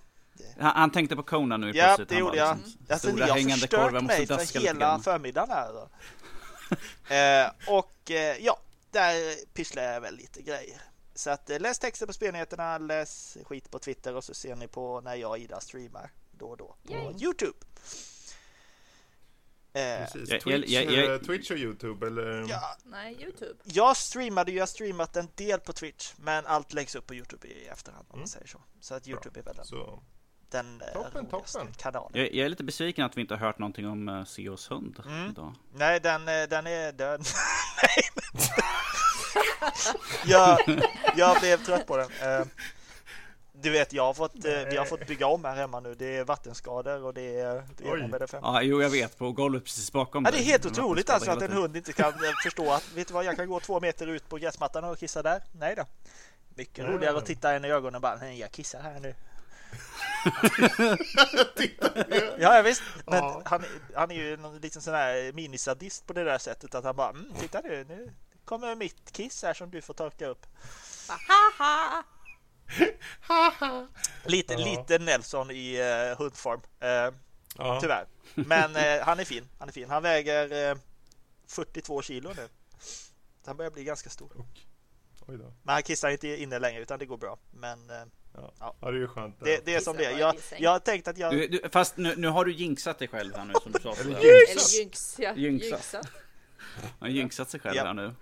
Han, han tänkte på Kona nu Ja, plötsligt. det gjorde jag. liksom, Alltså, ni Stora har hängande förstört mig daska för hela förmiddagen här. Då. eh, och eh, ja, där pysslar jag väl lite grejer. Så att eh, läs texter på spelnyheterna, läs skit på Twitter och så ser ni på när jag och Ida streamar då och då på Yay. Youtube. Eh, Precis. jag- Twitch, jag- jag- eh, Twitch och Youtube eller? ja, Nej, Youtube. jag streamade ju, jag har streamat en del på Twitch men allt läggs upp på Youtube i efterhand om Mm. man säger så. Så att Youtube är väl den, Så, den eh, Toppen, toppen. kanalen. Jag, jag är lite besviken att vi inte har hört någonting om uh, Seos hund Mm. idag. Nej, den, eh, den är död. Nej, jag, jag blev trött på den. Eh, Du vet, jag har fått, eh, vi har fått bygga om här hemma nu. Det är vattenskador och det är det Oj. med det femte. Ja, jo jag vet, på golvet precis bakom Ja, det är helt otroligt alltså att en hund inte kan eh, förstå att, vet du vad, jag kan gå två meter ut på gräsmattan och kissa där. Nej då. Mycket Nej. roligare att titta en i ögonen och bara, nej jag kissar här nu. Ja, ja visst. Men Ja. han, han är ju en liten sån här minisadist på det där sättet att han bara, mm, titta nu, nu kommer mitt kiss här som du får torka upp. Lite, Ja. lite Nelson i uh, hundform, eh, ja. tyvärr. Men eh, han är fin, han är fin. Han väger eh, 42 kilo nu. Så han börjar bli ganska stor. Oj då. Men han kissar inte inne längre utan det går bra. Men Ja, Ja. det är ju skönt. det, det är som det Jag, jag har tänkt att jag... Du, du, fast nu, nu har du jinxat dig själv här nu som du sa. Eller jinxat. Eller jinx, ja. Jinxa. Jinxat. Han har jinxat sig själv Ja. här nu.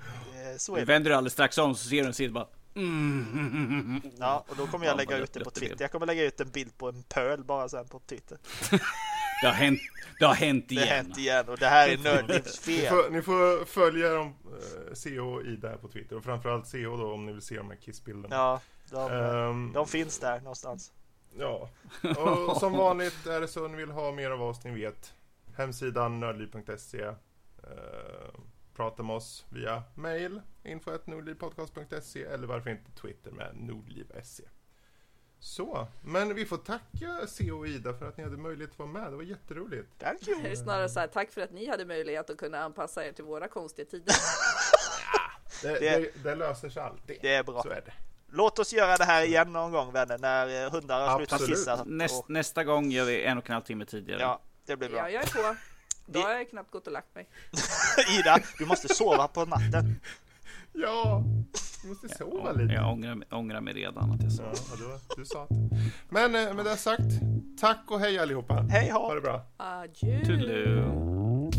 Så är det. vänder du alldeles strax om så ser du en sida bara mm. Ja, och då kommer jag Ja, lägga bara ut det på Twitter. Jag kommer lägga ut en bild på en pöl bara sen på Twitter. Det har hänt, det har hänt Det har igen. hänt igen och det här är Nördlivs Ni fel. får, ni får följa dem, eh, CH och Ida här på Twitter och framförallt CH då om ni vill se de här kissbilderna. Ja, de, Ehm, de finns där någonstans. Ja, och som vanligt är det så ni vill ha mer av oss, ni vet. Hemsidan nördliv.se. Eh, prata med oss via mail, info.nordlivpodcast.se eller varför inte Twitter med nordliv.se. Så, men vi får tacka C och Ida för att ni hade möjlighet att vara med. Det var jätteroligt. Thank Det är snarare så här, tack för att ni hade möjlighet att kunna anpassa er till våra konstiga tider. Det, Det- det, det löser sig alltid. Det är bra. Så är det. Låt oss göra det här igen någon gång vänner, när eh, hundar har slutat kissa. Näst, Och, nästa gång gör vi en och en halv timme tidigare. ja, det blir bra. Ja, jag är på. Då har jag knappt gått och lagt mig. Ida, du måste sova på natten. Ja, du måste sova lite. Jag ångrar, ångrar mig redan att jag sa. Ja, du, du sa det. Men eh, med det sagt, tack och hej allihopa. Hej Ha ha! det bra. Adjö! Toodaloo.